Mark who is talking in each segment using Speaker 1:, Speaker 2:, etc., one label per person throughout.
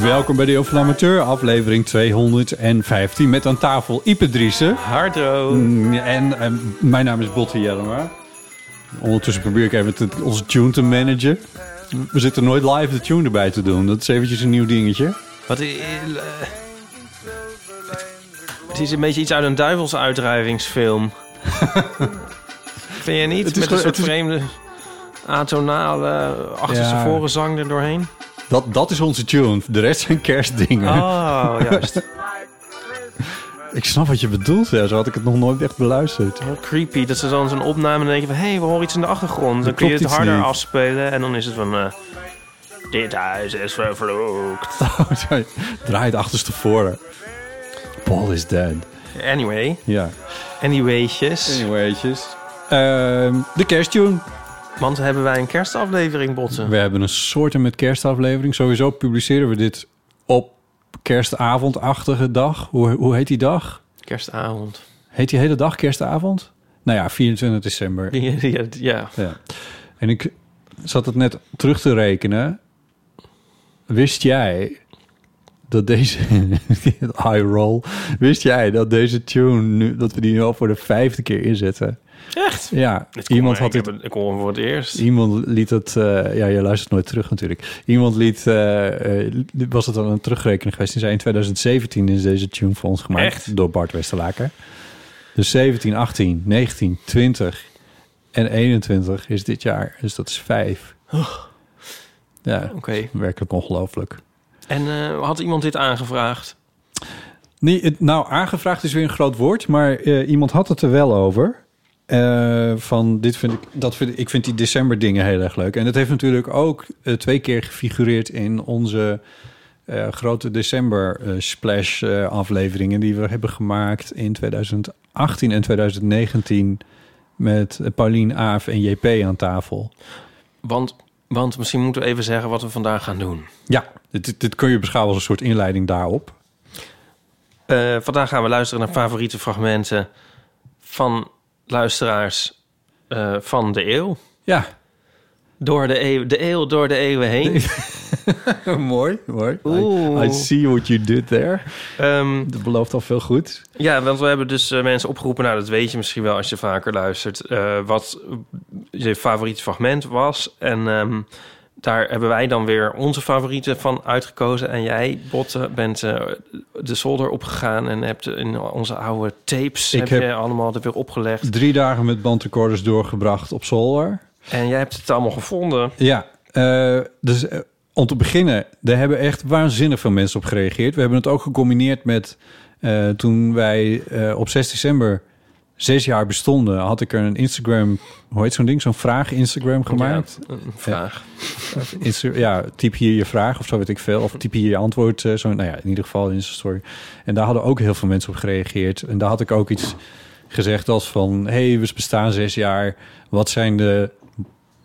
Speaker 1: Welkom bij de Heel Amateur, aflevering 215 met aan tafel Ipe Driessen.
Speaker 2: Hardro.
Speaker 1: Mm, En mijn naam is Botte Jellema. Ondertussen probeer ik even te- onze tune te managen. We zitten nooit live de tune erbij te doen. Dat is eventjes een nieuw dingetje.
Speaker 2: Wat i- eh, het, het is een beetje iets uit een duivelsuitdrijvingsfilm. Vind je niet?
Speaker 1: Het is
Speaker 2: Met een soort
Speaker 1: is-
Speaker 2: vreemde atonale achterstevoren zang er doorheen.
Speaker 1: Dat, dat is onze tune. De rest zijn kerstdingen.
Speaker 2: Oh, juist.
Speaker 1: Ik snap wat je bedoelt. Ja, zo had ik het nog nooit echt beluisterd.
Speaker 2: Heel creepy dat ze dan zo'n opname en denken van... hé, hey, we horen iets in de achtergrond. Dan kun je het harder
Speaker 1: niet.
Speaker 2: afspelen en dan is het van... eh, dit huis is vervloekt.
Speaker 1: Draai het achterstevoren. Paul is dead.
Speaker 2: Anyway,
Speaker 1: Ja.
Speaker 2: anywaytjes.
Speaker 1: Anywaytjes. Ehm, de kersttune.
Speaker 2: Want hebben wij een kerstaflevering, Botten?
Speaker 1: We hebben een soorten met kerstaflevering. Sowieso publiceren we dit op kerstavondachtige dag. Hoe, hoe heet die dag?
Speaker 2: Kerstavond.
Speaker 1: Heet die hele dag kerstavond? Nou ja, 24 december.
Speaker 2: Ja, ja, ja.
Speaker 1: Ja. En ik zat het net terug te rekenen. Wist jij dat deze high roll, wist jij dat deze tune nu dat we die nu al voor de vijfde keer inzetten?
Speaker 2: Echt?
Speaker 1: Ja,
Speaker 2: Dit kon-
Speaker 1: iemand had het.
Speaker 2: Ik hoor hem voor het eerst.
Speaker 1: Iemand liet het, eh, ja, je luistert nooit terug natuurlijk. Iemand liet, eh, eh, was het al een terugrekening geweest? Die zei in 2017 is deze tune voor ons gemaakt
Speaker 2: Echt?
Speaker 1: door Bart Westerlaker. Dus 17, 18, 19, 20 en 21 is dit jaar. Dus dat is vijf. Ja,
Speaker 2: Oké.
Speaker 1: werkelijk ongelooflijk.
Speaker 2: En had iemand dit aangevraagd?
Speaker 1: Nee, nou, aangevraagd is weer een groot woord, maar iemand had het er wel over. Eh, van dit vind ik, dat vind ik, ik vind die december dingen heel erg leuk. En dat heeft natuurlijk ook eh, twee keer gefigureerd in onze eh, grote december splash afleveringen die we hebben gemaakt in 2018 en 2019 met Paulien Aaf en JP aan tafel.
Speaker 2: Want, want misschien moeten we even zeggen wat we vandaag gaan doen.
Speaker 1: Ja, dit, dit kun je beschouwen als een soort inleiding daarop.
Speaker 2: Vandaag gaan we luisteren naar favoriete fragmenten van luisteraars eh, van de eeuw.
Speaker 1: Ja,
Speaker 2: Door de eeuw, de eeuw door de eeuwen heen.
Speaker 1: mooi, mooi. I, see what you did there.
Speaker 2: Ehm,
Speaker 1: Dat belooft al veel goed.
Speaker 2: ja, want we hebben dus eh, mensen opgeroepen... nou, dat weet je misschien wel als je vaker luistert... eh, wat je favoriete fragment was. En ehm, daar hebben wij dan weer onze favorieten van uitgekozen. En jij, Botte, bent eh, de zolder opgegaan... en hebt in onze oude tapes
Speaker 1: Ik
Speaker 2: heb
Speaker 1: heb-
Speaker 2: je allemaal er weer opgelegd.
Speaker 1: Drie dagen met bandrecorders doorgebracht op zolder.
Speaker 2: En jij hebt het allemaal gevonden.
Speaker 1: Ja, eh, dus eh, om te beginnen, daar hebben echt waanzinnig veel mensen op gereageerd. We hebben het ook gecombineerd met toen wij op 6 december zes jaar bestonden, had ik er een Instagram, hoe heet zo'n ding, zo'n vraag Instagram gemaakt.
Speaker 2: Ja, een vraag.
Speaker 1: Insta- ja, typ hier je vraag of zo weet ik veel. Of typ hier je antwoord. eh, zo, nou ja, in ieder geval in zijn story. En daar hadden ook heel veel mensen op gereageerd. En daar had ik ook iets gezegd als van... hey, we bestaan zes jaar. Wat zijn de...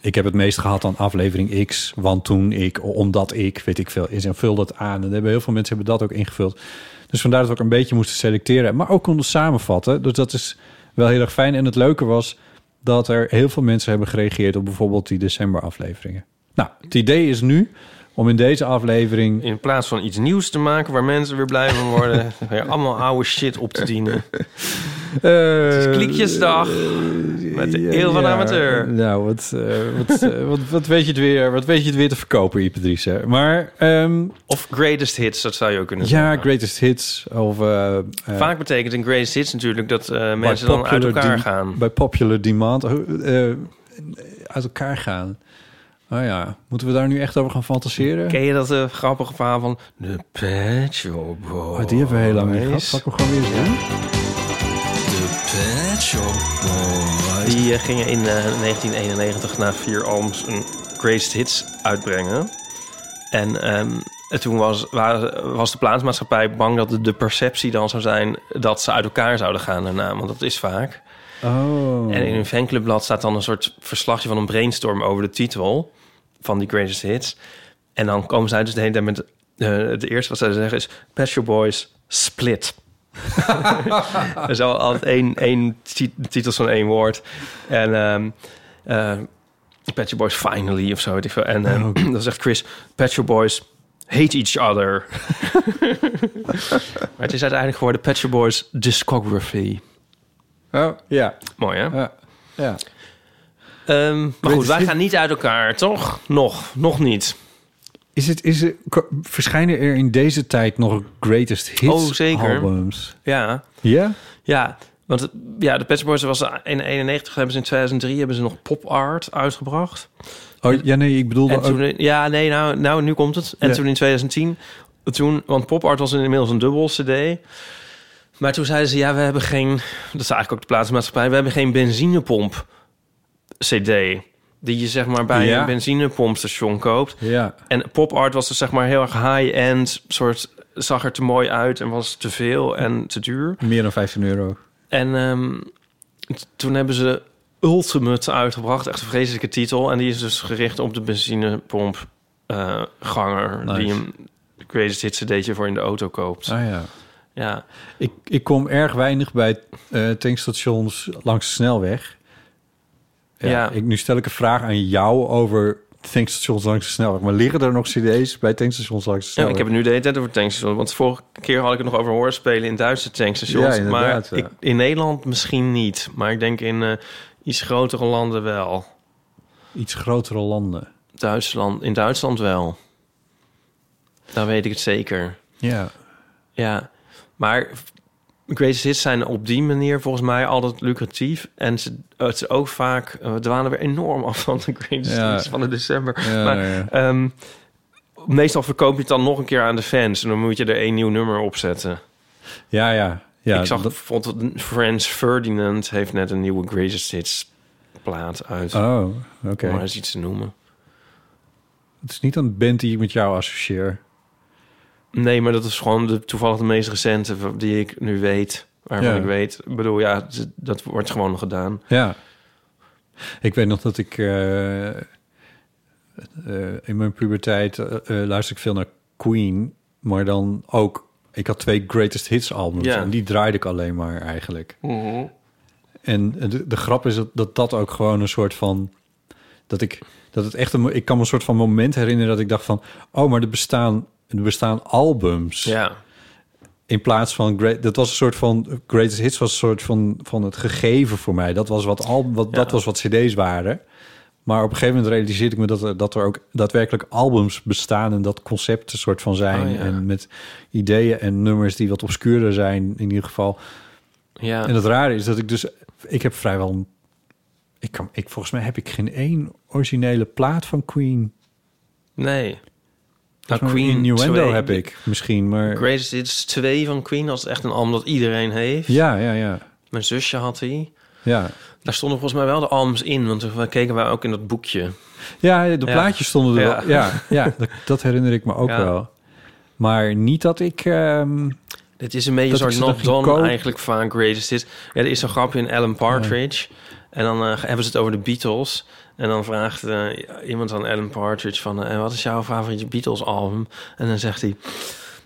Speaker 1: Ik heb het meest gehad aan aflevering X. Want toen ik, omdat ik, weet ik veel. Is en vul dat aan. En hebben heel veel mensen hebben dat ook ingevuld. Dus vandaar dat we ook een beetje moesten selecteren. Maar ook konden samenvatten. Dus dat is wel heel erg fijn. En het leuke was dat er heel veel mensen hebben gereageerd... op bijvoorbeeld die december afleveringen. Nou, het idee is nu om in deze aflevering...
Speaker 2: In plaats van iets nieuws te maken waar mensen weer blij van worden... weer allemaal oude shit op te dienen.
Speaker 1: Het
Speaker 2: is Kliekjesdag met de eeuw van amateur.
Speaker 1: Nou, wat, eh, wat, eh, wat, wat, weet je het weer, wat weet je het weer te verkopen, Ipatrice? Maar ehm,
Speaker 2: Of greatest hits, dat zou je ook kunnen
Speaker 1: ja,
Speaker 2: zeggen.
Speaker 1: greatest hits of... eh, eh,
Speaker 2: Vaak betekent een greatest hits natuurlijk dat eh, mensen dan uit elkaar gaan.
Speaker 1: Bij popular demand eh, eh, uit elkaar gaan. Nou ja, moeten we daar nu echt over gaan fantaseren?
Speaker 2: Ken je dat eh, grappige verhaal van de Pet Shop Boys?
Speaker 1: Oh, die hebben we heel lang niet gehad. Ik hem gewoon weer eens doen?
Speaker 2: Die eh, gingen in eh, 1991 na vier albums een greatest hits uitbrengen. En ehm, en toen was, waren- was de plaatsmaatschappij bang dat de, de perceptie dan zou zijn... dat ze uit elkaar zouden gaan daarna, want dat is vaak.
Speaker 1: Oh.
Speaker 2: En in hun fanclubblad staat dan een soort verslagje van een brainstorm over de titel van die greatest hits. En dan komen zij dus de hele tijd met... eh, het eerste wat zij zeggen is... Shop Boys Split. er is al altijd één, één ti- titels van één woord. En um, Pet Shop Boys Finally of zo. Weet ik veel. En ehm, dan zegt Chris... Pet Shop Boys hate each other. maar het is uiteindelijk geworden Pet Shop Boys Discography.
Speaker 1: Oh, ja.
Speaker 2: Mooi, hè?
Speaker 1: Ja. ja.
Speaker 2: Ehm, maar goed, wij gaan niet uit elkaar, toch? Nog, nog niet.
Speaker 1: Is het, is het, verschijnen er in deze tijd nog greatest hits
Speaker 2: Oh, zeker.
Speaker 1: albums?
Speaker 2: Ja,
Speaker 1: Ja?
Speaker 2: ja. Want ja, de Pet Boys was in 91, hebben ze in 2003 hebben ze nog Pop Art uitgebracht.
Speaker 1: Oh, ja, nee, ik bedoelde ook...
Speaker 2: ja, nee, nou, nou, nu komt het. En
Speaker 1: Ja.
Speaker 2: toen in 2010, toen, want Pop Art was inmiddels een dubbel CD. Maar toen zeiden ze, ja, we hebben geen, dat is eigenlijk ook de plaatsmaatschappij, we hebben geen benzinepomp CD. Die je zeg maar bij
Speaker 1: Ja.
Speaker 2: een benzinepompstation koopt.
Speaker 1: Ja.
Speaker 2: En pop art was dus zeg maar heel erg high-end, soort zag er te mooi uit en was te veel en te duur.
Speaker 1: Meer dan 15 euro.
Speaker 2: En ehm, toen hebben ze Ultimate uitgebracht, echt een vreselijke titel. En die is dus gericht op de benzinepomp eh, ganger
Speaker 1: Nice.
Speaker 2: die een greatest hits cd'tje voor in de auto koopt.
Speaker 1: Ah ja.
Speaker 2: Ja,
Speaker 1: Ik, ik kom erg weinig bij eh, tankstations langs de snelweg. Ja,
Speaker 2: Ja.
Speaker 1: Ik, nu stel ik een vraag aan jou over tankstations langs de snelweg. Maar liggen er nog cd's bij tankstations langs de
Speaker 2: Ja,
Speaker 1: snelweg?
Speaker 2: ik heb het nu de hele tijd over tankstations. Want vorige keer had ik het nog over horen spelen in Duitse tankstations.
Speaker 1: Ja,
Speaker 2: maar
Speaker 1: inderdaad, ja.
Speaker 2: ik, in Nederland misschien niet. Maar ik denk in eh, iets grotere landen wel.
Speaker 1: Iets grotere landen.
Speaker 2: Duitsland, in Duitsland wel. Dan weet ik het zeker.
Speaker 1: Ja.
Speaker 2: Ja, maar greatest hits zijn op die manier volgens mij altijd lucratief. En ze, het is ook vaak, eh, we dwalen weer enorm af van de greatest
Speaker 1: Ja.
Speaker 2: hits van de december.
Speaker 1: Ja,
Speaker 2: maar
Speaker 1: ja.
Speaker 2: ehm, meestal verkoop je het dan nog een keer aan de fans. En dan moet je er één nieuw nummer op zetten.
Speaker 1: Ja, ja. ja
Speaker 2: ik zag
Speaker 1: dat-
Speaker 2: bijvoorbeeld Frans Ferdinand heeft net een nieuwe greatest hits plaat uit.
Speaker 1: Oh, oké.
Speaker 2: Om maar eens iets te noemen.
Speaker 1: Het is niet een band die ik met jou associeer.
Speaker 2: Nee, maar dat is gewoon de, toevallig de meest recente die ik nu weet. Waarvan
Speaker 1: Ja.
Speaker 2: ik weet. Ik bedoel, ja, dat wordt gewoon gedaan.
Speaker 1: Ja. Ik weet nog dat ik eh, eh, in mijn puberteit eh, luisterde ik veel naar Queen, maar dan ook. Ik had twee greatest hits albums
Speaker 2: Ja.
Speaker 1: en die draaide ik alleen maar eigenlijk. En de, de grap is dat, dat dat ook gewoon een soort van dat ik dat het echt een ik kan me een soort van moment herinneren dat ik dacht van oh maar er bestaan er bestaan albums
Speaker 2: Ja,
Speaker 1: in plaats van great, dat was een soort van greatest hits was een soort van van het gegeven voor mij. Dat was wat al wat
Speaker 2: Ja.
Speaker 1: dat was wat CD's waren. Maar op een gegeven moment realiseerde ik me dat er, dat er ook daadwerkelijk albums bestaan en dat concepten een soort van zijn
Speaker 2: Oh, ja.
Speaker 1: en met ideeën en nummers die wat obscuurder zijn in ieder geval.
Speaker 2: ja.
Speaker 1: En het rare is dat ik dus ik heb vrijwel ik kan ik volgens mij heb ik geen één originele plaat van Queen.
Speaker 2: nee.
Speaker 1: Nou,
Speaker 2: Queen
Speaker 1: Innuendo
Speaker 2: 2,
Speaker 1: heb ik misschien, maar
Speaker 2: Greatest Hits 2 van Queen was echt een album dat iedereen heeft.
Speaker 1: ja, ja, ja.
Speaker 2: Mijn zusje had die.
Speaker 1: Ja.
Speaker 2: Daar stonden volgens mij wel de albums in, want we keken wij ook in dat boekje.
Speaker 1: Ja, de
Speaker 2: Ja.
Speaker 1: plaatjes stonden er
Speaker 2: Ja.
Speaker 1: wel. Ja, ja dat, dat herinner ik me ook
Speaker 2: Ja.
Speaker 1: wel. Maar niet dat ik... ehm,
Speaker 2: Dit is een beetje een soort not done eigenlijk van Greatest Hits. Ja, er is een grapje in Alan Partridge. En dan eh, hebben ze het over de Beatles. En dan vraagt eh, iemand aan Alan Partridge van... eh, wat is jouw favoriete Beatles album? En dan zegt hij...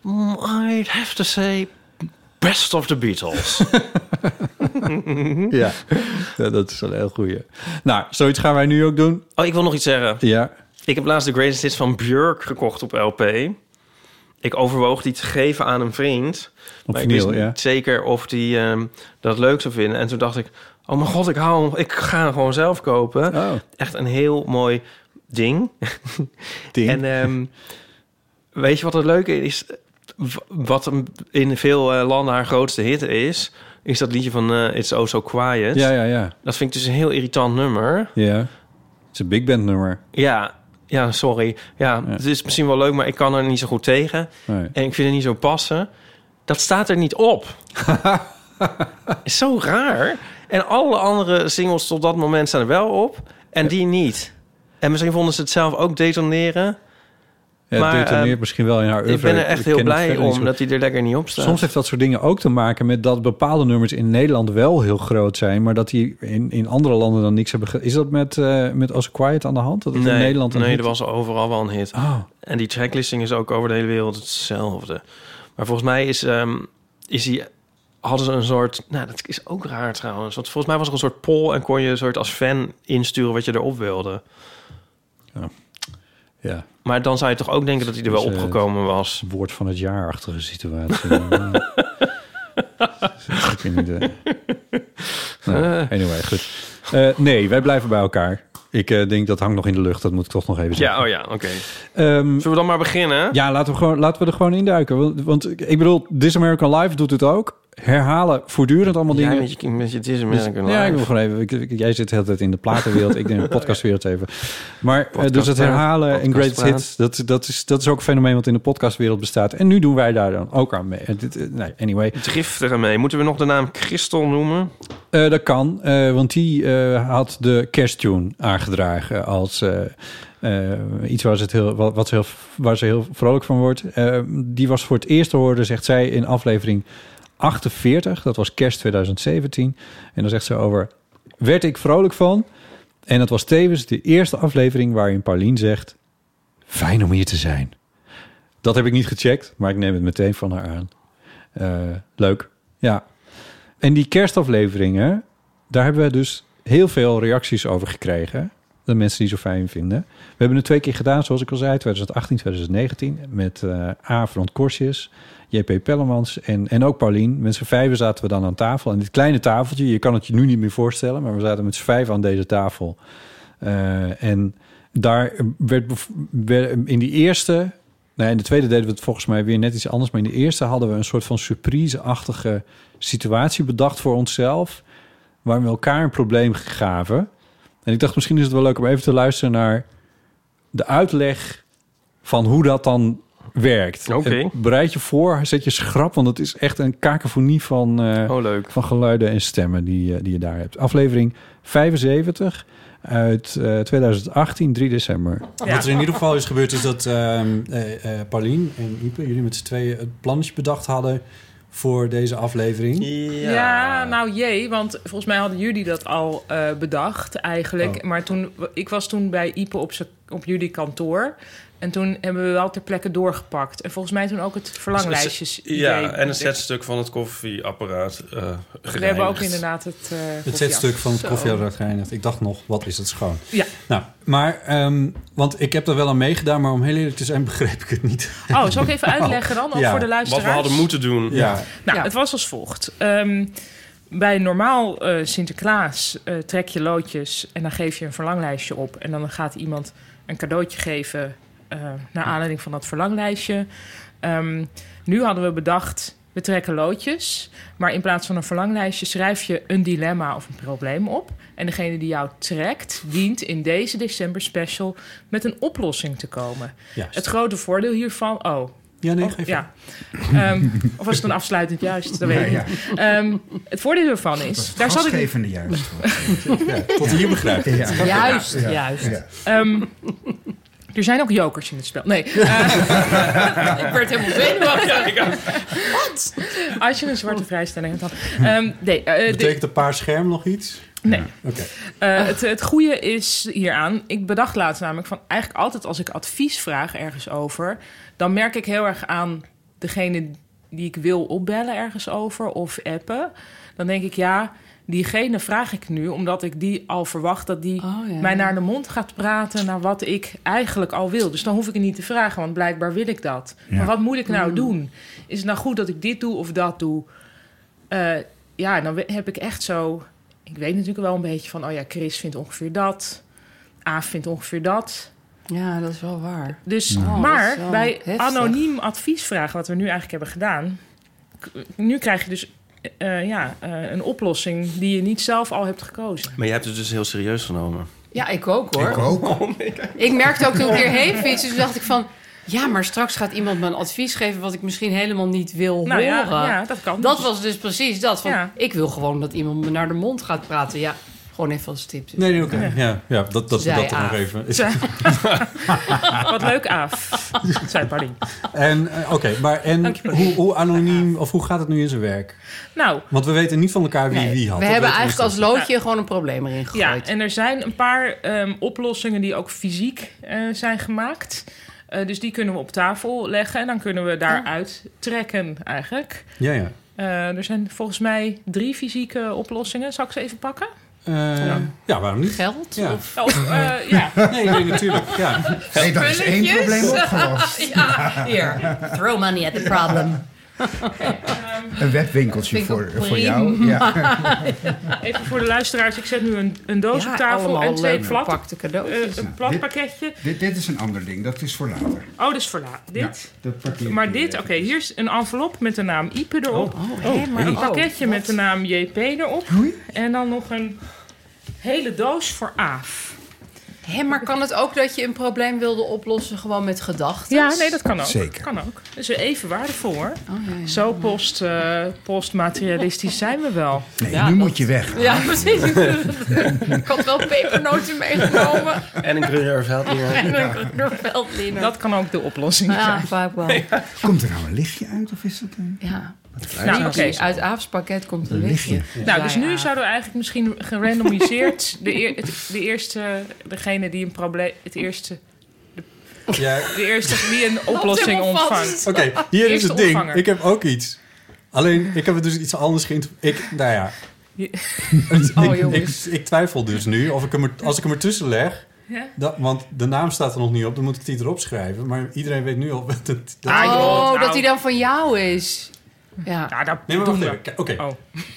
Speaker 2: "Mm, I'd have to say... Best of the Beatles.
Speaker 1: ja. dat is wel een heel goeie. Nou, zoiets gaan wij nu ook doen.
Speaker 2: oh, ik wil nog iets zeggen.
Speaker 1: Ja.
Speaker 2: Ik heb laatst de Greatest Hits van Björk gekocht op LP. Ik overwoog die te geven aan een vriend.
Speaker 1: Op
Speaker 2: maar ik wist
Speaker 1: vinyl, ja.
Speaker 2: niet zeker of die ehm, dat leuk zou vinden. En toen dacht ik, oh mijn god, ik, hou ik ga hem gewoon zelf kopen.
Speaker 1: Oh,
Speaker 2: Echt een heel mooi ding.
Speaker 1: ding.
Speaker 2: En ehm, weet je wat het leuke is? Wat in veel eh, landen haar grootste hit is... is dat liedje van eh, It's Oh So Quiet.
Speaker 1: ja, ja, ja.
Speaker 2: Dat vind ik dus een heel irritant nummer.
Speaker 1: Ja. Het is een big band nummer.
Speaker 2: Ja, ja sorry. Ja,
Speaker 1: Ja.
Speaker 2: het is misschien wel leuk, maar ik kan er niet zo goed tegen.
Speaker 1: Nee.
Speaker 2: En ik vind het niet zo passen. Dat staat er niet op. is zo raar. En alle andere singles tot dat moment staan er wel op. En die niet. En misschien vonden ze het zelf ook detoneren.
Speaker 1: Ja,
Speaker 2: Maar,
Speaker 1: detoneert
Speaker 2: ehm,
Speaker 1: misschien wel in haar
Speaker 2: Ik
Speaker 1: oeuvre.
Speaker 2: ben er echt heel blij om dat hij er lekker niet op staat.
Speaker 1: Soms heeft dat soort dingen ook te maken met dat bepaalde nummers in Nederland wel heel groot zijn, maar dat die in, in andere landen dan niks hebben. Ge is dat met, eh met As Quiet aan de hand? Dat het
Speaker 2: nee,
Speaker 1: in Nederland
Speaker 2: nee,
Speaker 1: hit-
Speaker 2: er was overal wel een hit.
Speaker 1: Oh,
Speaker 2: En die tracklisting is ook over de hele wereld hetzelfde. Maar volgens mij is, ehm, is die, hadden ze een soort... Nou, dat is ook raar trouwens. Want volgens mij was er een soort poll... en kon je een soort als fan insturen wat je erop wilde.
Speaker 1: ja.
Speaker 2: Maar dan zou je toch ook denken dat hij er wel
Speaker 1: Dus, eh,
Speaker 2: opgekomen was.
Speaker 1: Woord van het jaar-achtige situatie. ik weet niet. eh. Nou, anyway, goed. Eh, nee, wij blijven bij elkaar. Ik eh, denk dat hangt nog in de lucht. Dat moet ik toch nog even zeggen.
Speaker 2: Ja, oh ja, oké.
Speaker 1: Ehm,
Speaker 2: Zullen we dan maar beginnen?
Speaker 1: Ja, laten we, gewoon, laten we er gewoon induiken. Want, want ik bedoel, This American Life doet het ook. Herhalen voortdurend allemaal dingen.
Speaker 2: met je, met je
Speaker 1: Dus- ja, ik wil gewoon even. ik- ik- jij zit de hele tijd in de platenwereld, ik denk de podcastwereld even. Maar eh, dus het herhalen en great hits, dat, dat, is, dat is ook een fenomeen wat in de podcastwereld bestaat. En nu doen wij daar dan ook aan mee. Eh, nee, anyway,
Speaker 2: Driftig ermee. Moeten we nog de naam Christel noemen?
Speaker 1: Eh, dat kan, want die had de kersttune aangedragen als iets waar ze, het heel, wat, wat ze heel, waar ze heel vrolijk van wordt. Die was voor het eerst te horen, zegt zij, in aflevering 48. Dat was kerst 2017. En dan zegt ze over, werd ik vrolijk van? En dat was tevens de eerste aflevering waarin Paulien zegt, fijn om hier te zijn. Dat heb ik niet gecheckt, maar ik neem het meteen van haar aan. Eh, leuk, ja. En die kerstafleveringen, daar hebben we dus heel veel reacties over gekregen. De mensen die zo fijn vinden. We hebben het twee keer gedaan, zoals ik al zei, 2018, 2019. Met eh A. Korsjes, JP Pellemans en, en ook Paulien. Met z'n vijven zaten we dan aan tafel. En dit kleine tafeltje, je kan het je nu niet meer voorstellen... maar we zaten met z'n vijf aan deze tafel. Eh, en daar werd, werd in die eerste... Nee, in de tweede deden we het volgens mij weer net iets anders. Maar in de eerste hadden we een soort van surprise-achtige situatie bedacht voor onszelf. Waar we elkaar een probleem gaven. En ik dacht, misschien is het wel leuk om even te luisteren naar de uitleg van hoe dat dan werkt. Bereid je voor, zet je schrap, want het is echt een kakofonie van, eh,
Speaker 2: Oh, leuk.
Speaker 1: van geluiden en stemmen die, eh, die je daar hebt. Aflevering 75 uit eh, 2018, 3 december.
Speaker 3: Wat er in ieder geval is gebeurd is dat ehm eh, eh, Paulien en Ipe, jullie met z'n tweeën het plannetje bedacht hadden voor deze aflevering.
Speaker 4: Ja. nou jee, want volgens mij hadden jullie dat al eh, bedacht eigenlijk.
Speaker 3: Oh.
Speaker 4: Maar toen, ik was toen bij Ipe op, op jullie kantoor. En toen hebben we wel ter plekke doorgepakt. En volgens mij toen ook het verlanglijstjes.
Speaker 2: Ja,
Speaker 4: idee
Speaker 2: en een zetstuk van het koffieapparaat uh,
Speaker 4: We hebben ook inderdaad het... eh,
Speaker 3: Het zetstuk van het koffieapparaat gereinigd. Ik dacht nog, wat is het schoon.
Speaker 4: Ja.
Speaker 3: Nou, maar, ehm, want ik heb er wel aan meegedaan, maar om heel eerlijk te zijn begreep ik het niet.
Speaker 4: Oh, zal ik even uitleggen dan? Ook
Speaker 3: Ja.
Speaker 4: voor de
Speaker 2: Wat
Speaker 4: luisteraars?
Speaker 2: we hadden moeten doen.
Speaker 3: Ja,
Speaker 4: Nou,
Speaker 5: Ja.
Speaker 4: het was als volgt. Ehm, bij normaal eh, Sinterklaas trek je loodjes en dan geef je een verlanglijstje op. En dan gaat iemand een cadeautje geven naar aanleiding van dat verlanglijstje. Ehm, nu hadden we bedacht, we trekken loodjes. Maar in plaats van een verlanglijstje schrijf je een dilemma of een probleem op. En degene die jou trekt, dient in deze december special met een oplossing te komen.
Speaker 3: juist.
Speaker 4: Het grote voordeel hiervan... Oh,
Speaker 3: ja, nee,
Speaker 4: Oh,
Speaker 3: geef
Speaker 4: ja. Ehm, of was het een afsluitend juist? Dat weet ik
Speaker 5: Ja,
Speaker 4: niet. Ehm, het voordeel ervan is... Daar zat ik,
Speaker 5: juist.
Speaker 3: Ja, tot hier begrijp ik.
Speaker 4: Juist,
Speaker 5: Ja.
Speaker 4: juist.
Speaker 5: Ja.
Speaker 4: Er zijn ook jokers in het spel. Nee. eh, ik werd helemaal zenuwachtig. Wat? Als je een zwarte vrijstelling hebt dan. Ehm, nee, eh,
Speaker 3: Betekent een paar scherm nog iets?
Speaker 4: nee.
Speaker 3: Oké.
Speaker 4: Eh, het, het goede is hieraan, ik bedacht laatst namelijk van eigenlijk altijd als ik advies vraag ergens over, dan merk ik heel erg aan degene die ik wil opbellen ergens over of appen. Dan denk ik ja, diegene vraag ik nu, omdat ik die al verwacht dat die
Speaker 5: Oh, ja.
Speaker 4: mij naar de mond gaat praten naar wat ik eigenlijk al wil. Dus dan hoef ik het niet te vragen, want blijkbaar wil ik dat.
Speaker 6: Ja.
Speaker 4: Maar wat moet ik
Speaker 5: Mm.
Speaker 4: nou doen? Is het nou goed dat ik dit doe of dat doe? Eh, ja, dan heb ik echt zo... Ik weet natuurlijk wel een beetje van... oh ja, Chris vindt ongeveer dat. Aaf vindt ongeveer dat.
Speaker 5: Ja, dat is wel waar.
Speaker 4: Dus,
Speaker 5: Oh,
Speaker 4: maar bij
Speaker 5: heftig.
Speaker 4: anoniem advies vragen, wat we nu eigenlijk hebben gedaan, nu krijg je dus eh, ja, eh, een oplossing die je niet zelf al hebt gekozen.
Speaker 2: Maar jij hebt het dus heel serieus genomen.
Speaker 5: Ja, ik ook hoor.
Speaker 6: Ik ook.
Speaker 5: Ik merkte ook toen ik hierheen fietste, dus dacht ik van... Ja, maar straks gaat iemand me een advies geven... wat ik misschien helemaal niet wil
Speaker 4: Nou ja,
Speaker 5: horen.
Speaker 4: ja, dat kan.
Speaker 5: Dat was dus precies dat. Van,
Speaker 4: Ja.
Speaker 5: Ik wil gewoon dat iemand me naar de mond gaat praten. Ja, gewoon even als tip. Dus.
Speaker 3: Nee, nee, oké. Ja, ja, dat, dat,
Speaker 5: Zij
Speaker 3: dat er nog even. is.
Speaker 4: Wat leuk, Aaf, zei Paulien.
Speaker 3: En, eh, oké, maar en
Speaker 4: Dankjewel.
Speaker 3: hoe, hoe anoniem, of hoe gaat het nu in zijn werk?
Speaker 4: Nou,
Speaker 3: Want we weten niet van elkaar wie
Speaker 5: Nee,
Speaker 3: wie had.
Speaker 5: we
Speaker 3: Dat
Speaker 5: hebben eigenlijk als loodje gewoon een probleem erin
Speaker 4: ja,
Speaker 5: gegooid.
Speaker 4: en er zijn een paar ehm, oplossingen die ook fysiek eh, zijn gemaakt. Eh, dus die kunnen we op tafel leggen en dan kunnen we daaruit trekken eigenlijk.
Speaker 3: Ja, ja.
Speaker 4: Eh, er zijn volgens mij drie fysieke oplossingen. Zal ik ze even pakken?
Speaker 3: Eh, ja. waarom niet?
Speaker 5: Geld?
Speaker 3: Ja.
Speaker 5: Of
Speaker 4: Of, eh, ja.
Speaker 3: Nee, nee, natuurlijk. Ja.
Speaker 6: Nee, dat is één probleem opgelost.
Speaker 5: ja, hier. Throw money at the problem.
Speaker 6: Een webwinkeltje voor, voor jou. Ja.
Speaker 4: Even voor de luisteraars. Ik zet nu een, een doos
Speaker 5: Ja,
Speaker 4: op tafel en twee plat,
Speaker 5: verpakte
Speaker 4: eh,
Speaker 5: cadeautjes.
Speaker 4: een plat pakketje.
Speaker 6: Dit, dit is een ander ding, dat is voor later.
Speaker 4: Oh, dus voor la- dit.
Speaker 6: dat parkeer
Speaker 4: Maar dit, oké, hier is een envelop met de naam Ipe erop.
Speaker 5: Hé, maar
Speaker 4: een
Speaker 5: oh,
Speaker 4: pakketje met de naam JP erop.
Speaker 6: Oei.
Speaker 4: En dan nog een hele doos voor Aaf.
Speaker 5: Hé, maar kan het ook dat je een probleem wilde oplossen gewoon met gedachten?
Speaker 4: Ja, nee, dat kan ook.
Speaker 6: Zeker.
Speaker 4: Kan ook. Dat is even waardevol hoor.
Speaker 5: Oh, ja, ja.
Speaker 4: Zo post, eh, postmaterialistisch zijn we wel.
Speaker 6: Nee,
Speaker 5: Ja,
Speaker 6: nu
Speaker 5: dat-
Speaker 6: moet je weg.
Speaker 5: Ja, precies. ik had wel pepernoten meegenomen.
Speaker 2: En een Gruyère
Speaker 5: En een Veldliner.
Speaker 4: Dat kan ook de oplossing
Speaker 5: ja,
Speaker 4: zijn.
Speaker 5: vaak wel.
Speaker 6: Komt er nou een lichtje uit of is dat een...
Speaker 5: Ja.
Speaker 4: Nou,
Speaker 5: uit Aafs pakket komt een lichtje.
Speaker 6: lichtje.
Speaker 4: Nou, dus nu
Speaker 5: Aaf.
Speaker 4: zouden we eigenlijk misschien gerandomiseerd de, eer- het- de eerste, degene die een probleem, het eerste,
Speaker 3: Ja,
Speaker 4: de eerste die een oplossing ontvangt.
Speaker 3: Oké, hier is het ding.
Speaker 4: ontvanger.
Speaker 3: Ik heb ook iets. Alleen, ik heb het dus iets anders geïnterpreteerd. Ik, nou ja.
Speaker 4: Je-
Speaker 5: Oh,
Speaker 3: ik, ik, twijfel dus nu of ik hem er, als ik hem ertussen leg.
Speaker 4: Ja?
Speaker 3: Dat, want de naam staat er nog niet op, dan moet ik die erop schrijven. Maar iedereen weet nu al dat, dat
Speaker 4: Ah,
Speaker 5: Oh,
Speaker 4: nou.
Speaker 5: dat hij dan van jou is. Ja.
Speaker 4: Ja, dat
Speaker 3: Nee, maar
Speaker 4: doen we.
Speaker 3: Oké,
Speaker 4: Oh,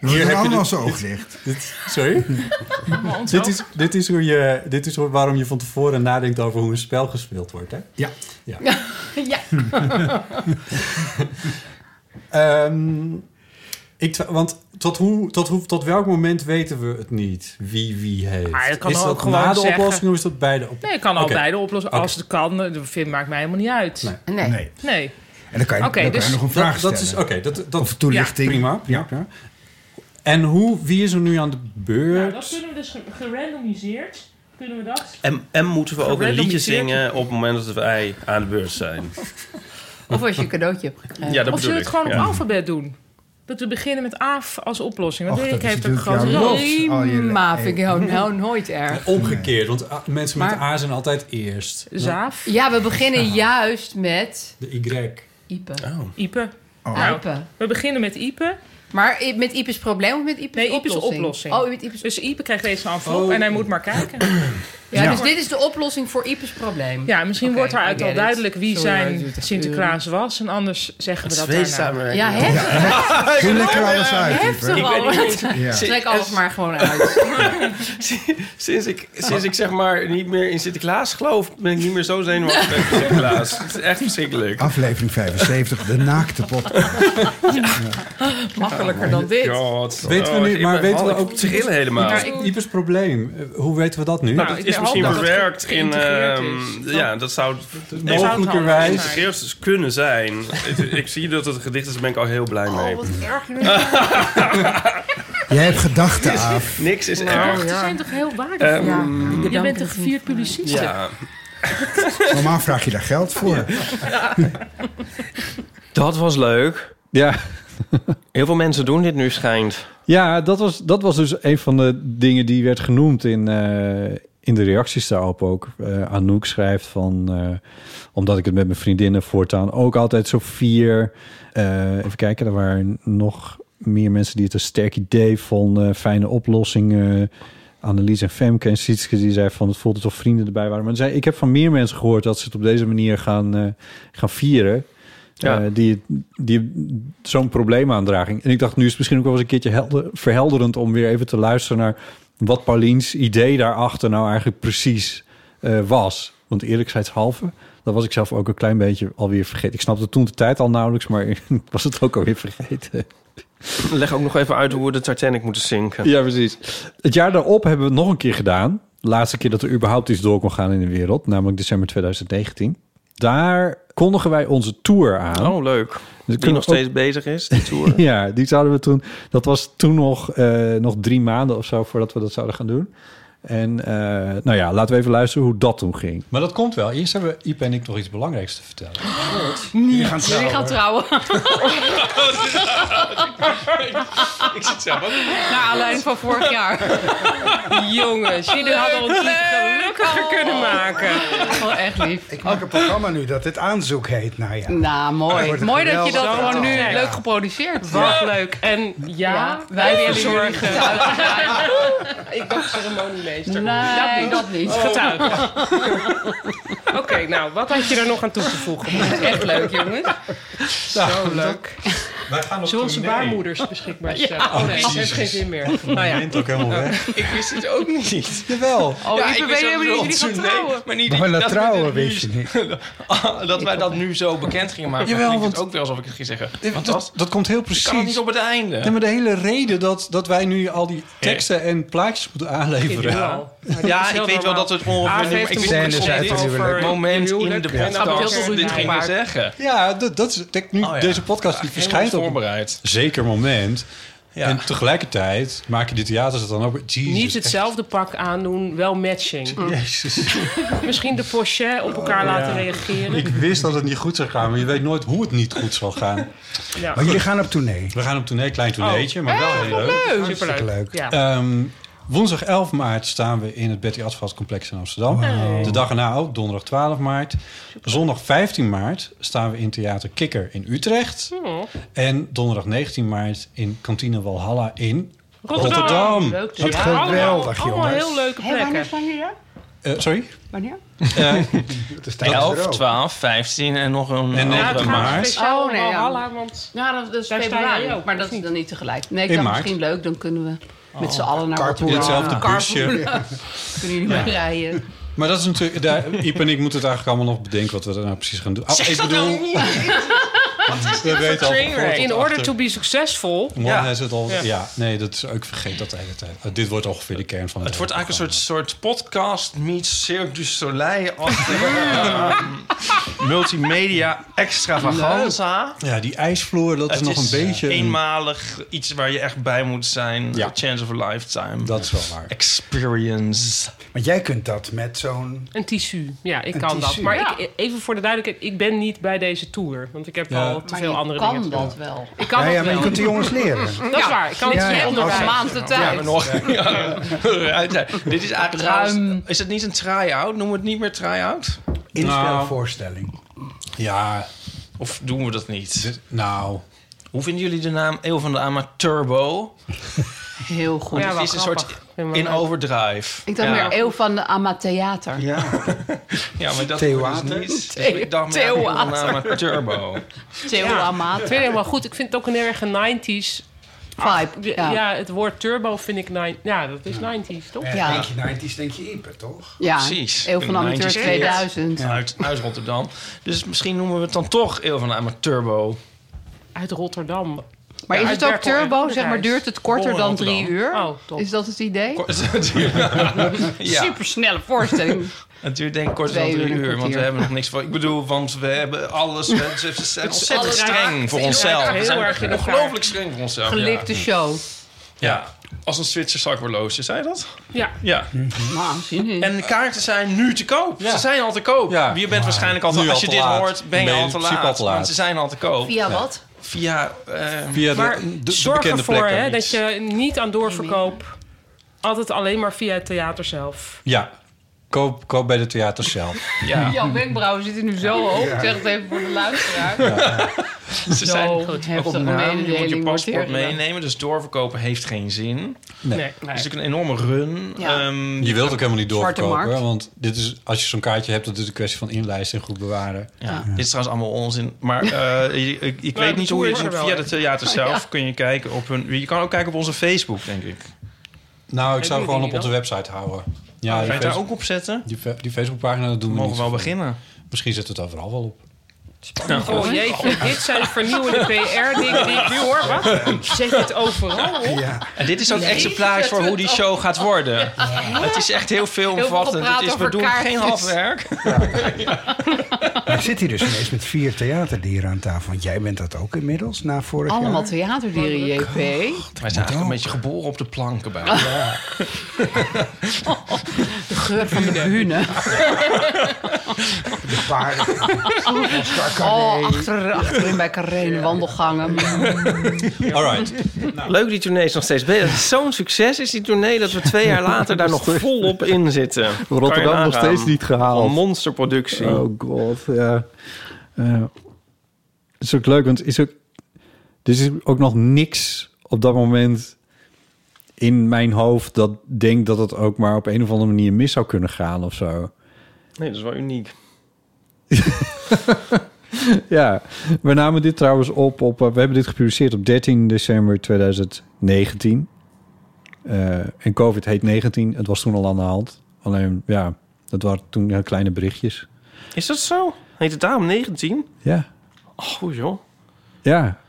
Speaker 6: We
Speaker 3: Hier heb je
Speaker 6: allemaal
Speaker 3: de-
Speaker 6: zijn oog dicht.
Speaker 3: dit- sorry? dit, is, dit, is hoe je, dit is hoe- waarom je van tevoren nadenkt over hoe een spel gespeeld wordt. Hè?
Speaker 6: Ja.
Speaker 5: ja.
Speaker 3: Ehm, ik, twa- want tot, hoe, tot, hoe, tot welk moment weten we het niet wie wie heeft?
Speaker 4: Ah, je kan
Speaker 3: is
Speaker 4: ook
Speaker 3: dat
Speaker 4: gewoon
Speaker 3: na de
Speaker 4: zeggen-
Speaker 3: oplossing of is dat bij de oplossing?
Speaker 4: Nee, ik kan al beide oplossen. Als het kan, dat vind, maakt mij helemaal niet uit.
Speaker 3: Nee.
Speaker 4: Nee.
Speaker 5: Nee.
Speaker 6: Nee. En dan kan je, dan kan
Speaker 4: dus
Speaker 6: je nog een vraag
Speaker 3: Dat, dat
Speaker 6: stellen.
Speaker 3: is oké. dat, dat,
Speaker 6: Of toelichting.
Speaker 3: prima. prima, prima. En hoe, wie is er nu aan de beurt?
Speaker 4: Nou, dat kunnen we dus ge- gerandomiseerd. Kunnen we dat?
Speaker 2: En, en moeten we ook een liedje zingen op het moment dat wij aan de beurt zijn?
Speaker 5: Of als je een cadeautje hebt gekregen.
Speaker 2: Ja, dat
Speaker 4: of zullen we
Speaker 2: ik.
Speaker 4: het gewoon
Speaker 2: ja.
Speaker 4: op alfabet doen? Dat we beginnen met Aaf als oplossing. Want heeft een
Speaker 6: natuurlijk
Speaker 4: grote
Speaker 5: Maar vind ik nou, nou nooit erg.
Speaker 3: Omgekeerd, want ah, mensen met
Speaker 5: Maar-
Speaker 3: A zijn altijd eerst.
Speaker 4: Zaaf,
Speaker 5: Ja, we beginnen juist met
Speaker 3: De Y.
Speaker 5: Ipe.
Speaker 2: Oh.
Speaker 4: Ipe.
Speaker 6: Oh.
Speaker 4: Nou,
Speaker 5: Ipe.
Speaker 4: We beginnen met Ipe.
Speaker 5: Maar met Ipe's probleem of met Ipe's
Speaker 4: Nee, Ipe's
Speaker 5: oplossing?
Speaker 4: oplossing.
Speaker 5: Oh, met Ipe's...
Speaker 4: Dus Ipe krijgt deze envelop
Speaker 3: Oh.
Speaker 4: en hij moet maar kijken.
Speaker 5: Ja,
Speaker 6: Ja.
Speaker 5: dus dit is de oplossing voor Ipe's probleem.
Speaker 4: Ja, misschien wordt daaruit al
Speaker 5: it.
Speaker 4: duidelijk wie
Speaker 5: Sorry,
Speaker 4: zijn Sinterklaas was. En anders zeggen we dat daarna.
Speaker 5: Ja, hè?
Speaker 6: Doe lekker alles uit.
Speaker 5: Heftig al.
Speaker 6: Ja.
Speaker 5: Trek alles maar gewoon uit.
Speaker 2: Sinds ik, sinds ik zeg maar niet meer in Sinterklaas geloof, ben ik niet meer zo zenuwachtig met Sinterklaas. Het is echt verschrikkelijk.
Speaker 6: Aflevering 75, de naakte pot.
Speaker 5: Makkelijker dan dit.
Speaker 2: God.
Speaker 3: Weten we nu- maar weten we ook-
Speaker 2: Ik trillen helemaal.
Speaker 3: Ipes probleem. Hoe weten we dat nu?
Speaker 4: Nou,
Speaker 2: het
Speaker 4: ik
Speaker 2: is misschien
Speaker 4: dat het
Speaker 2: verwerkt in... ehm,
Speaker 4: is.
Speaker 2: ja, dat zou
Speaker 3: Mogelijkerwijs.
Speaker 2: geïntegreerd dus kunnen zijn. ik, ik zie dat het een gedicht is, daar ben ik al heel blij mee.
Speaker 5: Oh, wat erg nu.
Speaker 6: Jij hebt gedachten af.
Speaker 2: Niks is erg.
Speaker 4: rechten zijn toch heel waardevol?
Speaker 2: Ehm,
Speaker 5: Ja,
Speaker 4: je bent een gevierd publicist.
Speaker 2: ja,
Speaker 6: Normaal vraag je daar geld voor.
Speaker 2: dat was leuk.
Speaker 1: Ja,
Speaker 2: Heel veel mensen doen dit nu, schijnt.
Speaker 1: ja dat, was, dat was dus een van de dingen die werd genoemd in, eh, in de reacties daarop ook. Eh, Anouk schrijft van... eh, omdat ik het met mijn vriendinnen voortaan ook altijd zo vier... even kijken, er waren nog meer mensen die het een sterk idee vonden. Fijne oplossingen. Annelies en Femke en Sietske die zei van het voelt alsof vrienden erbij waren. Maar zei, ik heb van meer mensen gehoord dat ze het op deze manier gaan, gaan vieren.
Speaker 2: Ja.
Speaker 1: Eh, die die zo'n probleemaandraging. En ik dacht, nu is het misschien ook wel eens een keertje helder, verhelderend om weer even te luisteren naar wat Pauliens idee daarachter nou eigenlijk precies eh, was. Want eerlijkheidshalve, dat was ik zelf ook een klein beetje alweer vergeten. Ik snapte toen de tijd al nauwelijks, maar ik was het ook alweer vergeten.
Speaker 2: Leg ook nog even uit hoe we de Titanic moeten zinken.
Speaker 1: Ja, precies. Het jaar daarop hebben we het nog een keer gedaan. De laatste keer dat er überhaupt iets door kon gaan in de wereld, namelijk december 2019. Daar kondigen wij onze tour aan.
Speaker 2: Oh, leuk.
Speaker 1: Dus
Speaker 2: Die nog
Speaker 1: ook-
Speaker 2: steeds bezig is, die tour.
Speaker 1: Ja, die zouden we toen. Dat was toen nog, eh, nog drie maanden of zo voordat we dat zouden gaan doen. En eh, nou ja, laten we even luisteren hoe dat toen ging.
Speaker 3: Maar dat komt wel. Eerst hebben Ipe en ik nog iets belangrijks te vertellen.
Speaker 6: Jullie gaan
Speaker 5: Jullie gaan trouwen.
Speaker 2: Ik zit zelf ook.
Speaker 5: Naar aanleiding van vorig jaar.
Speaker 4: Jongens, jullie hadden ons niet gelukkiger kunnen maken.
Speaker 5: Oh, echt lief.
Speaker 6: Ik maak een programma nu dat dit aanzoek heet. Nou ja.
Speaker 5: Nou, mooi. Mooi dat je dat gewoon nu
Speaker 4: Ja.
Speaker 5: leuk geproduceerd
Speaker 4: Wat leuk. En ja,
Speaker 5: Ja,
Speaker 4: wij willen getuigen. Ik dacht ceremoniemeester.
Speaker 5: Nee, dat niet.
Speaker 4: Getuigen. Oké, nou, wat had je daar nog aan toe te voegen?
Speaker 5: Echt leuk, jongens.
Speaker 4: Zo leuk.
Speaker 3: Wij gaan op
Speaker 4: Zullen we onze baarmoeders beschikbaar stellen? Oh nee, dat heeft geen zin meer. Nou ja.
Speaker 3: ook helemaal weg.
Speaker 2: Ik wist het ook niet.
Speaker 3: Jawel.
Speaker 5: Oh,
Speaker 2: Ja,
Speaker 5: ik weet
Speaker 2: wist
Speaker 5: helemaal niet
Speaker 2: dat
Speaker 5: dat jullie gaan trouwen.
Speaker 2: Maar niet
Speaker 6: Maar
Speaker 2: dat
Speaker 6: dat
Speaker 2: we
Speaker 6: trouwen wist je niet.
Speaker 2: dat wij dat nu zo bekend gingen maken.
Speaker 3: Jawel, want-
Speaker 2: het ook wel alsof ik het ging zeggen. Want
Speaker 3: Dat,
Speaker 2: dat
Speaker 3: dat komt heel
Speaker 2: kan het
Speaker 3: precies.
Speaker 2: niet op het einde.
Speaker 3: Nee, maar de hele reden dat, dat wij nu al die teksten en plaatjes moeten aanleveren.
Speaker 4: Ja,
Speaker 2: Ja, ik weet wel dat het ongeveer... Ik dit
Speaker 6: over
Speaker 2: moment
Speaker 4: je
Speaker 2: in de
Speaker 4: En dat
Speaker 2: podcast
Speaker 5: heel veel
Speaker 2: dit gingen zeggen.
Speaker 3: Ja, dat, dat is
Speaker 2: Oh
Speaker 3: deze podcast die verschijnt op een zeker moment.
Speaker 2: Ja.
Speaker 3: En tegelijkertijd maken die theaters het dan ook... Jezus,
Speaker 4: Niet hetzelfde pak aandoen, wel matching.
Speaker 3: Jezus.
Speaker 4: Misschien de pochet op elkaar laten reageren.
Speaker 3: Ik wist dat het niet goed zou gaan, maar je weet nooit hoe het niet goed zal gaan.
Speaker 4: Ja.
Speaker 6: Maar jullie gaan op tournee.
Speaker 3: We gaan op tournee, klein tourneetje, maar wel heel leuk.
Speaker 4: Superleuk.
Speaker 6: leuk.
Speaker 4: Ja.
Speaker 3: Woensdag 11 maart staan we in het Betty Asphalt Complex in Amsterdam. De dag erna ook, donderdag 12 maart. Zondag 15 maart staan we in Theater Kikker in Utrecht.
Speaker 4: Oh.
Speaker 3: En donderdag 19 maart in Kantine Walhalla in
Speaker 4: Rotterdam.
Speaker 3: Rotterdam.
Speaker 5: Leuk.
Speaker 6: Wat geweldig,
Speaker 4: Allemaal
Speaker 6: jongens.
Speaker 4: heel leuke
Speaker 5: Hé, wanneer
Speaker 4: plekken.
Speaker 5: staan jullie?
Speaker 3: Eh, sorry?
Speaker 5: Wanneer?
Speaker 3: Eh,
Speaker 6: Het is tijdens
Speaker 2: 11,
Speaker 6: er ook.
Speaker 2: 12, 15 en nog een
Speaker 3: En
Speaker 2: andere
Speaker 3: maart.
Speaker 4: speciaal
Speaker 5: Oh, nee, ja.
Speaker 4: Walhalla, want...
Speaker 5: Ja, dat, dat is februari.
Speaker 4: ook,
Speaker 5: maar dat is dan niet tegelijk. Nee, ik dacht misschien leuk. Dan kunnen we met z'n allen naar.
Speaker 3: In hetzelfde busje.
Speaker 5: Kunnen jullie maar rijden.
Speaker 3: maar dat is natuurlijk... Daar, Iep en ik moeten het eigenlijk allemaal nog bedenken wat we er nou precies gaan doen. Oh, ik bedoel... we weten al
Speaker 4: In order
Speaker 3: achter.
Speaker 4: to be successful...
Speaker 2: Ja.
Speaker 3: is het al... Ja.
Speaker 4: Ja.
Speaker 3: nee, dat is, ik vergeet dat de hele tijd. Uh, dit wordt ongeveer de kern van het
Speaker 2: Het wordt eigenlijk een soort, soort podcast meets Cirque du Soleil ehm, multimedia extravaganza.
Speaker 3: Ja, die ijsvloer, dat is nog een beetje... een-
Speaker 2: eenmalig iets waar je echt bij moet zijn.
Speaker 3: Ja.
Speaker 2: A chance of a lifetime.
Speaker 3: Dat is wel waar.
Speaker 2: Experience.
Speaker 6: Want jij kunt dat met zo'n...
Speaker 4: Een tissu. Ja, ik
Speaker 6: Een
Speaker 4: kan
Speaker 6: tissu.
Speaker 4: dat. Maar
Speaker 5: Ja.
Speaker 4: ik, even voor de duidelijkheid, ik ben niet bij deze tour. Want ik heb
Speaker 3: Ja.
Speaker 4: Te
Speaker 5: Maar
Speaker 4: veel andere
Speaker 5: kan
Speaker 4: dingen te
Speaker 5: dat wel.
Speaker 4: Ik kan
Speaker 6: Ja, maar je kunt de jongens leren.
Speaker 4: Dat is waar. Ik kan het
Speaker 6: Ja,
Speaker 4: onderwijs.
Speaker 5: Een maand de
Speaker 2: Ja,
Speaker 5: tijd.
Speaker 2: maar nog. Ja, ruim zijn. Dit is eigenlijk
Speaker 5: Ruim.
Speaker 2: Is het niet een try-out? Noemen we het niet meer try-out?
Speaker 6: Inspelvoorstelling.
Speaker 3: Ja,
Speaker 2: Of doen we dat niet?
Speaker 3: nou...
Speaker 2: Hoe vinden jullie de naam Eeuw van de Amateurbo?
Speaker 5: Heel goed.
Speaker 4: Ja,
Speaker 2: Het is een
Speaker 4: grappig. Ik
Speaker 2: in
Speaker 4: leuk.
Speaker 2: overdrive.
Speaker 5: Ik dacht
Speaker 2: ja.
Speaker 5: meer eeuw van de Amatheater.
Speaker 2: Ja. ja, maar dat dus niet. Dus ik dacht meer van de Amateurbo.
Speaker 5: Theo
Speaker 4: Ja. Ik vind het helemaal goed. Ik vind het ook een erg een 90s.
Speaker 5: Vibe.
Speaker 4: Ja.
Speaker 5: Ja.
Speaker 4: het woord turbo vind ik... nine- Ja, dat is 90s, toch?
Speaker 6: Ja.
Speaker 5: Ja.
Speaker 6: Denk je 90s, denk je Ieper, toch?
Speaker 5: Ja,
Speaker 2: Precies.
Speaker 5: eeuw van de Amateur
Speaker 2: 90s
Speaker 5: 2000.
Speaker 2: Uit, uit Rotterdam. Dus misschien noemen we het dan toch Eeuw van de Amateurbo.
Speaker 4: Uit Rotterdam.
Speaker 5: Maar
Speaker 4: Ja,
Speaker 5: is het ook turbo? Zeg maar, duurt het korter dan drie uur?
Speaker 4: Oh, top.
Speaker 5: Is dat het idee?
Speaker 2: ja.
Speaker 5: Super snelle voorstelling.
Speaker 2: Het duurt denk ik korter dan
Speaker 5: uur
Speaker 2: drie uur, want we hebben nog niks voor. Ik bedoel, want we hebben alles. We zijn ontzettend streng voor onszelf. We zijn ongelooflijk streng voor onszelf.
Speaker 5: Gelikte show.
Speaker 2: Ja. als een Zwitser zakhorloge, zei je dat?
Speaker 4: Ja.
Speaker 2: Ja.
Speaker 5: Nou, zin in.
Speaker 2: En de kaarten zijn nu te koop.
Speaker 3: Ja.
Speaker 2: Ze zijn al te koop.
Speaker 3: Ja.
Speaker 2: Je bent waarschijnlijk al te,
Speaker 3: Nu al
Speaker 2: als je
Speaker 3: te
Speaker 2: dit
Speaker 3: laat.
Speaker 2: hoort, ben je
Speaker 3: Ben je
Speaker 2: al te laat.
Speaker 3: al te laat.
Speaker 2: Want ze zijn al te koop.
Speaker 5: Via wat?
Speaker 2: Via. eh,
Speaker 3: Via de,
Speaker 4: Maar
Speaker 3: de, de
Speaker 4: zorg
Speaker 3: bekende
Speaker 4: ervoor
Speaker 3: plekken
Speaker 4: hè,
Speaker 3: niet.
Speaker 4: dat je niet aan doorverkoop... Altijd alleen maar via het theater zelf.
Speaker 3: Ja, koop, koop bij de theaters zelf.
Speaker 2: ja.
Speaker 5: Jouw wenkbrauwen zitten nu zo hoog. Ik zeg het even voor de luisteraar.
Speaker 2: Ze
Speaker 5: Zo
Speaker 2: zijn op
Speaker 5: een
Speaker 2: naam. Je moet je paspoort meenemen. Dus doorverkopen heeft geen zin.
Speaker 4: Nee.
Speaker 5: Nee.
Speaker 2: Het is natuurlijk een enorme run.
Speaker 5: Ja.
Speaker 2: Ehm,
Speaker 3: Je wilt ook helemaal niet doorverkopen. Want dit is, als je zo'n kaartje hebt, dat is een kwestie van inlijsten en goed bewaren.
Speaker 2: Ja, dit is trouwens allemaal onzin. Maar eh, ik, ik, ik
Speaker 4: Nou,
Speaker 2: weet
Speaker 4: de
Speaker 2: niet hoe je via de theater zelf kun je kijken op hun. Je kan ook kijken op onze Facebook, denk ik.
Speaker 3: Nou, ik zou gewoon op onze website houden.
Speaker 2: Ja, Ga je het daar ook op zetten?
Speaker 3: die, die Facebookpagina, dat doen
Speaker 2: We
Speaker 3: we
Speaker 2: mogen
Speaker 3: niet.
Speaker 2: wel beginnen.
Speaker 3: Misschien zet het overal wel op.
Speaker 4: Oh jeetje, dit zijn vernieuwende PR-dingen die ik nu hoor. Wat? Zet het overal op?
Speaker 6: Ja.
Speaker 2: En dit is ook
Speaker 4: Nee,
Speaker 2: exemplarisch voor hoe die show gaat worden.
Speaker 5: Oh.
Speaker 2: Het is echt heel veelomvattend.
Speaker 5: Heel veel
Speaker 2: Het is, we doen geen halfwerk.
Speaker 6: Maar zit hier dus ineens met vier theaterdieren aan tafel. Want jij bent dat ook inmiddels, na vorig
Speaker 5: Allemaal
Speaker 6: jaar.
Speaker 5: theaterdieren, JP.
Speaker 2: Wij zijn eigenlijk een beetje geboren op de planken bij.
Speaker 5: De geur van de bühne.
Speaker 6: De paarden.
Speaker 5: Oh, achter, achterin bij Carré, de wandelgangen.
Speaker 3: Alright.
Speaker 2: Leuk, die tournee is nog steeds bezig. Het is Zo'n succes is die tournee dat we twee jaar later daar nog volop in zitten.
Speaker 1: Rotterdam nog steeds niet gehaald.
Speaker 2: Een monsterproductie.
Speaker 1: Oh god, ja. Eh, het is ook leuk, want is ook, er is ook nog niks op dat moment in mijn hoofd dat denkt dat het ook maar op een of andere manier mis zou kunnen gaan of zo.
Speaker 2: Nee, dat is wel uniek.
Speaker 1: Ja, we namen dit trouwens op op. eh, we hebben dit gepubliceerd op 13 december 2019. Eh, en COVID heet 19. Het was toen al aan de hand. Alleen, ja, dat waren toen kleine berichtjes.
Speaker 2: Is dat zo? Heet het daarom 19?
Speaker 1: Ja,
Speaker 2: Oh, joh.
Speaker 1: ja.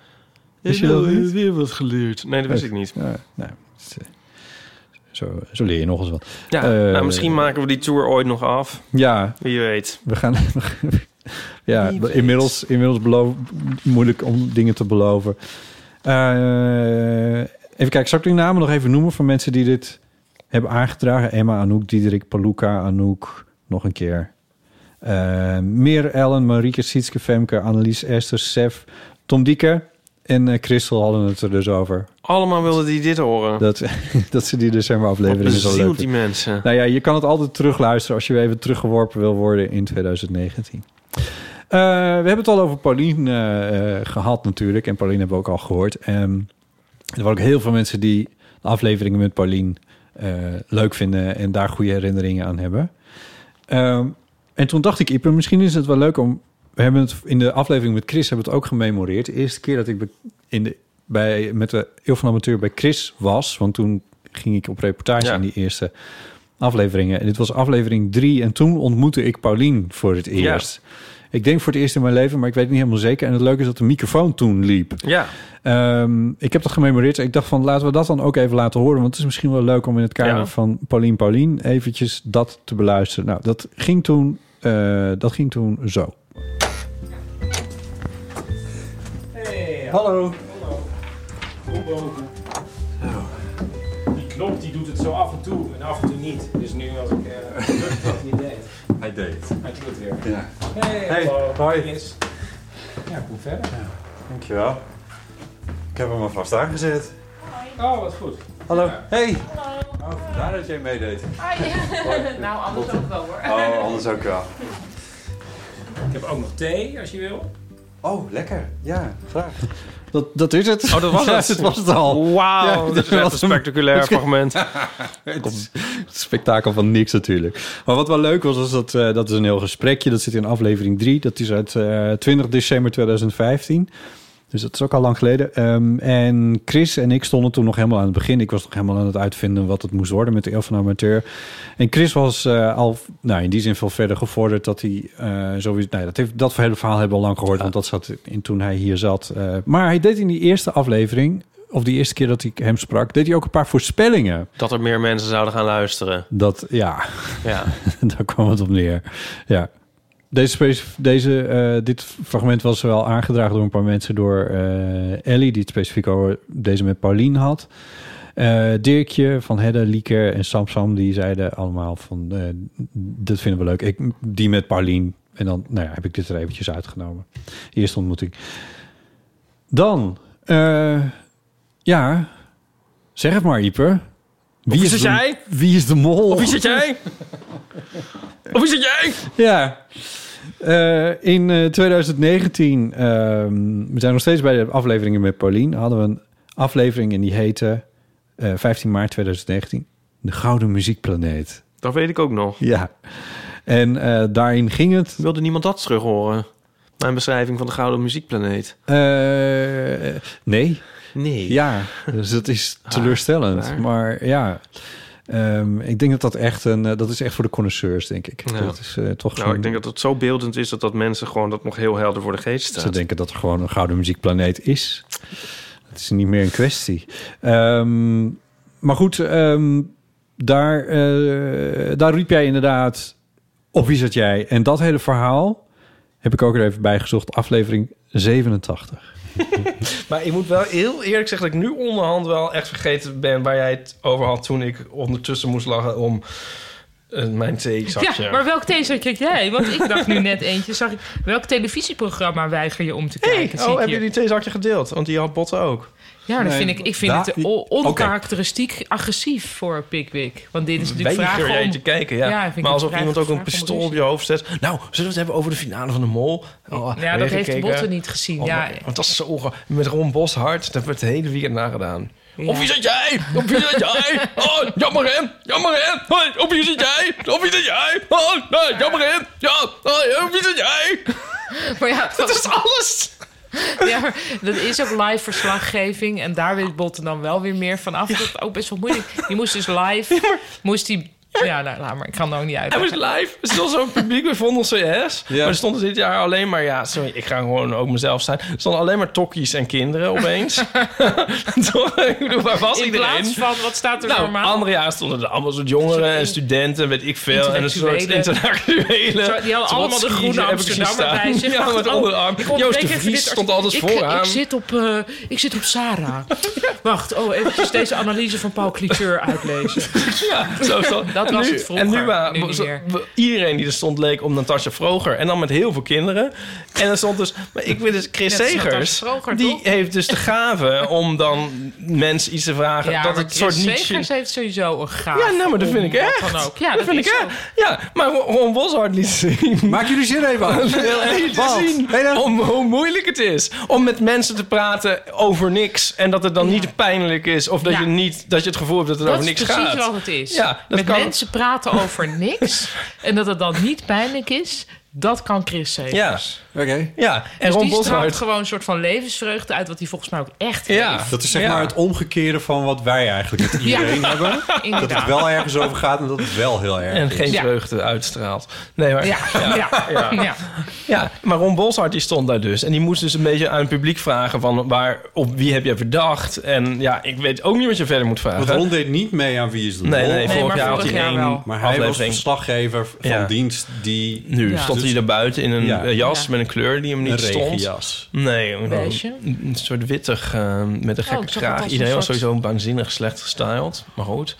Speaker 1: Wist je dat niet?
Speaker 2: weer wat geleerd. Nee, dat wist ik niet.
Speaker 1: Ja, nou, is, eh, zo, zo leer je nog eens wat.
Speaker 2: Ja,
Speaker 1: Eh,
Speaker 2: nou, misschien maken we die tour ooit nog af.
Speaker 1: Ja,
Speaker 2: Wie weet.
Speaker 1: we gaan. ja,
Speaker 2: Wie weet.
Speaker 1: inmiddels, inmiddels beloof, moeilijk om dingen te beloven. Eh, even kijken, zal ik die namen nog even noemen van mensen die dit hebben aangedragen? Emma, Anouk, Diederik, Paluca, Anouk, nog een keer. Eh Meer, Ellen, Marieke, Sietske, Femke, Annelies, Esther, Sef, Tom Dieke en eh, Christel hadden het er dus over.
Speaker 2: Allemaal wilden die dit horen.
Speaker 1: Dat, dat ze die december aflevering zo leuk
Speaker 2: die mensen.
Speaker 1: Nou ja, je kan het altijd terugluisteren als je weer even teruggeworpen wil worden in 2019. Eh, we hebben het al over Pauline eh, eh, gehad natuurlijk. En Pauline hebben we ook al gehoord. Ehm, er waren ook heel veel mensen die de afleveringen met Pauline leuk vinden... en daar goede herinneringen aan hebben. Ehm, en toen dacht ik, Ipe, misschien is het wel leuk om... We hebben het in de aflevering met Chris hebben het ook gememoreerd. De eerste keer dat ik in de, bij, met de Eeuw van Amateur bij Chris was... want toen ging ik op reportage
Speaker 2: Ja.
Speaker 1: in die eerste afleveringen. En dit was aflevering drie. En toen ontmoette ik Paulien voor het eerst. Ik denk voor het eerst in mijn leven, maar ik weet het niet helemaal zeker. En het leuke is dat de microfoon toen liep.
Speaker 2: Ja,
Speaker 1: Ehm, ik heb dat gememoreerd. Ik dacht van, laten we dat dan ook even laten horen. Want het is misschien wel leuk om in het kader
Speaker 2: Ja.
Speaker 1: van Paulien Paulien... eventjes dat te beluisteren. Nou, dat ging toen, eh, dat ging toen zo. Hallo.
Speaker 7: Die knop die doet het zo af en toe en af en toe niet. Dus nu als ik uh, druk dat hij niet deed.
Speaker 3: Hij deed.
Speaker 7: Hij doet het weer.
Speaker 3: Ja.
Speaker 7: Hey,
Speaker 1: Hey,
Speaker 7: hallo.
Speaker 1: hoi.
Speaker 7: Ja, kom verder.
Speaker 3: Dankjewel. Ik heb hem alvast aangezet.
Speaker 7: Oh, wat goed.
Speaker 3: Hallo.
Speaker 7: Ja.
Speaker 3: Hey. Oh, vandaar dat jij meedeed.
Speaker 4: Nou, anders ook wel hoor.
Speaker 3: Oh, anders ook wel.
Speaker 7: Ik heb ook nog thee, als je wil.
Speaker 3: Oh, lekker. Ja, graag.
Speaker 1: Dat, dat is het.
Speaker 2: Oh, dat was het.
Speaker 1: dat was het al.
Speaker 2: Wauw, dit is
Speaker 1: dat
Speaker 2: echt
Speaker 1: was
Speaker 2: een spectaculair fragment.
Speaker 1: Het is het spektakel van niks natuurlijk. Maar wat wel leuk was, was dat, eh, dat is een heel gesprekje. Dat zit in aflevering 3. Dat is uit eh 20 december 2015. Dus dat is ook al lang geleden. Ehm, en Chris en ik stonden toen nog helemaal aan het begin. Ik was nog helemaal aan het uitvinden wat het moest worden met de Elf van Amateur. En Chris was eh, al nou, in die zin veel verder gevorderd dat hij eh sowieso... Nee, dat, heeft, dat hele verhaal hebben we al lang gehoord, want dat zat in toen hij hier zat. Eh, maar hij deed in die eerste aflevering, of die eerste keer dat ik hem sprak, deed hij ook een paar voorspellingen.
Speaker 2: Dat er meer mensen zouden gaan luisteren.
Speaker 1: Dat, ja,
Speaker 2: Ja.
Speaker 1: daar kwam het op neer. Ja. Deze, deze, eh, dit fragment was wel aangedragen door een paar mensen. Door eh, Ellie, die het specifiek over deze met Paulien had. Eh, Dirkje van Hedde, Lieke en Samsam, die zeiden allemaal van... dat vinden we leuk. Ik, die met Paulien. En dan nou ja, heb ik dit er eventjes uitgenomen. Eerste ontmoeting. Dan, ja, zeg het maar, Ieper.
Speaker 2: Wie is
Speaker 1: de-
Speaker 2: het jij?
Speaker 1: Wie is de mol?
Speaker 2: Of wie zit jij? Of wie zit jij?
Speaker 1: Ja. Eh, in eh, 2019, ehm, we zijn nog steeds bij de afleveringen met Paulien, hadden we een aflevering en die heette eh, 15 maart 2019, De Gouden Muziekplaneet.
Speaker 2: Dat weet ik ook nog.
Speaker 1: Ja. En eh, daarin ging het.
Speaker 2: Wilde niemand dat terug horen? Mijn beschrijving van de Gouden Muziekplaneet.
Speaker 1: Eh, nee.
Speaker 2: Nee.
Speaker 1: Ja, dus dat is teleurstellend.
Speaker 2: waar.
Speaker 1: maar ja, ehm, ik denk dat dat echt een, eh, dat is echt voor de connoisseurs, denk ik.
Speaker 2: Ja.
Speaker 1: Dat is eh, toch
Speaker 2: Nou, ik denk dat het zo beeldend is dat, dat mensen gewoon dat nog heel helder voor de geest staat.
Speaker 1: Ze denken dat er gewoon een gouden muziekplaneet is. Het is niet meer een kwestie. Ehm, maar goed, ehm, daar, eh, daar riep jij inderdaad op wie zat jij. En dat hele verhaal heb ik ook er even bijgezocht. Aflevering 87.
Speaker 2: Maar ik moet wel heel eerlijk zeggen dat ik nu onderhand wel echt vergeten ben waar jij het over had toen ik ondertussen moest lachen om mijn theezakje.
Speaker 4: Ja, maar welk theezakje had jij? Want ik dacht nu net eentje. Zag ik, welk televisieprogramma weiger je om te kijken?
Speaker 2: Oh, heb je die theezakje gedeeld? Want die had Botten ook.
Speaker 4: Ja, dat
Speaker 1: Nee,
Speaker 4: vind ik, ik vind
Speaker 1: daar-
Speaker 4: het onkarakteristiek agressief voor Pickwick. Want dit is natuurlijk
Speaker 2: Weiger jij
Speaker 4: om...
Speaker 2: te kijken, ja. Maar alsof iemand ook een
Speaker 4: vraag
Speaker 2: pistool op je hoofd zet. Nou, zullen we het hebben over de finale van de Mol? Oh,
Speaker 4: Ja, dat heeft? Botten niet gezien.
Speaker 2: Oh,
Speaker 4: ja,
Speaker 2: Want dat is zo... Met Ron Boshart, dat werd het hele weekend nagedaan. Op wie zit jij? Op wie zit jij? Oh, jammer in, jammer in. Hoi, op wie zit jij? Op wie zit jij? Oh, nee, jammer in. Ja, oh, op wie zit jij?
Speaker 4: maar ja,
Speaker 2: Dat is alles.
Speaker 4: Ja, maar dat is ook live verslaggeving. En daar weet Botten dan wel weer meer van af. Dat is ook best wel moeilijk. Die moest dus live... Moest die... Ja, nou, laat maar. Ik kan het ook niet
Speaker 2: Hij
Speaker 4: uitleggen.
Speaker 2: was live. Er stond zo'n publiek bij Vondel CS.
Speaker 1: Ja.
Speaker 2: Maar er stonden dit jaar alleen maar... Ja, sorry, ik ga gewoon ook mezelf zijn. Er stonden alleen maar tokkies en kinderen opeens. Toch? ik bedoel, waar was
Speaker 4: In
Speaker 2: iedereen?
Speaker 4: plaats van, wat staat er
Speaker 2: Nou,
Speaker 4: normaal?
Speaker 2: andere jaren stonden er allemaal soort jongeren en studenten, weet ik veel. En een soort.
Speaker 4: Zo, die hadden allemaal de groene Amsterdammer
Speaker 2: staan.
Speaker 4: bij zich.
Speaker 2: Ja, met
Speaker 4: oh,
Speaker 2: onderarm. Joost de Vries stond altijd
Speaker 4: ik,
Speaker 2: vooraan.
Speaker 4: Ik zit op, eh, ik zit op Sarah. Wacht, oh, eventjes deze analyse van Paul Cliteur uitlezen.
Speaker 2: Ja, zo, zo.
Speaker 4: Dat
Speaker 2: En
Speaker 4: was
Speaker 2: nu-
Speaker 4: het vroeger,
Speaker 2: En nu, wa- iedereen die er stond leek op Natasja Vroger. En dan met heel veel kinderen. En er stond dus... Maar ik weet dus, Chris
Speaker 4: Net
Speaker 2: Segers...
Speaker 4: Vroger,
Speaker 2: die
Speaker 4: toch?
Speaker 2: heeft dus de gave om dan mensen iets te vragen.
Speaker 4: Ja,
Speaker 2: dat het soort
Speaker 4: Chris
Speaker 2: niet...
Speaker 4: Segers heeft sowieso een gaaf.
Speaker 2: Ja, nou, maar dat vind ik
Speaker 4: om
Speaker 2: echt.
Speaker 4: Ook. Ja,
Speaker 2: dat,
Speaker 4: dat,
Speaker 2: vind
Speaker 4: is
Speaker 2: ik
Speaker 4: zo.
Speaker 2: echt. Ja, maar Ron- Boshart liet zien...
Speaker 8: Maak jullie zin even Wat?
Speaker 2: zien om hoe moeilijk het is om met mensen te praten over niks. En dat het dan niet pijnlijk is. Of dat,
Speaker 4: Ja.
Speaker 2: je niet, dat je het gevoel hebt dat het
Speaker 4: Dat
Speaker 2: over
Speaker 4: is
Speaker 2: niks
Speaker 4: precies
Speaker 2: gaat.
Speaker 4: wat het is.
Speaker 2: Ja, dat
Speaker 4: Met
Speaker 2: kan-
Speaker 4: mensen praten over niks en dat het dan niet pijnlijk is, dat kan Chris Segers.
Speaker 2: Ja,
Speaker 8: Oké.
Speaker 2: ja. En
Speaker 4: Dus
Speaker 2: Ron
Speaker 4: die straalt gewoon een soort van levensvreugde uit, wat hij volgens mij ook echt
Speaker 2: Ja.
Speaker 4: heeft.
Speaker 1: Dat is zeg
Speaker 2: Ja.
Speaker 1: maar het omgekeerde van wat wij eigenlijk met iedereen hebben. Dat het
Speaker 4: Inderdaad.
Speaker 1: wel ergens over gaat en dat het wel heel erg
Speaker 2: En
Speaker 1: is.
Speaker 2: geen
Speaker 4: Ja.
Speaker 2: vreugde uitstraalt. Nee, maar...
Speaker 4: Ja, ja, ja. ja.
Speaker 2: Ja, maar Ron Boshart die stond daar dus. En die moest dus een beetje aan het publiek vragen van... Waar, op wie heb jij verdacht? En ja, ik weet ook niet wat je verder moet vragen.
Speaker 1: Want Ron deed niet mee aan Wie is de
Speaker 2: Nee, nee, vorig
Speaker 4: maar
Speaker 2: jaar had hij één.
Speaker 1: Maar hij was verslaggever van
Speaker 2: Ja.
Speaker 1: dienst die...
Speaker 2: Nu
Speaker 4: Ja.
Speaker 2: Stond hij er buiten in een
Speaker 1: Ja.
Speaker 2: eh, jas
Speaker 4: Ja.
Speaker 2: met een kleur die hem
Speaker 1: Een
Speaker 2: niet stond.
Speaker 1: regenjas.
Speaker 2: Nee, een, een soort wittig eh, met een gekke
Speaker 4: ik zag het
Speaker 2: kraag. Iedereen
Speaker 4: een
Speaker 2: was
Speaker 4: soort-
Speaker 2: sowieso waanzinnig slecht gestyled. Maar goed.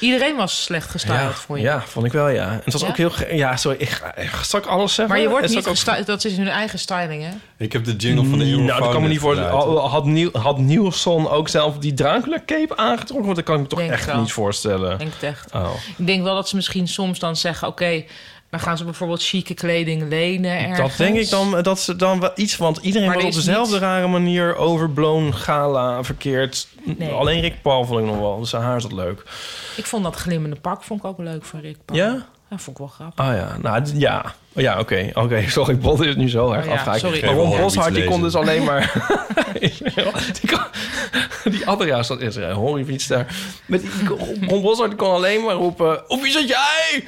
Speaker 4: Iedereen was slecht gestyled
Speaker 2: ja,
Speaker 4: voor je.
Speaker 2: ja, vond ik wel, ja. En het was
Speaker 4: Ja?
Speaker 2: ook heel... Ja, sorry, ik Zal ik alles zeggen?
Speaker 4: Maar je wordt niet
Speaker 2: ook-
Speaker 4: gestyled, dat is hun eigen styling, hè?
Speaker 1: Ik heb de jingle van de Eurofoon
Speaker 2: Nou, dat kan me niet voorstellen. Had, Niel, had Nielsen ook zelf die Dracula cape aangetrokken? Want dat kan ik me toch
Speaker 4: Denk
Speaker 2: echt niet voorstellen.
Speaker 4: Ik denk het echt.
Speaker 2: Oh.
Speaker 4: Ik denk wel dat ze misschien soms dan zeggen... oké, dan gaan ze bijvoorbeeld chique kleding lenen ergens.
Speaker 2: Dat denk ik dan, dat ze dan wel iets... Want iedereen
Speaker 4: Maar er
Speaker 2: op
Speaker 4: is
Speaker 2: dezelfde
Speaker 4: niet-
Speaker 2: rare manier overblown gala verkeerd.
Speaker 4: Nee.
Speaker 2: Alleen Rick Paul vond ik nog wel. Dus haar zat leuk.
Speaker 4: Ik vond dat glimmende pak vond ik ook leuk van Rick Paul.
Speaker 2: Ja?
Speaker 4: Ja, vond ik wel grappig.
Speaker 2: Ah ja, nou ja. Ja, oké. Oké, sorry, Bot is nu zo erg
Speaker 4: Oh ja,
Speaker 2: afgehaakt.
Speaker 4: sorry.
Speaker 2: Maar Ron Boshart, die kon dus alleen maar... die, kon, die Adria stond is er, Horryfiets daar. Met die, Ron Boshart die kon alleen maar roepen... Op wie zit jij?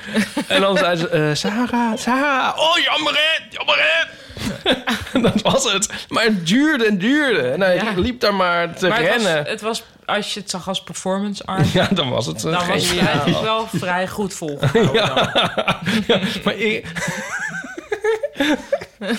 Speaker 2: En dan zei ze... eh, Sarah, Sarah. Oh, jammer hè. Dat was het. Maar het duurde en duurde. En hij
Speaker 4: Ja.
Speaker 2: liep daar maar te
Speaker 4: maar het was,
Speaker 2: rennen.
Speaker 4: het was, als je het zag als performance art...
Speaker 2: Ja, dan was het
Speaker 4: dan was het wel vrij goed volgehouden. dan.
Speaker 2: Maar ik,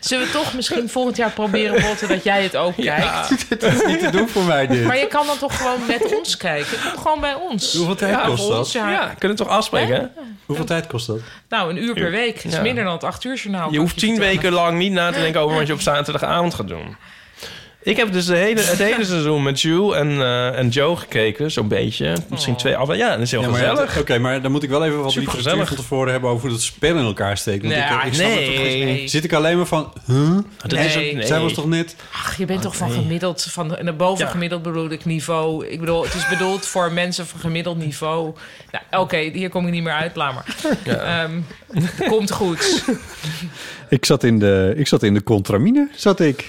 Speaker 4: Zullen we toch misschien volgend jaar proberen, Botte, dat jij het ook kijkt?
Speaker 1: Dit is niet te doen voor mij, dit.
Speaker 4: Maar je kan dan toch gewoon met ons kijken? Kom gewoon bij ons.
Speaker 1: Hoeveel tijd
Speaker 4: Ja,
Speaker 1: kost dat?
Speaker 4: ons, ja.
Speaker 2: ja, kunnen we toch afspreken? hè?
Speaker 1: Hoeveel tijd kost dat?
Speaker 4: Nou, een uur per week. Dat is
Speaker 2: Ja.
Speaker 4: minder dan het acht uur journaal.
Speaker 2: Je hoeft tien weken lang niet na te denken over wat je op zaterdagavond gaat doen. Ik heb dus de hele, het hele seizoen met Jules en, eh, en Joe gekeken. Zo'n beetje. Misschien twee af. Ja, dat is heel
Speaker 3: Ja, maar
Speaker 2: gezellig.
Speaker 3: Oké, maar dan moet ik wel even wat literatuur
Speaker 2: gezellig.
Speaker 3: van tevoren hebben over hoe dat spel in elkaar steekt. Want
Speaker 4: Nee,
Speaker 3: ik, ik snap het
Speaker 2: nee.
Speaker 3: Zit ik alleen maar van, huh?
Speaker 2: Dat
Speaker 4: Nee.
Speaker 2: is ook- nee.
Speaker 3: Zij was toch net...
Speaker 4: Ach, je bent toch van gemiddeld, van en boven
Speaker 2: Ja.
Speaker 4: gemiddeld bedoel ik niveau. Ik bedoel, het is bedoeld voor mensen van gemiddeld niveau. Nou, oké, hier kom ik niet meer uit, laat maar. Ehm, komt goed.
Speaker 1: Ik zat in de, ik zat in de contramine, zat ik.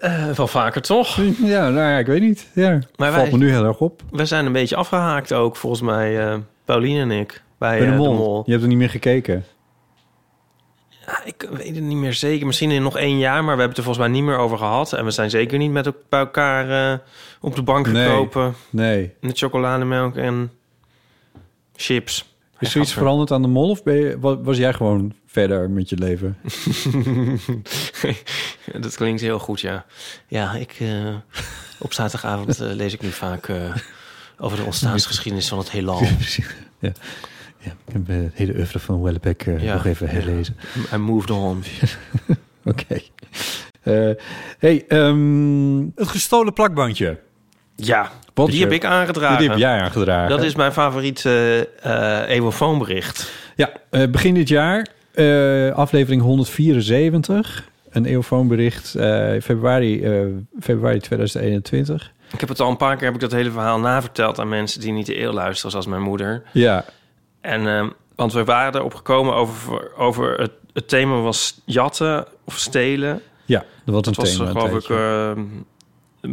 Speaker 2: Eh, wel vaker toch?
Speaker 1: Ja, nou ja, ik weet niet. Ja,
Speaker 2: Maar
Speaker 1: valt
Speaker 2: wij-
Speaker 1: me nu heel erg op.
Speaker 2: We zijn een beetje afgehaakt ook, volgens mij. eh Pauline en ik. Bij,
Speaker 1: Bij de
Speaker 2: eh,
Speaker 1: mol. Je hebt er niet meer gekeken.
Speaker 2: Ja, ik weet het niet meer zeker. Misschien in nog één jaar, maar we hebben het er volgens mij niet meer over gehad. En we zijn zeker niet met elkaar op de bank
Speaker 1: Nee.
Speaker 2: gekropen.
Speaker 1: Nee.
Speaker 2: Met chocolademelk en chips.
Speaker 1: Is er iets veranderd aan de mol of ben je, wa- was jij gewoon verder met je leven?
Speaker 2: Dat klinkt heel goed, ja. Ja, ik, eh, op zaterdagavond eh, lees ik nu vaak eh, over de ontstaansgeschiedenis van het heelal.
Speaker 1: ja. ja, ik heb het hele oeuvre van Wellebeck
Speaker 2: Ja,
Speaker 1: nog even herlezen.
Speaker 2: I moved on.
Speaker 1: Oké. Hey, ehm, het gestolen plakbandje.
Speaker 2: Ja,
Speaker 1: Wat
Speaker 2: die heb ik aangedragen.
Speaker 1: Die heb jij aangedragen.
Speaker 2: Dat is mijn favoriet eh eh eeuwenfoonbericht.
Speaker 1: Ja, eh, begin dit jaar, aflevering 174. Een eeuwfoonbericht, februari, februari 2021.
Speaker 2: Ik heb het al een paar keer heb ik dat hele verhaal naverteld aan mensen die niet de eeuw luisteren, zoals mijn moeder.
Speaker 1: Ja,
Speaker 2: En, ehm, want we waren erop gekomen over, over het, het thema was jatten of stelen.
Speaker 1: ja dat was een
Speaker 2: Dat was,
Speaker 1: thema.
Speaker 2: eh,
Speaker 1: een
Speaker 2: geloof ik,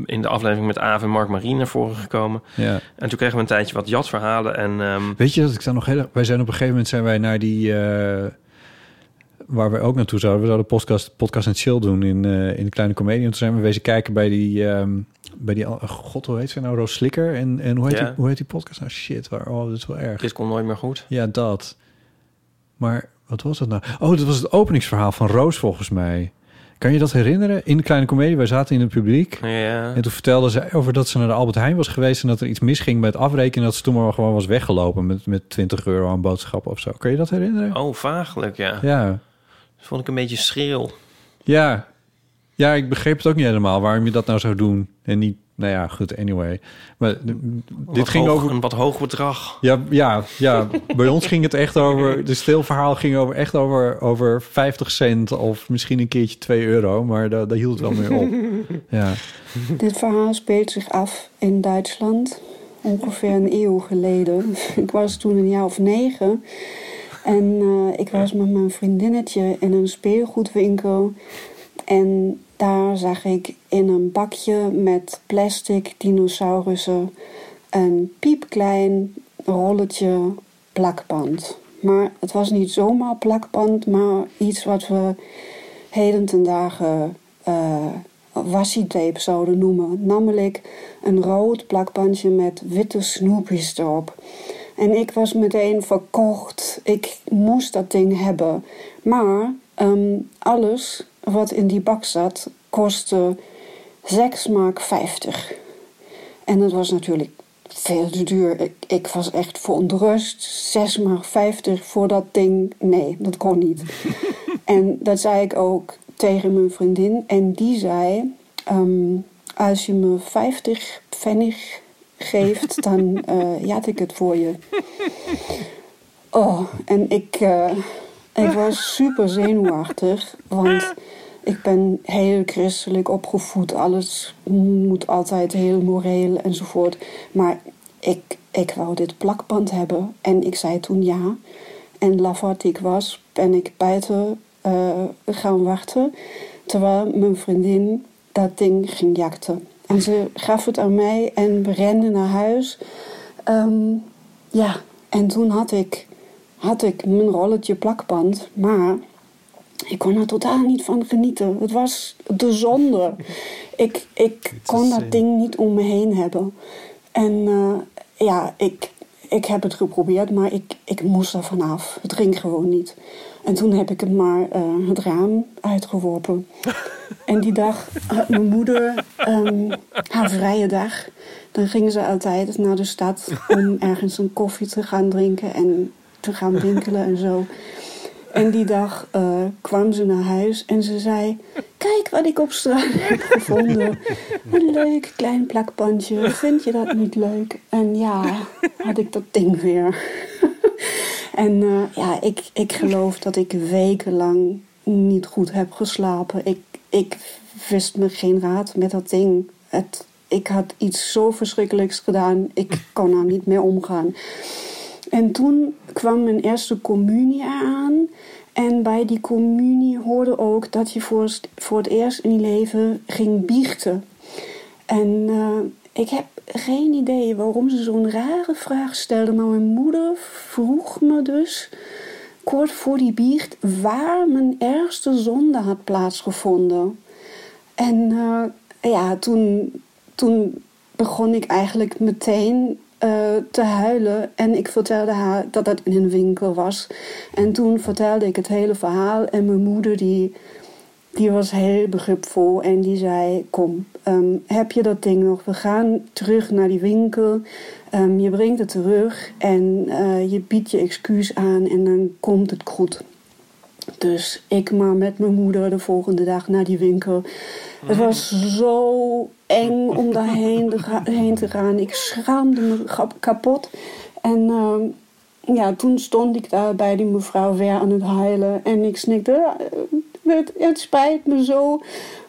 Speaker 2: in de aflevering met Aaf en Mark Marie naar voren gekomen.
Speaker 1: ja.
Speaker 2: En toen kregen we een tijdje wat jatverhalen. En ehm,
Speaker 1: Weet je dat ik dan nog heel erg- Wij zijn op een gegeven moment zijn wij naar die... eh, waar we ook naartoe zouden. We zouden podcast, podcast en chill doen in, eh, in de Kleine Comedie. En toen zijn we wezen kijken bij die... ehm, bij die oh, God, hoe heet ze nou? Roos Slikker. En, en hoe, heet
Speaker 2: Ja.
Speaker 1: die, hoe heet die podcast nou? Shit, waar, oh, dat is wel erg.
Speaker 2: dit komt nooit meer goed.
Speaker 1: Ja, dat. Maar wat was dat nou? Oh, dat was het openingsverhaal van Roos volgens mij. Kan je dat herinneren? In de Kleine Comedie, wij zaten in het publiek.
Speaker 2: Ja.
Speaker 1: En toen vertelde zij over dat ze naar de Albert Heijn was geweest... en dat er iets misging met afrekenen... en dat ze toen maar gewoon was weggelopen met, met 20 euro aan boodschappen of zo. Kan je dat herinneren?
Speaker 2: Oh, vaaglijk, ja.
Speaker 1: Ja.
Speaker 2: Dat vond ik een beetje schril.
Speaker 1: Ja. Ja, ik begreep het ook niet helemaal waarom je dat nou zou doen. En niet, nou ja, goed, anyway. Maar d- dit
Speaker 2: Wat
Speaker 1: ging
Speaker 2: hoog-
Speaker 1: over...
Speaker 2: Een wat hoog bedrag.
Speaker 1: Ja, ja, ja, bij ons ging het echt over... De stilverhaal ging over, echt over, over 50 cent... of misschien een keertje 2 euro. Maar daar, daar hield het wel mee op. Ja.
Speaker 9: Dit verhaal speelt zich af in Duitsland, ongeveer een eeuw geleden. Ik was toen een jaar of negen en eh, ik was met mijn vriendinnetje in een speelgoedwinkel. En daar zag ik in een bakje met plastic dinosaurussen een piepklein rolletje plakband. Maar het was niet zomaar plakband, maar iets wat we heden ten dagen eh washi-tape zouden noemen. Namelijk een rood plakbandje met witte snoepjes erop. En ik was meteen verkocht. Ik moest dat ding hebben. Maar ehm, alles wat in die bak zat kostte 6,50 mark. En dat was natuurlijk veel te duur. Ik, ik was echt verontrust. 6,50 mark voor dat ding. Nee, dat kon niet. en dat zei ik ook tegen mijn vriendin. En die zei: ehm, Als je me 50 pfennig geeft, dan jat ik het voor je. Oh, en ik, eh, ik was super zenuwachtig. Want ik ben heel christelijk opgevoed. Alles moet altijd heel moreel enzovoort. Maar ik, ik wou dit plakband hebben. En ik zei toen ja. En laf wat ik was, ben ik buiten eh, gaan wachten. Terwijl mijn vriendin dat ding ging jakten. En ze gaf het aan mij en we renden naar huis. Ehm, ja, en toen had ik, had ik mijn rolletje plakband. Maar ik kon er totaal niet van genieten. Het was de zonde. Ik, ik kon dat ding niet om me heen hebben. En eh, ja, ik, ik heb het geprobeerd, maar ik, ik moest er vanaf. Het ging gewoon niet. En toen heb ik het maar eh, het raam uitgeworpen. En die dag had mijn moeder ehm, haar vrije dag. Dan ging ze altijd naar de stad om ergens een koffie te gaan drinken en te gaan winkelen en zo. En die dag eh, kwam ze naar huis en ze zei: kijk wat ik op straat heb gevonden. Een leuk klein plakbandje. Vind je dat niet leuk? En ja, had ik dat ding weer. en eh, ja, ik, ik geloof dat ik wekenlang niet goed heb geslapen. Ik, ik wist me geen raad met dat ding. Het, ik had iets zo verschrikkelijks gedaan. Ik kon er niet meer omgaan. En toen kwam mijn eerste communie aan. En bij die communie hoorde ook dat je voor, voor het eerst in je leven ging biechten. En eh, ik heb geen idee waarom ze zo'n rare vraag stelde. Maar mijn moeder vroeg me dus kort voor die biecht waar mijn eerste zonde had plaatsgevonden. En eh, ja, toen, toen begon ik eigenlijk meteen eh, te huilen. En ik vertelde haar dat dat in een winkel was. En toen vertelde ik het hele verhaal. En mijn moeder die, die was heel begripvol. En die zei, kom, ehm, heb je dat ding nog? We gaan terug naar die winkel. Ehm, je brengt het terug. En eh, je biedt je excuus aan. En dan komt het goed. Dus ik maar met mijn moeder de volgende dag naar die winkel. Het was zo eng om daarheen heen te gaan. Ik schaamde me kapot. En ehm, ja, toen stond ik daar bij die mevrouw weer aan het huilen. En ik snikte, "Ja, het, het spijt me zo.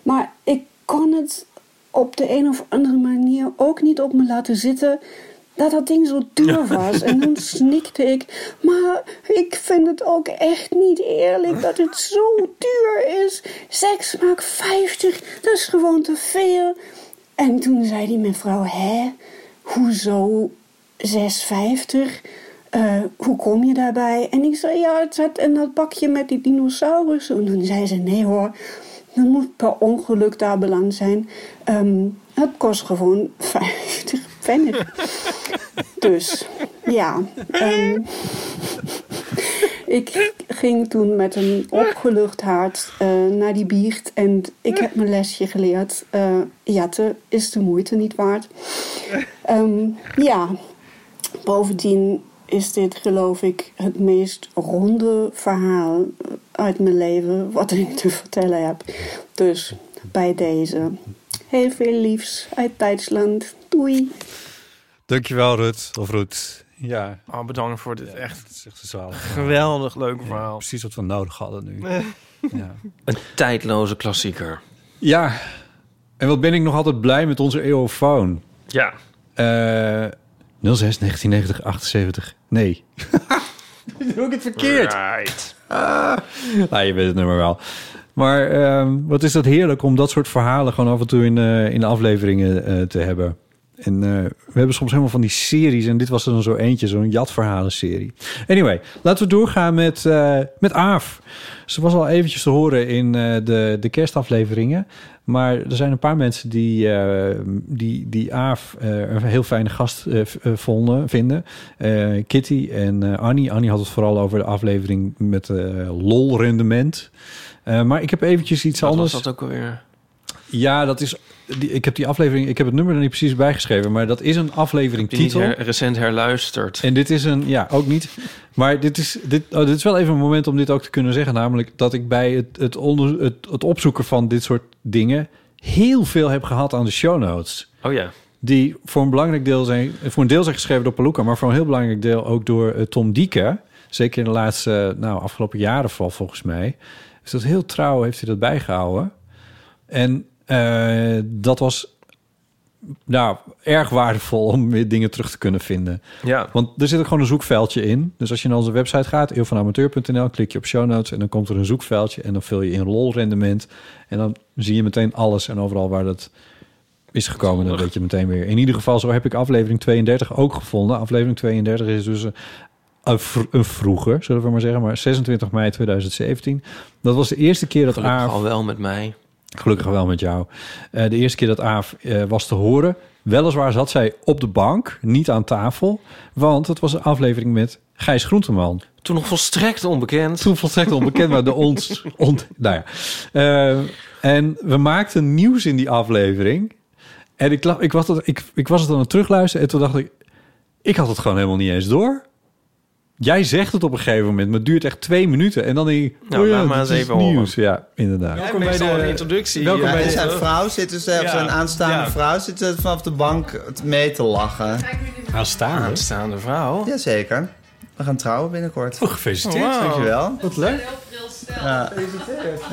Speaker 9: Maar ik kon het op de een of andere manier ook niet op me laten zitten dat dat ding zo duur was. En toen snikte ik, maar ik vind het ook echt niet eerlijk dat het zo duur is. 6 maak 50, dat is gewoon te veel. En toen zei die mevrouw, hè, hoezo 6,50? Eh, hoe kom je daarbij? En ik zei, ja, het zat in dat bakje met die dinosaurussen. En toen zei ze, nee hoor, dat moet per ongeluk daar beland zijn. Ehm, het kost gewoon 50 pfennig. dus, ja. ehm, ik ging toen met een opgelucht hart eh, naar die biecht. En ik heb mijn lesje geleerd. eh jatten is de moeite niet waard. Ehm, ja, bovendien is dit geloof ik het meest ronde verhaal uit mijn leven wat ik te vertellen heb. Dus bij deze heel veel liefs uit Duitsland. Doei.
Speaker 1: Dankjewel, Rut. Of Rut. Ja.
Speaker 2: Oh, bedankt voor dit echt geweldig leuke verhaal.
Speaker 1: Precies wat we nodig hadden nu. ja.
Speaker 2: Een tijdloze klassieker.
Speaker 1: ja. En wat ben ik nog altijd blij met onze eeuwfoon.
Speaker 2: Ja.
Speaker 1: Eh 06 1990 78. Nee. Doe ik het verkeerd?
Speaker 2: Right.
Speaker 1: Ah. Nou, je weet het nummer wel. Maar ehm, wat is dat heerlijk om dat soort verhalen gewoon af en toe in, eh, in de afleveringen eh, te hebben. En eh, we hebben soms helemaal van die series. En dit was er dan zo eentje, zo'n jatverhalen-serie. Anyway, laten we doorgaan met, eh, met Aaf. Ze was al eventjes te horen in eh, de, de kerstafleveringen. Maar er zijn een paar mensen die, die, die Aaf een heel fijne gast vonden, vinden. Kitty en Annie. Annie had het vooral over de aflevering met lol-rendement. Maar ik heb eventjes iets
Speaker 2: Wat
Speaker 1: anders.
Speaker 2: was dat ook alweer?
Speaker 1: Ja, dat is. Die, ik heb die aflevering. Ik heb het nummer er niet precies bijgeschreven. Maar dat is een aflevering titel.
Speaker 2: her- recent herluisterd?
Speaker 1: En dit is een. Ja, ook niet. Maar dit is, dit, oh, dit is wel even een moment om dit ook te kunnen zeggen. Namelijk dat ik bij het, het, onder, het, het opzoeken van dit soort dingen. heel veel heb gehad aan de show notes.
Speaker 2: Oh ja.
Speaker 1: Die voor een belangrijk deel zijn. Voor een deel zijn geschreven door Paluca. Maar voor een heel belangrijk deel ook door eh, Tom Dieke. Zeker in de laatste. Nou, afgelopen jaren vooral volgens mij. Dus dat heel trouw heeft hij dat bijgehouden. En eh, dat was nou, erg waardevol om weer dingen terug te kunnen vinden.
Speaker 2: Ja.
Speaker 1: Want er zit ook gewoon een zoekveldje in. Dus als je naar onze website gaat, eeuwvanamateur.nl, klik je op show notes en dan komt er een zoekveldje en dan vul je in lol-rendement. En dan zie je meteen alles en overal waar dat is gekomen, dan weet je meteen weer. In ieder geval, zo heb ik aflevering 32 ook gevonden. Aflevering 32 is dus een, een, vr- een vroeger, zullen we maar zeggen, maar 26 mei 2017. Dat was de eerste keer dat
Speaker 2: Gelukkig
Speaker 1: Aaf...
Speaker 2: al wel met mij.
Speaker 1: Gelukkig wel met jou. Eh, de eerste keer dat Aaf eh, was te horen. Weliswaar zat zij op de bank, niet aan tafel. Want het was een aflevering met Gijs Groenteman.
Speaker 2: Toen nog volstrekt onbekend.
Speaker 1: Toen volstrekt onbekend, maar de ons... On, nou ja. Eh, en we maakten nieuws in die aflevering. En ik, ik, was, het, ik, ik was het aan het terugluisteren en toen dacht ik... Ik had het gewoon helemaal niet eens door. Jij zegt het op een gegeven moment, maar het duurt echt twee minuten. En dan denk ik,
Speaker 2: Nou,
Speaker 1: oh ja,
Speaker 2: laat maar eens
Speaker 1: is
Speaker 2: even horen.
Speaker 1: nieuws. Ja, inderdaad.
Speaker 2: Welkom bij de introductie.
Speaker 1: Welkom
Speaker 10: Ja,
Speaker 1: bij
Speaker 10: en
Speaker 1: de-
Speaker 10: zijn vrouw zit dus, of
Speaker 2: Ja.
Speaker 10: zijn aanstaande
Speaker 2: Ja.
Speaker 10: vrouw zit dus vanaf de bank mee te lachen.
Speaker 3: Aanstaande?
Speaker 2: Aanstaande vrouw.
Speaker 10: Jazeker. We gaan trouwen binnenkort.
Speaker 3: Oh, gefeliciteerd.
Speaker 2: Oh, wow.
Speaker 10: Dankjewel.
Speaker 3: Wat leuk.
Speaker 10: Ja.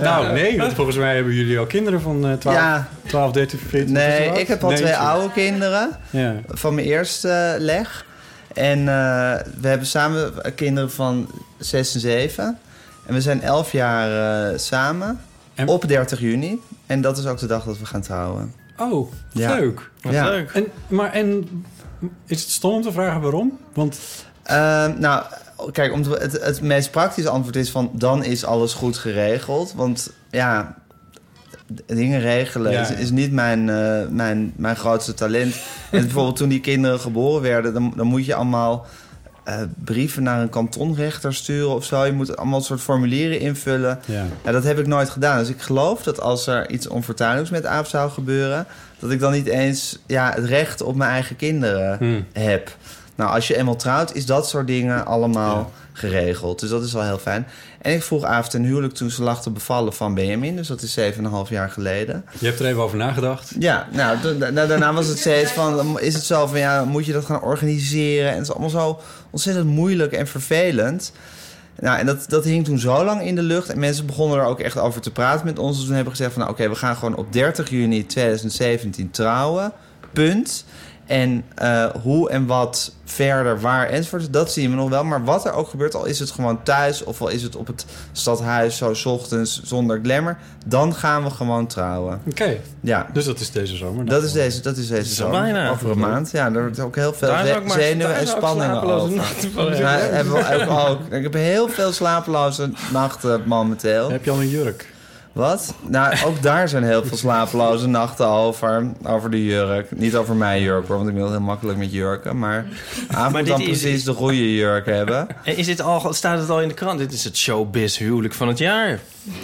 Speaker 3: Nou, nee, want volgens mij hebben jullie al kinderen van eh 12,
Speaker 10: Ja.
Speaker 3: 12 13, 14.
Speaker 10: Nee, ik heb al twee oude kinderen
Speaker 3: Ja.
Speaker 10: van mijn eerste eh, leg. En eh, we hebben samen kinderen van 6 en 7. En we zijn 11 jaar eh, samen
Speaker 3: En-
Speaker 10: op 30 juni. En dat is ook de dag dat we gaan trouwen.
Speaker 3: Oh,
Speaker 10: Ja.
Speaker 3: leuk.
Speaker 2: Wat
Speaker 10: Ja.
Speaker 2: leuk.
Speaker 3: En, maar en is het stom om te vragen waarom? Want
Speaker 10: Ehm, nou, kijk, om te- het, het meest praktische antwoord is van... dan is alles goed geregeld. Want ja, dingen regelen
Speaker 3: Ja,
Speaker 10: is, niet mijn, eh, mijn, mijn grootste talent. en bijvoorbeeld toen die kinderen geboren werden... dan, dan moet je allemaal eh, brieven naar een kantonrechter sturen of zo. Je moet allemaal soort formulieren invullen.
Speaker 3: ja.
Speaker 10: Ja, dat heb ik nooit gedaan. Dus ik geloof dat als er iets onfortuinlijks met Aap zou gebeuren... dat ik dan niet eens ja, het recht op mijn eigen kinderen
Speaker 3: Hm.
Speaker 10: heb. Nou, als je eenmaal trouwt, is dat soort dingen allemaal geregeld. Dus dat is wel heel fijn. En ik vroeg Aaf ten huwelijk toen ze lag te bevallen van Benjamin. Dus dat is 7,5 jaar geleden.
Speaker 3: Je hebt er even over nagedacht.
Speaker 10: Ja, nou, da- daarna was het steeds van... is het zo van, ja, moet je dat gaan organiseren? En het is allemaal zo ontzettend moeilijk en vervelend. Nou, en dat, dat hing toen zo lang in de lucht. En mensen begonnen er ook echt over te praten met ons. Dus toen hebben we gezegd van, nou, oké, we gaan gewoon op 30 juni 2017 trouwen. Punt. En eh, hoe en wat verder, waar enzovoort, dat zien we nog wel. Maar wat er ook gebeurt, al is het gewoon thuis... of al is het op het stadhuis zo 's ochtends zonder glamour... dan gaan we gewoon trouwen.
Speaker 3: Oké,
Speaker 10: Ja,
Speaker 3: dus dat is deze zomer.
Speaker 10: dat is deze, dat is deze
Speaker 2: al
Speaker 10: zomer.
Speaker 2: bijna.
Speaker 10: Over een maand. Ja, er wordt ook heel veel
Speaker 2: Daar is
Speaker 10: ze-
Speaker 2: ook maar-
Speaker 10: zenuwen
Speaker 2: daar
Speaker 10: en
Speaker 2: is
Speaker 10: spanningen over.
Speaker 2: nachten van.
Speaker 10: Ja, hebben we ook, ook. Ik heb heel veel slapeloze nachten momenteel.
Speaker 3: Heb je al een jurk?
Speaker 10: Wat? Nou, ook daar zijn heel veel slapeloze nachten over. Over de jurk. Niet over mijn jurk hoor, want ik ben heel makkelijk met jurken. Maar Aaf moet
Speaker 2: dit
Speaker 10: dan
Speaker 2: is-
Speaker 10: precies de goede jurk hebben.
Speaker 2: En is dit al, staat het al in de krant? Dit is het showbiz huwelijk van het jaar.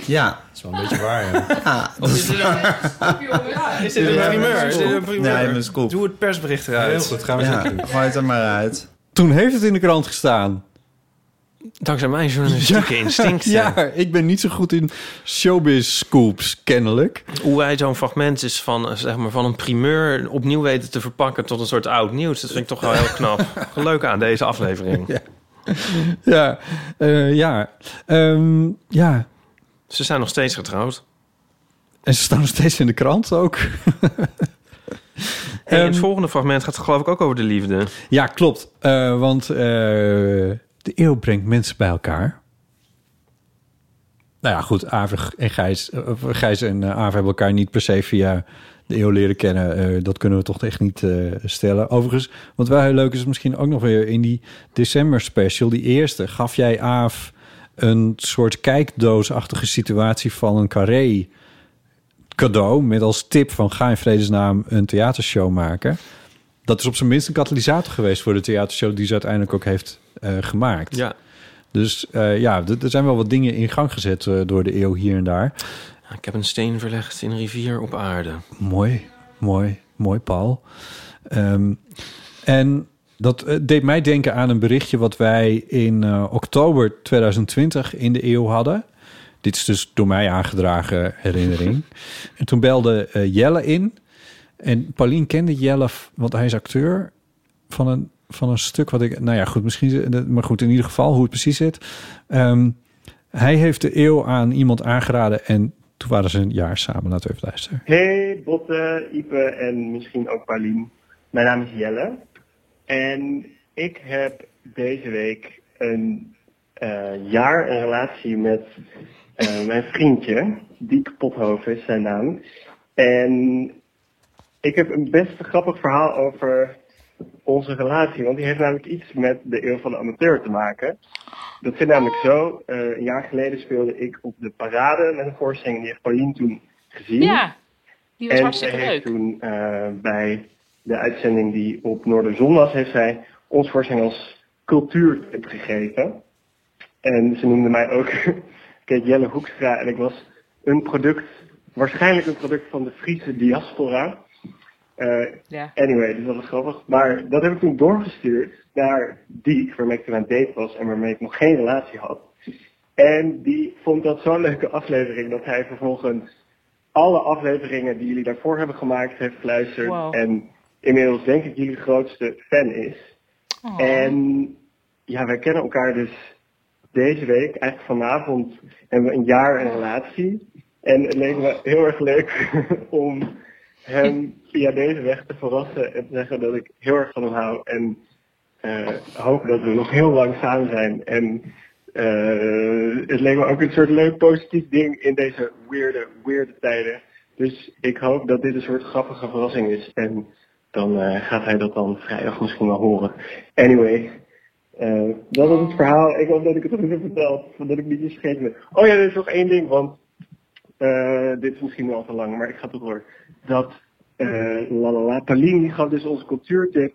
Speaker 10: Ja.
Speaker 3: Dat is wel een beetje waar, ja.
Speaker 10: Ah,
Speaker 2: Of is dit een, is dit een primeur? Is dit een primeur?
Speaker 10: Scoop.
Speaker 2: Doe het persbericht
Speaker 3: Heel
Speaker 2: eruit.
Speaker 3: goed, gaan we
Speaker 10: ja, gooi het er maar uit.
Speaker 1: Toen heeft het in de krant gestaan.
Speaker 2: Dankzij mijn journalistieke instincten.
Speaker 1: Ja, ik ben niet zo goed in showbiz scoops, kennelijk.
Speaker 2: Hoe wij zo'n fragment is van, zeg maar, van een primeur opnieuw weten te verpakken tot een soort oud nieuws. Dat vind ik toch wel heel knap. Leuk aan deze aflevering.
Speaker 1: Ja. Ja, eh, ja. Ehm, ja.
Speaker 2: Ze zijn nog steeds getrouwd.
Speaker 1: En ze staan nog steeds in de krant ook.
Speaker 2: En het
Speaker 1: Ehm,
Speaker 2: volgende fragment gaat geloof ik ook over de liefde.
Speaker 1: Ja, klopt. Eh, want eh, de eeuw brengt mensen bij elkaar. Nou ja, goed. Aver en Gijs, eh, Gijs en uh, Aver hebben elkaar niet per se via de eeuw leren kennen. Eh, dat kunnen we toch echt niet eh, stellen. Overigens, wat wel heel leuk is, misschien ook nog weer in die december special, die eerste, gaf jij Aaf een soort kijkdoosachtige situatie van een carré cadeau met als tip van ga in vredesnaam een theatershow maken. Dat is op zijn minst een katalysator geweest voor de theatershow die ze uiteindelijk ook heeft eh, gemaakt.
Speaker 2: Ja.
Speaker 1: Dus eh, ja, er zijn wel wat dingen in gang gezet eh, door de eeuw hier en daar.
Speaker 2: Ik heb een steen verlegd in een rivier op aarde.
Speaker 1: Mooi, mooi, mooi, Paul. Ehm, en dat deed mij denken aan een berichtje wat wij in oktober 2020 in de eeuw hadden. Dit is dus door mij aangedragen herinnering. en toen belde Jelle in. En Paulien kende Jelle, want hij is acteur van een, van een stuk wat ik... Nou ja, goed, misschien... Maar goed, in ieder geval hoe het precies zit. Ehm, hij heeft de eeuw aan iemand aangeraden en toen waren ze een jaar samen. Laten we even luisteren.
Speaker 11: Hey Botte, Ipe en misschien ook Paulien. Mijn naam is Jelle. En ik heb deze week een eh, jaar een relatie met eh, mijn vriendje. Diek Pothoven is zijn naam. En ik heb een best grappig verhaal over onze relatie. Want die heeft namelijk iets met de eeuw van de amateur te maken. Dat zit namelijk zo. eh, een jaar geleden speelde ik op de parade met een voorstelling. Die heeft Paulien toen gezien.
Speaker 4: Ja, die was
Speaker 11: en
Speaker 4: hartstikke leuk.
Speaker 11: toen eh, bij de uitzending die op Noorderzon was, heeft zij ons voorstelling als cultuurtip gegeven. En ze noemde mij ook kijk, Jelle Hoekstra en ik was een product, waarschijnlijk een product van de Friese diaspora. Eh,
Speaker 4: Ja.
Speaker 11: Anyway, dus dat was grappig. Maar dat heb ik toen doorgestuurd naar Diek, waarmee ik toen aan het date was en waarmee ik nog geen relatie had. En die vond dat zo'n leuke aflevering dat hij vervolgens alle afleveringen die jullie daarvoor hebben gemaakt heeft geluisterd.
Speaker 4: Wow.
Speaker 11: En inmiddels denk ik jullie grootste fan is.
Speaker 4: Oh.
Speaker 11: En ja, wij kennen elkaar dus deze week, eigenlijk vanavond, hebben we een jaar een relatie. En het leek me heel erg leuk om hem via deze weg te verrassen en te zeggen dat ik heel erg van hem hou. En eh, hoop dat we nog heel lang samen zijn. En eh, het leek me ook een soort leuk positief ding in deze weirde, weirde tijden. Dus ik hoop dat dit een soort grappige verrassing is. En dan eh, gaat hij dat dan vrijdag misschien wel horen. Anyway, eh, dat was het verhaal. Ik hoop dat ik het goed heb verteld. Dat ik niet iets vergeten ben. Oh ja, er is nog één ding, want dit is misschien wel te lang, maar ik ga toch door. Dat eh lalala, Pauline die gaf dus onze cultuurtip,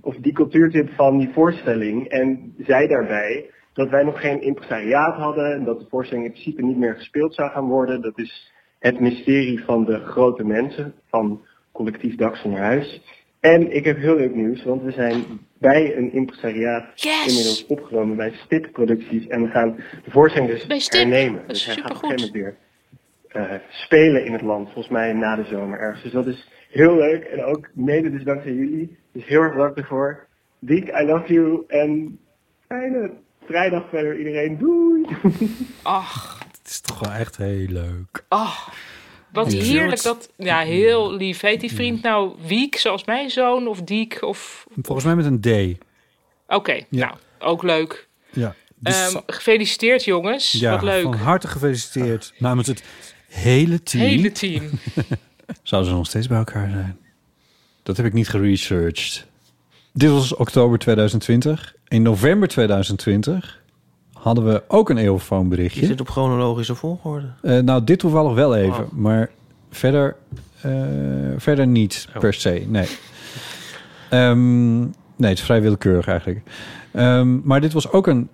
Speaker 11: of die cultuurtip van die voorstelling. En zei daarbij dat wij nog geen impresariaat hadden. En dat de voorstelling in principe niet meer gespeeld zou gaan worden. Dat is het mysterie van de grote mensen van collectief Dak zonder Huis. En ik heb heel leuk nieuws, want we zijn bij een impresariaat
Speaker 4: Yes!
Speaker 11: inmiddels opgenomen bij Stip Producties. En we gaan de voorstelling dus hernemen.
Speaker 4: Dat is
Speaker 11: dus hij gaat op een gegeven moment weer eh, spelen in het land. Volgens mij na de zomer ergens. Dus dat is heel leuk. En ook mede dus dankzij jullie. Dus heel erg bedankt ervoor. Diek, I love you. En fijne vrijdag verder iedereen. Doei!
Speaker 4: Ach,
Speaker 1: Het is toch wel echt heel leuk.
Speaker 4: ach. Wat
Speaker 1: Ja.
Speaker 4: heerlijk dat... Ja, heel lief. Heet die vriend nou Wiek, zoals mijn zoon? Of Diek? Of...
Speaker 1: Volgens mij met een D.
Speaker 4: Oké, nou, ook leuk.
Speaker 1: Ja. Dus-
Speaker 4: Ehm, gefeliciteerd jongens.
Speaker 1: ja,
Speaker 4: Wat leuk.
Speaker 1: van harte gefeliciteerd namens het hele team.
Speaker 4: Hele team.
Speaker 1: Zouden ze nog steeds bij elkaar zijn? Dat heb ik niet geresearched. Dit was oktober 2020. In november 2020 hadden we ook een eeuwfoonberichtje.
Speaker 2: Je zit op chronologische volgorde.
Speaker 1: Eh, nou, dit toevallig wel even,
Speaker 2: Oh.
Speaker 1: maar verder, eh, verder niet
Speaker 2: Oh.
Speaker 1: per se. Nee. Ehm, nee, het is vrij willekeurig eigenlijk. Ehm, maar dit was ook een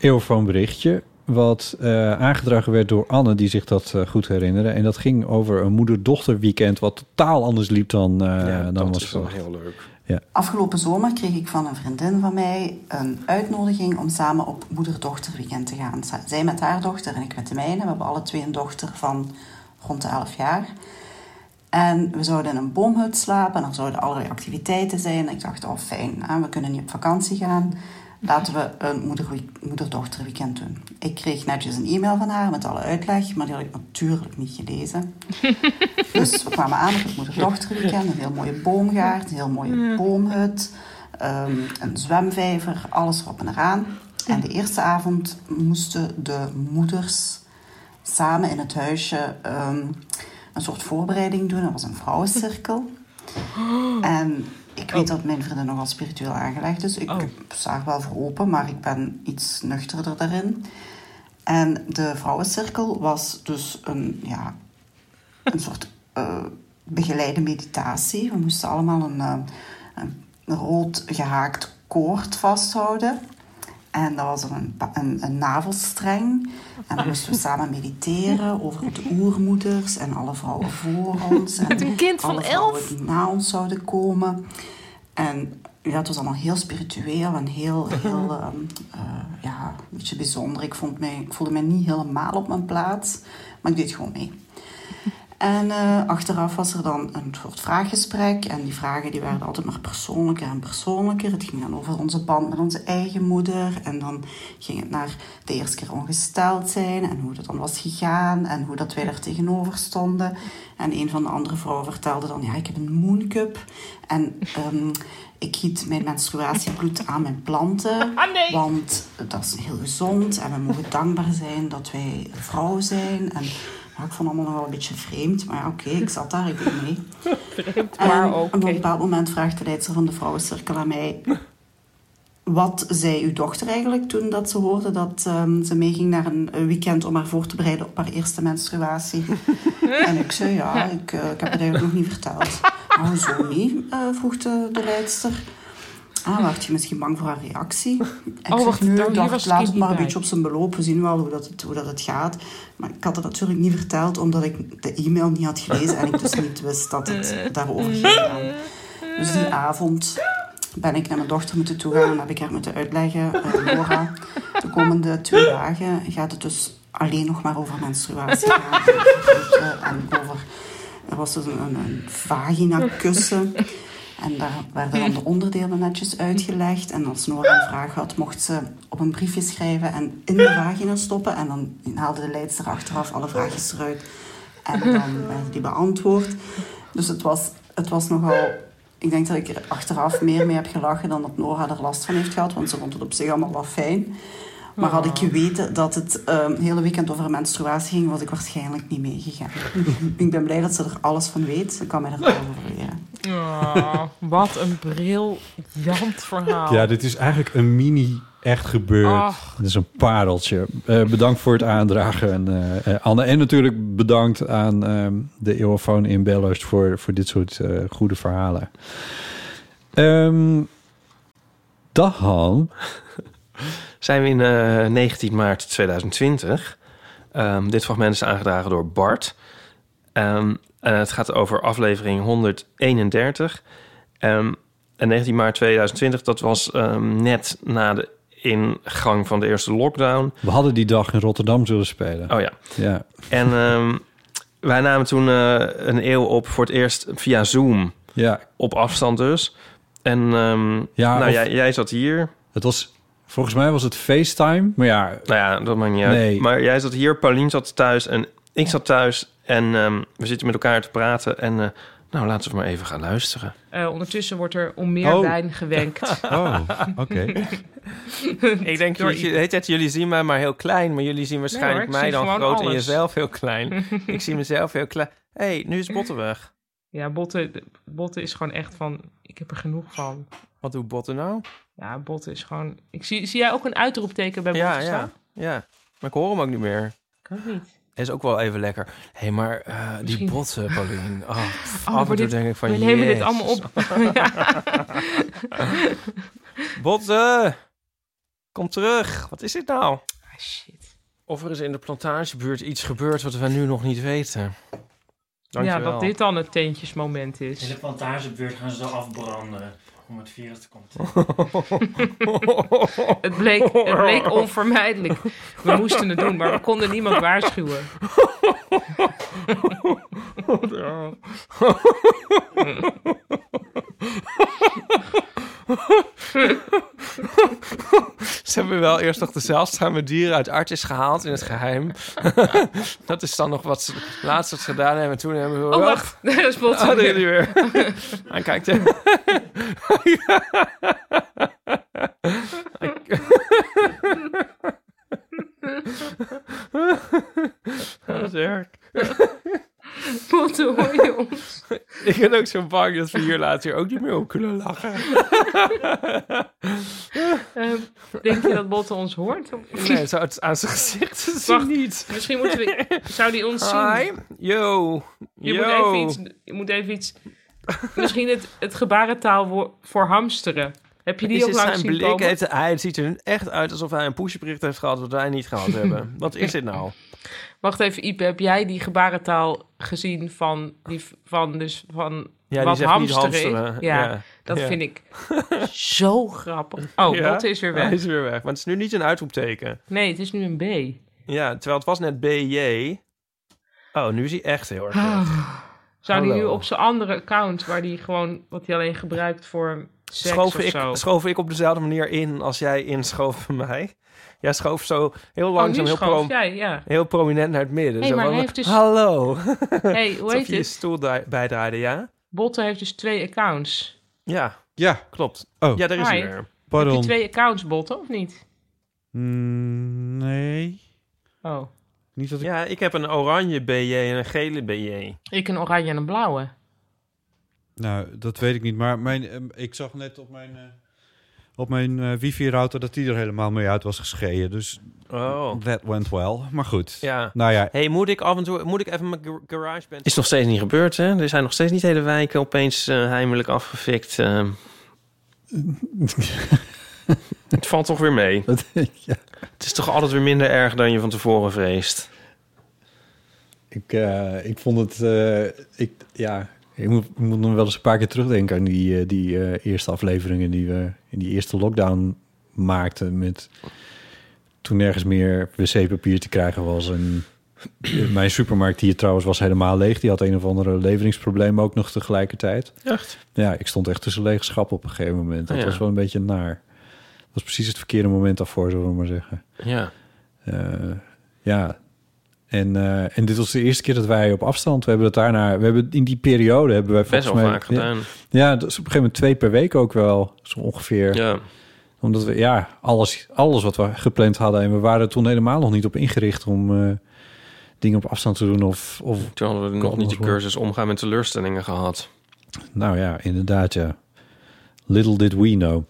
Speaker 1: eeuwfoonberichtje wat eh, aangedragen werd door Anne, die zich dat eh, goed herinnerde. En dat ging over een moeder-dochter weekend, wat totaal anders liep dan, eh, dan was verwacht.
Speaker 2: leuk.
Speaker 1: Ja.
Speaker 12: Afgelopen zomer kreeg ik van een vriendin van mij een uitnodiging om samen op moeder-dochter weekend te gaan. Zij met haar dochter en ik met de mijne. We hebben alle twee een dochter van rond de 11 jaar. En we zouden in een boomhut slapen en er zouden allerlei activiteiten zijn. Ik dacht, oh fijn, we kunnen niet op vakantie gaan. Laten we een moeder- moeder-dochter weekend doen. Ik kreeg netjes een e-mail van haar met alle uitleg, maar die had ik natuurlijk niet gelezen. Dus we kwamen aan op het moeder-dochter-weekend. Een heel mooie boomgaard, een heel mooie boomhut, ehm, een zwemvijver, alles erop en eraan. En de eerste avond moesten de moeders samen in het huisje ehm, een soort voorbereiding doen. Dat was een vrouwencirkel. En ik weet dat mijn vriendin nogal spiritueel aangelegd is. Ik sta er wel voor open, maar ik ben iets nuchterder daarin. En de vrouwencirkel was dus een, ja, een soort eh, begeleide meditatie. We moesten allemaal een, eh, een rood gehaakt koord vasthouden. En dat was een, een, een navelstreng. En dan moesten we samen mediteren over de oermoeders en alle vrouwen voor ons. En
Speaker 4: Met een kind van
Speaker 12: alle vrouwen
Speaker 4: elf?
Speaker 12: die na ons zouden komen. En ja, het was allemaal heel spiritueel en heel, heel ehm, eh, ja, een beetje bijzonder. Ik, vond mij, ik voelde mij niet helemaal op mijn plaats, maar ik deed gewoon mee. En eh, achteraf was er dan een soort vraaggesprek. En die vragen die werden altijd maar persoonlijker en persoonlijker. Het ging dan over onze band met onze eigen moeder. En dan ging het naar de eerste keer ongesteld zijn. En hoe dat dan was gegaan. En hoe dat wij daar tegenover stonden. En een van de andere vrouwen vertelde dan... Ja, ik heb een mooncup. En ehm, ik giet mijn menstruatiebloed aan mijn planten. Want dat is heel gezond. En we mogen dankbaar zijn dat wij vrouwen zijn. En ja, ik vond het allemaal nog wel een beetje vreemd. Maar oké, ik zat daar, ik deed mee.
Speaker 4: Vreemd,
Speaker 12: En
Speaker 4: maar
Speaker 12: op
Speaker 4: ook.
Speaker 12: een bepaald moment vraagt de leidster van de vrouwencirkel aan mij... Wat zei uw dochter eigenlijk toen dat ze hoorde dat ehm, ze meeging naar een weekend om haar voor te bereiden op haar eerste menstruatie? en ik zei, ja, ik, eh, ik heb het eigenlijk nog niet verteld. Maar hoezo niet? eh, vroeg de, de leidster. Ah, werd je misschien bang voor haar reactie? Ik
Speaker 4: Oh, wacht, hier
Speaker 12: dacht, laat het maar een beetje op zijn beloop. We zien wel hoe, dat het, hoe dat het gaat. Maar ik had het natuurlijk niet verteld, omdat ik de e-mail niet had gelezen en ik dus niet wist dat het daarover ging. Dus die avond ben ik naar mijn dochter moeten toegaan en heb ik haar moeten uitleggen, eh, Nora, de komende twee dagen gaat het dus alleen nog maar over menstruatie gaan. En over, er was dus een, een, een vagina kussen. En daar werden dan de onderdelen netjes uitgelegd. En als Nora een vraag had, mocht ze op een briefje schrijven en in de vagina stoppen. En dan haalde de leidster achteraf alle vraagjes eruit. En dan werden die beantwoord. Dus het was, het was nogal... Ik denk dat ik er achteraf meer mee heb gelachen dan dat Nora er last van heeft gehad. Want ze vond het op zich allemaal wel fijn. Maar had ik geweten dat het ehm, hele weekend over menstruatie ging, was ik waarschijnlijk niet meegegaan. ik ben blij dat ze er alles van weet. Ze kan mij er alles over leren.
Speaker 4: Oh, wat een briljant verhaal.
Speaker 1: Ja, dit is eigenlijk een mini echt gebeurd.
Speaker 4: Ach.
Speaker 1: Dit is een pareltje. Eh, bedankt voor het aandragen, en, eh, eh, Anne. En natuurlijk bedankt aan ehm, de Eeuwenfoon in voor, voor dit soort eh, goede verhalen. Ehm dag Han.
Speaker 2: Zijn we in eh, 19 maart 2020. Ehm, dit fragment is aangedragen door Bart. Ehm, en het gaat over aflevering 131. Ehm, en 19 maart 2020, dat was net na de ingang van de eerste lockdown.
Speaker 1: We hadden die dag in Rotterdam zullen spelen.
Speaker 2: Oh ja.
Speaker 1: Ja.
Speaker 2: En wij namen toen eh, een eeuw op voor het eerst via Zoom.
Speaker 1: Ja.
Speaker 2: Op afstand dus. En
Speaker 1: Ja,
Speaker 2: nou, jij, jij zat hier.
Speaker 1: Het was, volgens mij was het FaceTime, maar ja...
Speaker 2: Nou ja, dat maakt niet uit.
Speaker 1: Nee.
Speaker 2: Maar jij zat hier, Paulien zat thuis en ik zat thuis. En ehm, we zitten met elkaar te praten. En eh, nou, laten we maar even gaan luisteren.
Speaker 4: Eh, ondertussen wordt er om meer
Speaker 2: Oh.
Speaker 4: wijn gewenkt.
Speaker 1: Oh, oké.
Speaker 2: ik denk,
Speaker 4: Door
Speaker 2: dat je, weet het, jullie zien mij maar heel klein. Maar jullie zien waarschijnlijk
Speaker 4: Nee hoor, ik
Speaker 2: mij
Speaker 4: zie
Speaker 2: dan groot en jezelf heel klein. ik zie mezelf heel klein. Hé, hey, nu is Botten weg.
Speaker 4: Ja, Botte, Botte is gewoon echt van... Ik heb er genoeg van.
Speaker 2: Wat doet Botten nou?
Speaker 4: Ja, Botte is gewoon... Ik zie, zie jij ook een uitroepteken bij Botte
Speaker 2: Ja, ja,
Speaker 4: staan?
Speaker 2: ja. Maar ik hoor hem ook niet meer.
Speaker 4: Ook niet.
Speaker 2: Is ook wel even lekker. Hé, hey, maar eh, die botten, Paulien. Oh, pff,
Speaker 4: Oh,
Speaker 2: af en toe denk ik van,
Speaker 4: we nemen dit allemaal op.
Speaker 2: Botten! Kom terug. Wat is dit nou?
Speaker 4: Ah, shit.
Speaker 2: Of er is in de plantagebuurt iets gebeurd wat we nu nog niet weten.
Speaker 4: Ja,
Speaker 2: Dankjewel.
Speaker 4: dat dit dan het teentjesmoment is.
Speaker 7: In de plantagebuurt gaan ze zo afbranden om het virus te komen.
Speaker 4: het, bleek, het bleek onvermijdelijk. We moesten het doen, maar we konden niemand waarschuwen.
Speaker 2: Ze hebben wel eerst nog de zeldzame dieren uit Artis gehaald in het geheim. dat is dan nog wat ze laatst wat ze gedaan hebben. En toen hebben we...
Speaker 4: Oh, wacht. Daar is Botte
Speaker 2: Oh,
Speaker 4: weer.
Speaker 2: hij weer. Hij kijkt. Dat is erg.
Speaker 4: Botte, hoor je ons?
Speaker 2: Ik ben ook zo bang dat we hier later ook niet meer op kunnen lachen.
Speaker 4: Ehm, denk je dat Botte ons hoort?
Speaker 2: Nee, zo het aan zijn gezicht te zien
Speaker 4: Wacht,
Speaker 2: niet.
Speaker 4: Misschien moeten we... Zou die ons zien?
Speaker 2: Hi. Yo.
Speaker 4: Je
Speaker 2: Yo.
Speaker 4: moet even iets... Je moet even iets... Misschien het, het gebarentaal voor, hamsteren. Heb je die
Speaker 2: Is
Speaker 4: ook
Speaker 2: het
Speaker 4: langs
Speaker 2: zijn
Speaker 4: zien
Speaker 2: blik?
Speaker 4: komen?
Speaker 2: Heeft, hij het ziet er echt uit alsof hij een pushbericht heeft gehad... wat wij niet gehad hebben. Wat is dit nou?
Speaker 4: Wacht even, Ipe. Heb jij die gebarentaal gezien van... Die, van dus van
Speaker 2: Ja,
Speaker 4: wat hamsteren. Ja,
Speaker 2: Ja.
Speaker 4: dat
Speaker 2: Ja.
Speaker 4: vind ik zo grappig. Oh,
Speaker 2: Ja?
Speaker 4: Botte is weer weg.
Speaker 2: Hij is weer weg. Want het is nu niet een uitroepteken.
Speaker 4: Nee, het is nu een B.
Speaker 2: Ja, terwijl het was net BJ. Oh, nu is hij echt heel erg.
Speaker 4: Ah. Zou die nu op zijn andere account, waar die gewoon, wat hij alleen gebruikt voor seks
Speaker 2: Schoof
Speaker 4: of
Speaker 2: ik,
Speaker 4: zo.
Speaker 2: schoof ik op dezelfde manier in als jij inschoof bij mij. Jij schoof zo heel langzaam,
Speaker 4: Oh, nu
Speaker 2: heel,
Speaker 4: schoof
Speaker 2: pro-
Speaker 4: jij, ja.
Speaker 2: heel prominent naar het midden.
Speaker 4: Hey,
Speaker 2: Zo
Speaker 4: maar heeft dus-
Speaker 2: Hallo.
Speaker 4: Hey, hoe heet
Speaker 2: je je
Speaker 4: het?
Speaker 2: stoel draai- bijdraaide, ja?
Speaker 4: Botte heeft dus twee accounts.
Speaker 2: Ja.
Speaker 1: Ja.
Speaker 2: Klopt.
Speaker 1: Oh.
Speaker 2: Ja, daar is hij
Speaker 4: Hi.
Speaker 2: weer.
Speaker 4: Heb
Speaker 1: Pardon.
Speaker 4: je twee accounts, Botte, of niet?
Speaker 1: Mm, nee.
Speaker 4: Oh.
Speaker 1: Niet dat ik...
Speaker 2: Ja, ik heb een oranje BJ en een gele BJ.
Speaker 4: Ik een oranje en een blauwe.
Speaker 1: Nou, dat weet ik niet. Maar mijn, ehm, ik zag net op mijn, eh, op mijn eh, wifi-router dat die er helemaal mee uit was geschreven. Dus
Speaker 2: Oh.
Speaker 1: that went well. Maar goed.
Speaker 2: Ja.
Speaker 1: Nou ja,
Speaker 2: Hey, moet ik af en toe, moet ik even mijn gar- GarageBand... Is nog steeds niet gebeurd, hè? Er zijn nog steeds niet hele wijken opeens eh, heimelijk afgefikt. eh. Het valt toch weer mee.
Speaker 1: ja.
Speaker 2: Het is toch altijd weer minder erg dan je van tevoren vreest.
Speaker 1: Ik, eh, ik vond het... eh, ik, ja, ik moet, ik moet nog wel eens een paar keer terugdenken aan die, eh, die eh, eerste afleveringen die we in die eerste lockdown maakten. Met toen nergens meer wc-papier te krijgen was. En mijn supermarkt hier trouwens was helemaal leeg. Die had een of andere leveringsprobleem ook nog tegelijkertijd.
Speaker 2: Echt?
Speaker 1: Ja, ik stond echt tussen lege schap op een gegeven moment. Dat
Speaker 2: ja.
Speaker 1: was wel een beetje naar. Dat was precies het verkeerde moment daarvoor, zullen we maar zeggen.
Speaker 2: Ja.
Speaker 1: Eh, ja. En, eh, en dit was de eerste keer dat wij op afstand... We hebben het daarna... We hebben in die periode hebben wij
Speaker 2: Best wel
Speaker 1: mij...
Speaker 2: vaak gedaan.
Speaker 1: Ja, dat is op een gegeven moment twee per week ook wel. Zo ongeveer.
Speaker 2: Ja.
Speaker 1: Omdat we... Ja, alles, alles wat we gepland hadden... En we waren toen helemaal nog niet op ingericht om... eh, dingen op afstand te doen of... of
Speaker 2: Toen hadden we nog niet die cursus omgaan met teleurstellingen gehad.
Speaker 1: Nou ja, inderdaad, ja. Little did we know.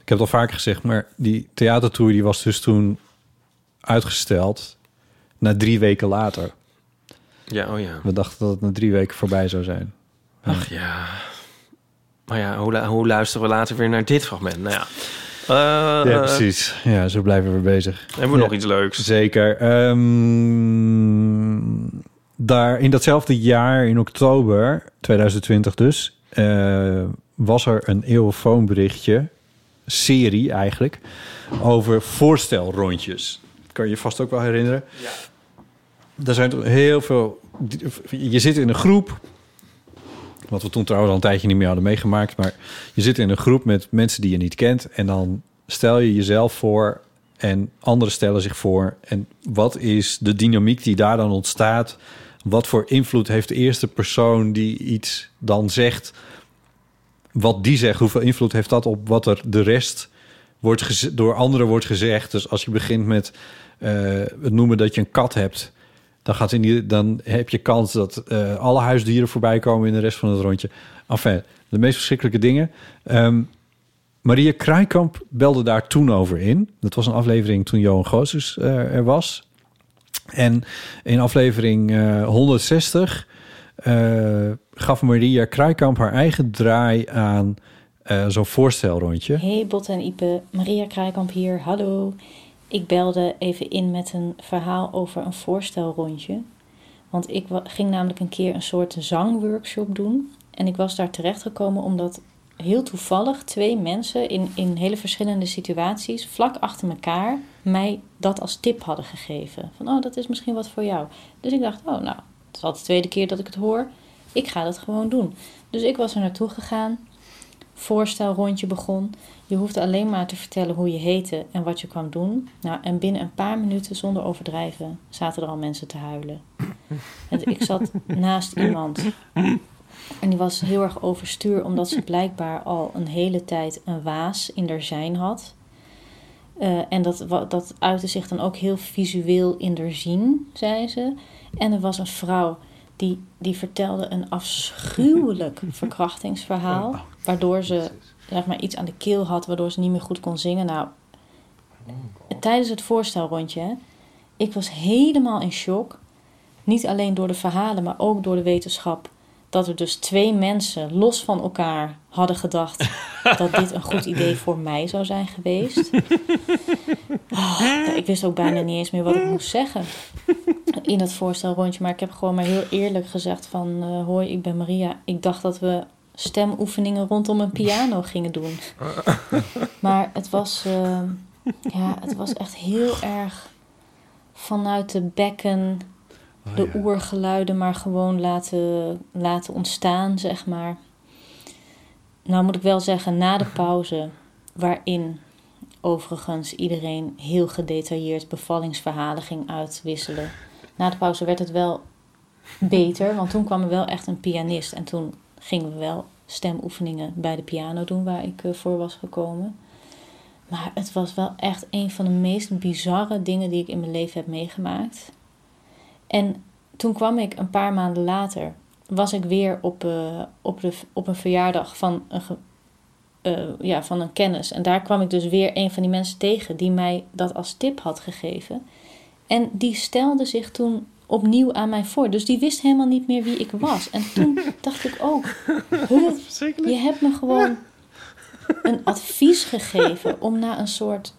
Speaker 1: Ik heb het al vaker gezegd, maar die theatertour die was dus toen uitgesteld na drie weken later.
Speaker 2: Ja, oh ja.
Speaker 1: We dachten dat het na drie weken voorbij zou zijn.
Speaker 2: Ach ja. Maar ja, hoe, lu- hoe luisteren we later weer naar dit fragment? Nou ja. Eh,
Speaker 1: ja, precies. Ja, zo blijven we bezig.
Speaker 2: Hebben we
Speaker 1: Ja,
Speaker 2: nog iets leuks?
Speaker 1: Zeker. Ehm, daar in datzelfde jaar, in oktober 2020 dus, eh, was er een eeuwfoonberichtje, serie eigenlijk, over voorstelrondjes. Kan je je vast ook wel herinneren. Ja. Er zijn toch heel veel... Je zit in een groep, wat we toen trouwens al een tijdje niet meer hadden meegemaakt. Maar je zit in een groep met mensen die je niet kent. En dan stel je jezelf voor en anderen stellen zich voor. En wat is de dynamiek die daar dan ontstaat? Wat voor invloed heeft de eerste persoon die iets dan zegt? Wat die zegt, hoeveel invloed heeft dat op wat er de rest wordt door anderen wordt gezegd? Dus als je begint met het noemen dat je een kat hebt, dan, gaat in die, dan heb je kans dat eh, alle huisdieren voorbij komen in de rest van het rondje. Enfin, de meest verschrikkelijke dingen. Ehm, Maria Kraaikamp belde daar toen over in. Dat was een aflevering toen Johan Goossens eh, er was. En in aflevering eh, 160 eh, gaf Maria Kraaikamp haar eigen draai aan eh, zo'n voorstelrondje.
Speaker 13: Hey Botte en Ipe, Maria Kraaikamp hier, hallo. Ik belde even in met een verhaal over een voorstelrondje. Want ik ging namelijk een keer een soort zangworkshop doen. En ik was daar terechtgekomen omdat heel toevallig twee mensen in, in hele verschillende situaties, vlak achter elkaar, mij dat als tip hadden gegeven. Van, oh, dat is misschien wat voor jou. Dus ik dacht, oh, nou, het is al de tweede keer dat ik het hoor. Ik ga dat gewoon doen. Dus ik was er naartoe gegaan voorstelrondje begon. Je hoefde alleen maar te vertellen hoe je heette en wat je kwam doen. Nou, en binnen een paar minuten, zonder overdrijven, zaten er al mensen te huilen. En ik zat naast iemand en die was heel erg overstuur, omdat ze blijkbaar al een hele tijd een waas in haar zijn had. Eh, en dat, dat uitte zich dan ook heel visueel in haar zien, zei ze. En er was een vrouw die, die vertelde een afschuwelijk verkrachtingsverhaal. Waardoor ze zeg maar, iets aan de keel had, waardoor ze niet meer goed kon zingen. Nou, tijdens het voorstelrondje, hè, ik was helemaal in shock. Niet alleen door de verhalen, maar ook door de wetenschap. Dat er dus twee mensen los van elkaar hadden gedacht dat dit een goed idee voor mij zou zijn geweest. Oh, ik wist ook bijna niet eens meer wat ik moest zeggen in het voorstelrondje. Maar ik heb gewoon maar heel eerlijk gezegd van... eh, hoi, ik ben Maria. Ik dacht dat we stemoefeningen rondom een piano gingen doen. Maar het was, eh, ja, het was echt heel erg vanuit de bekken... de oergeluiden maar gewoon laten, laten ontstaan, zeg maar. Nou moet ik wel zeggen, na de pauze... waarin overigens iedereen heel gedetailleerd bevallingsverhalen ging uitwisselen. Na de pauze werd het wel beter, want toen kwam er wel echt een pianist. En toen gingen we wel stemoefeningen bij de piano doen waar ik eh, voor was gekomen. Maar het was wel echt een van de meest bizarre dingen die ik in mijn leven heb meegemaakt. En toen kwam ik een paar maanden later, was ik weer op, eh, op, een verjaardag van een, eh, ja, van een kennis. En daar kwam ik dus weer een van die mensen tegen die mij dat als tip had gegeven. En die stelde zich toen opnieuw aan mij voor. Dus die wist helemaal niet meer wie ik was. En toen dacht ik ook, huh, je hebt me gewoon een advies gegeven om naar een soort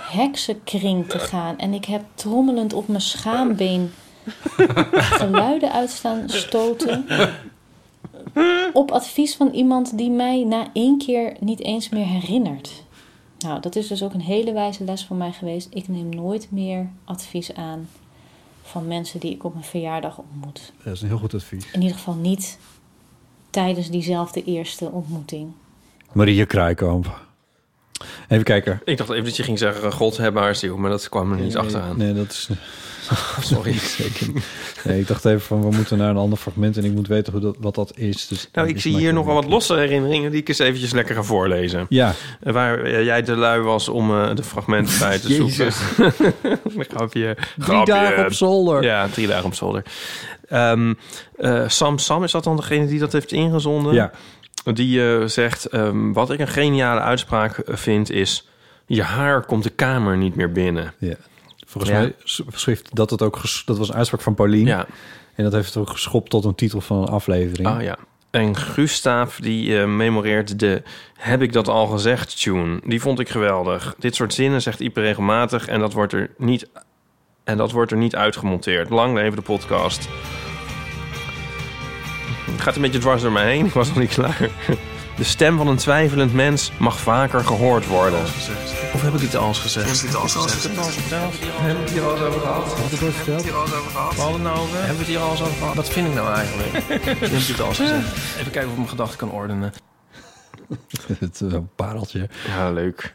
Speaker 13: heksenkring te gaan. En ik heb trommelend op mijn schaambeen geluiden uitstaan stoten. Op advies van iemand die mij na één keer niet eens meer herinnert. Nou, dat is dus ook een hele wijze les voor mij geweest. Ik neem nooit meer advies aan van mensen die ik op een verjaardag ontmoet.
Speaker 1: Dat is een heel goed advies.
Speaker 13: In ieder geval niet tijdens diezelfde eerste ontmoeting.
Speaker 1: Maria Kruikamp. Even kijken.
Speaker 2: Ik dacht even dat je ging zeggen, God hebben haar ziel, maar dat kwam er niet
Speaker 1: Nee,
Speaker 2: achteraan.
Speaker 1: Nee, dat is...
Speaker 2: Sorry.
Speaker 1: Zeker. Nee, ik dacht even van, we moeten naar een ander fragment... en ik moet weten hoe dat, wat dat is. Dus
Speaker 2: Nou, ik zie hier nogal wat losse herinneringen die ik eens eventjes lekker ga voorlezen.
Speaker 1: Ja.
Speaker 2: Eh, Waar eh, jij de lui was om eh, de fragmenten bij te zoeken. Grapje. grapje.
Speaker 1: dagen op zolder.
Speaker 2: Ja, drie dagen op zolder. Ehm, eh, Sam Sam, is dat dan degene die dat heeft ingezonden?
Speaker 1: Ja.
Speaker 2: Die eh, zegt, ehm, wat ik een geniale uitspraak eh, vind is... je haar komt de kamer niet meer binnen.
Speaker 1: Ja. Volgens
Speaker 2: Ja.
Speaker 1: mij s- schreef dat het ook... Dat was een uitspraak van Paulien.
Speaker 2: Ja.
Speaker 1: En dat heeft het ook geschopt tot een titel van een aflevering.
Speaker 2: Ah ja. En Gustav die eh, memoreert de Heb ik dat al gezegd tune. Die vond ik geweldig. Dit soort zinnen zegt Ipe regelmatig en dat wordt er niet, en dat wordt er niet uitgemonteerd. Lang leven de podcast. Het gaat een beetje dwars door mij heen. Ik was nog niet klaar. De stem van een twijfelend mens mag vaker gehoord worden. Of heb ik het al eens gezegd? Heb ik het al eens gezegd? Heb ik het hier al eens over gehad? Heb ik het hier al eens over gehad? We hadden het nou over? Hebben we het hier al eens over gehad? Wat vind ik nou eigenlijk? Heb ik het al eens gezegd? Even kijken of ik mijn gedachten kan ordenen.
Speaker 1: het is een pareltje.
Speaker 2: Ja, leuk.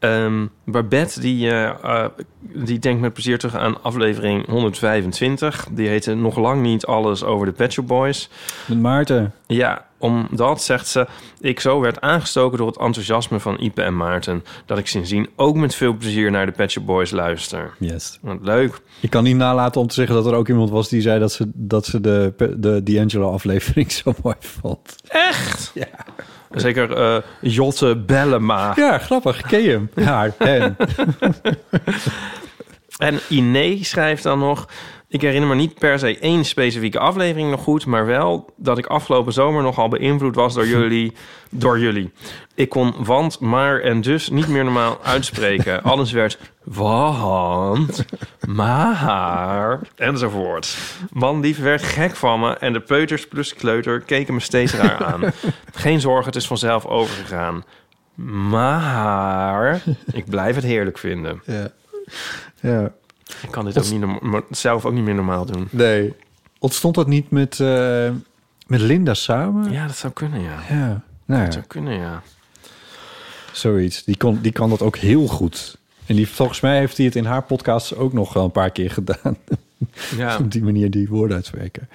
Speaker 2: Ehm, Babette, die, eh, eh, die denkt met plezier terug aan aflevering 125. Die heette Nog lang niet alles over de Pet Shop Boys.
Speaker 1: Met Maarten.
Speaker 2: Ja, omdat, zegt ze, ik zo werd aangestoken door het enthousiasme van Ipe en Maarten... dat ik sindsdien ook met veel plezier naar de Pet Shop Boys luister.
Speaker 1: Yes.
Speaker 2: Wat leuk.
Speaker 1: Ik kan niet nalaten om te zeggen dat er ook iemand was die zei dat ze, dat ze de, de D'Angelo-aflevering zo mooi vond.
Speaker 2: Echt? Ja. Zeker eh, Jotte Bellema.
Speaker 1: Ja, grappig. Ken je hem? Ja, en.
Speaker 2: En Iné schrijft dan nog... Ik herinner me niet per se één specifieke aflevering nog goed... maar wel dat ik afgelopen zomer nogal beïnvloed was door jullie. door jullie. Ik kon want, maar en dus niet meer normaal uitspreken. Alles werd want, maar enzovoort. Man lief werd gek van me... en de peuters plus kleuter keken me steeds raar aan. Geen zorgen, het is vanzelf overgegaan. Maar ik blijf het heerlijk vinden.
Speaker 1: Ja. Ja.
Speaker 2: Ik kan dit ook niet zelf ook niet meer normaal doen.
Speaker 1: Nee. Ontstond dat niet met, eh, met Linda samen?
Speaker 2: Ja, dat zou kunnen, ja.
Speaker 1: Ja. Nou
Speaker 2: Dat
Speaker 1: ja,
Speaker 2: zou kunnen, ja.
Speaker 1: zoiets. Die, kon, die kan dat ook heel goed. En die, volgens mij heeft hij het in haar podcast ook nog wel een paar keer gedaan.
Speaker 2: Ja.
Speaker 1: Op die manier die woorden uitspreken.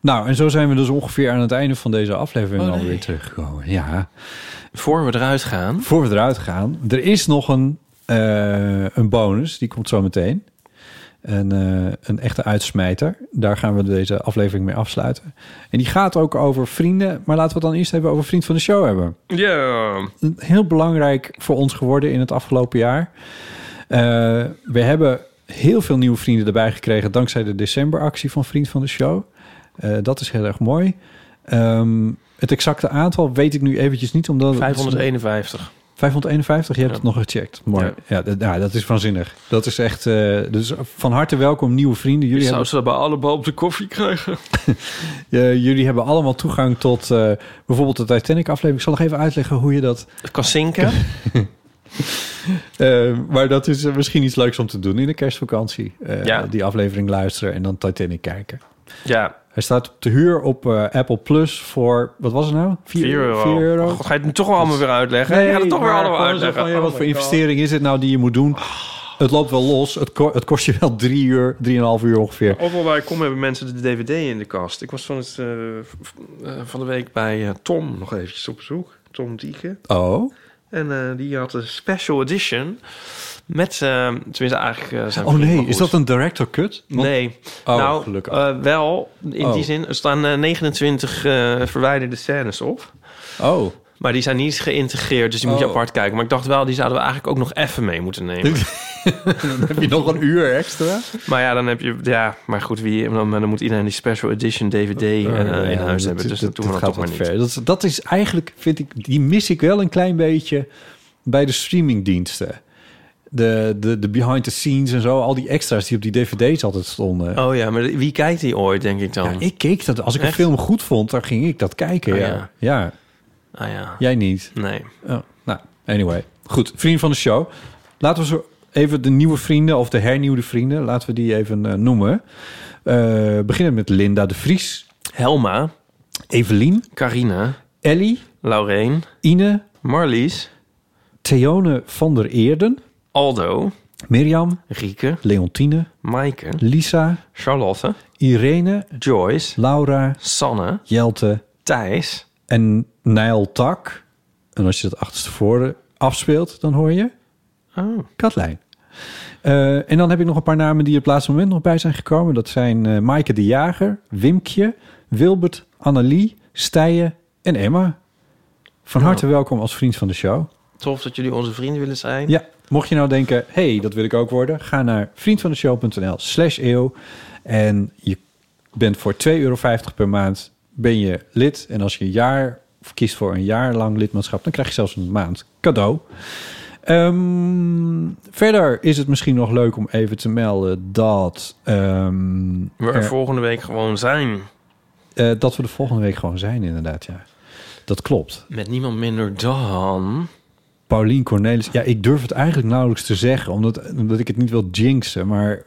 Speaker 1: Nou, en zo zijn we dus ongeveer aan het einde van deze aflevering
Speaker 2: Oh, nee.
Speaker 1: alweer teruggekomen. Ja.
Speaker 2: Voor we eruit gaan.
Speaker 1: Voor we eruit gaan. Er is nog een, eh, een bonus, die komt zo meteen. Een, eh, een echte uitsmijter. Daar gaan we deze aflevering mee afsluiten. En die gaat ook over vrienden. Maar laten we het dan eerst even over vriend van de show hebben.
Speaker 2: Ja.
Speaker 1: Heel belangrijk voor ons geworden in het afgelopen jaar. Eh, we hebben heel veel nieuwe vrienden erbij gekregen... dankzij de decemberactie van Vriend van de Show. Eh, dat is heel erg mooi. Ehm, het exacte aantal weet ik nu eventjes niet. Omdat het-
Speaker 2: 551.
Speaker 1: 551, je hebt
Speaker 2: Ja.
Speaker 1: het nog gecheckt. Mooi.
Speaker 2: Ja.
Speaker 1: Ja, dat, ja, dat is waanzinnig. Dat is echt... eh, dus van harte welkom, nieuwe vrienden. Jullie
Speaker 2: Zou
Speaker 1: hebben,
Speaker 2: ze bij allemaal op de koffie krijgen?
Speaker 1: jullie hebben allemaal toegang tot eh, bijvoorbeeld de Titanic-aflevering. Ik zal nog even uitleggen hoe je dat...
Speaker 2: Het kan zinken.
Speaker 1: Eh, maar dat is misschien iets leuks om te doen in de kerstvakantie. Eh,
Speaker 2: Ja.
Speaker 1: Die aflevering luisteren en dan Titanic kijken.
Speaker 2: Ja.
Speaker 1: Hij staat te huur op eh, Apple Plus voor... Wat was het nou?
Speaker 2: 4 euro.
Speaker 1: euro.
Speaker 2: God, ga je het nu toch wel allemaal weer uitleggen? je gaat het toch weer allemaal uitleggen.
Speaker 1: van, ja, wat
Speaker 2: Oh
Speaker 1: voor investering is het nou die je moet doen? Het loopt wel los. Het, ko- het kost je wel drie uur, drieënhalf uur ongeveer.
Speaker 2: Overal waar ik kom hebben mensen de DVD in de kast. Ik was van, het, eh, eh, van de week bij Tom nog eventjes op bezoek. Tom Dieke.
Speaker 1: Oh.
Speaker 2: En die had een special edition. Met, eh, tenminste eigenlijk eh, zijn
Speaker 1: Oh nee, is dat een director cut? Want-
Speaker 2: Nee.
Speaker 1: Oh,
Speaker 2: nou,
Speaker 1: gelukkig.
Speaker 2: eh, wel. In
Speaker 1: Oh.
Speaker 2: die zin, er staan eh, 29 eh, verwijderde scènes op.
Speaker 1: Oh.
Speaker 2: Maar die zijn niet geïntegreerd, dus die moet je
Speaker 1: Oh.
Speaker 2: apart kijken. Maar ik dacht wel, die zouden we eigenlijk ook nog even mee moeten nemen.
Speaker 1: dan heb je nog een uur extra.
Speaker 2: Maar ja, dan heb je... Ja, maar goed, wie, dan, dan moet iedereen die special edition DVD
Speaker 1: Ja,
Speaker 2: in huis
Speaker 1: dat-
Speaker 2: hebben. Dus
Speaker 1: dat-
Speaker 2: doen we
Speaker 1: dat
Speaker 2: dan
Speaker 1: gaat
Speaker 2: toch maar niet.
Speaker 1: ver. Dat, dat is eigenlijk, vind ik, die mis ik wel een klein beetje bij de streamingdiensten. De, de, de behind the scenes en zo, al die extra's die op die dvd's altijd stonden.
Speaker 2: Oh ja, maar wie kijkt die ooit, denk ik dan?
Speaker 1: Ja, ik keek dat. Als ik een film goed vond, dan ging ik dat kijken.
Speaker 2: Oh,
Speaker 1: ja.
Speaker 2: ja.
Speaker 1: ja.
Speaker 2: Ah ja.
Speaker 1: Jij niet?
Speaker 2: Nee.
Speaker 1: Oh, nou, anyway. Goed, vriend van de show. Laten we zo even de nieuwe vrienden of de hernieuwde vrienden, laten we die even eh, noemen. Eh beginnen met Linda de Vries.
Speaker 2: Helma.
Speaker 1: Evelien.
Speaker 2: Carina.
Speaker 1: Ellie.
Speaker 2: Laureen.
Speaker 1: Ine.
Speaker 2: Marlies.
Speaker 1: Theone van der Eerden.
Speaker 2: Aldo.
Speaker 1: Mirjam.
Speaker 2: Rieke.
Speaker 1: Leontine.
Speaker 2: Maaike.
Speaker 1: Lisa.
Speaker 2: Charlotte.
Speaker 1: Irene.
Speaker 2: Joyce.
Speaker 1: Laura.
Speaker 2: Sanne.
Speaker 1: Jelte.
Speaker 2: Thijs.
Speaker 1: En Nijl Tak. En als je dat achterstevoren afspeelt, dan hoor je...
Speaker 2: Oh.
Speaker 1: Katlijn. Eh, en dan heb ik nog een paar namen die op het laatste moment nog bij zijn gekomen. Dat zijn eh Maaike de Jager, Wimkje, Wilbert, Annelie, Stijen en Emma. Van harte welkom als vriend van de show.
Speaker 2: Tof dat jullie onze vrienden willen zijn.
Speaker 1: Ja, mocht je nou denken, hey, dat wil ik ook worden, ga naar vriendvandeshow.nl slash eeuw. En je bent voor 2,50 euro per maand ben je lid. En als je een jaar of kiest voor een jaar lang lidmaatschap, dan krijg je zelfs een maand cadeau. Ehm, verder is het misschien nog leuk om even te melden dat... ehm,
Speaker 2: We er
Speaker 1: er-
Speaker 2: volgende week gewoon zijn.
Speaker 1: eh, dat we de volgende week gewoon zijn, inderdaad, ja. Dat klopt.
Speaker 2: Met niemand minder dan...
Speaker 1: Paulien Cornelis. Ja, ik durf het eigenlijk nauwelijks te zeggen, omdat, omdat ik het niet wil jinxen. Maar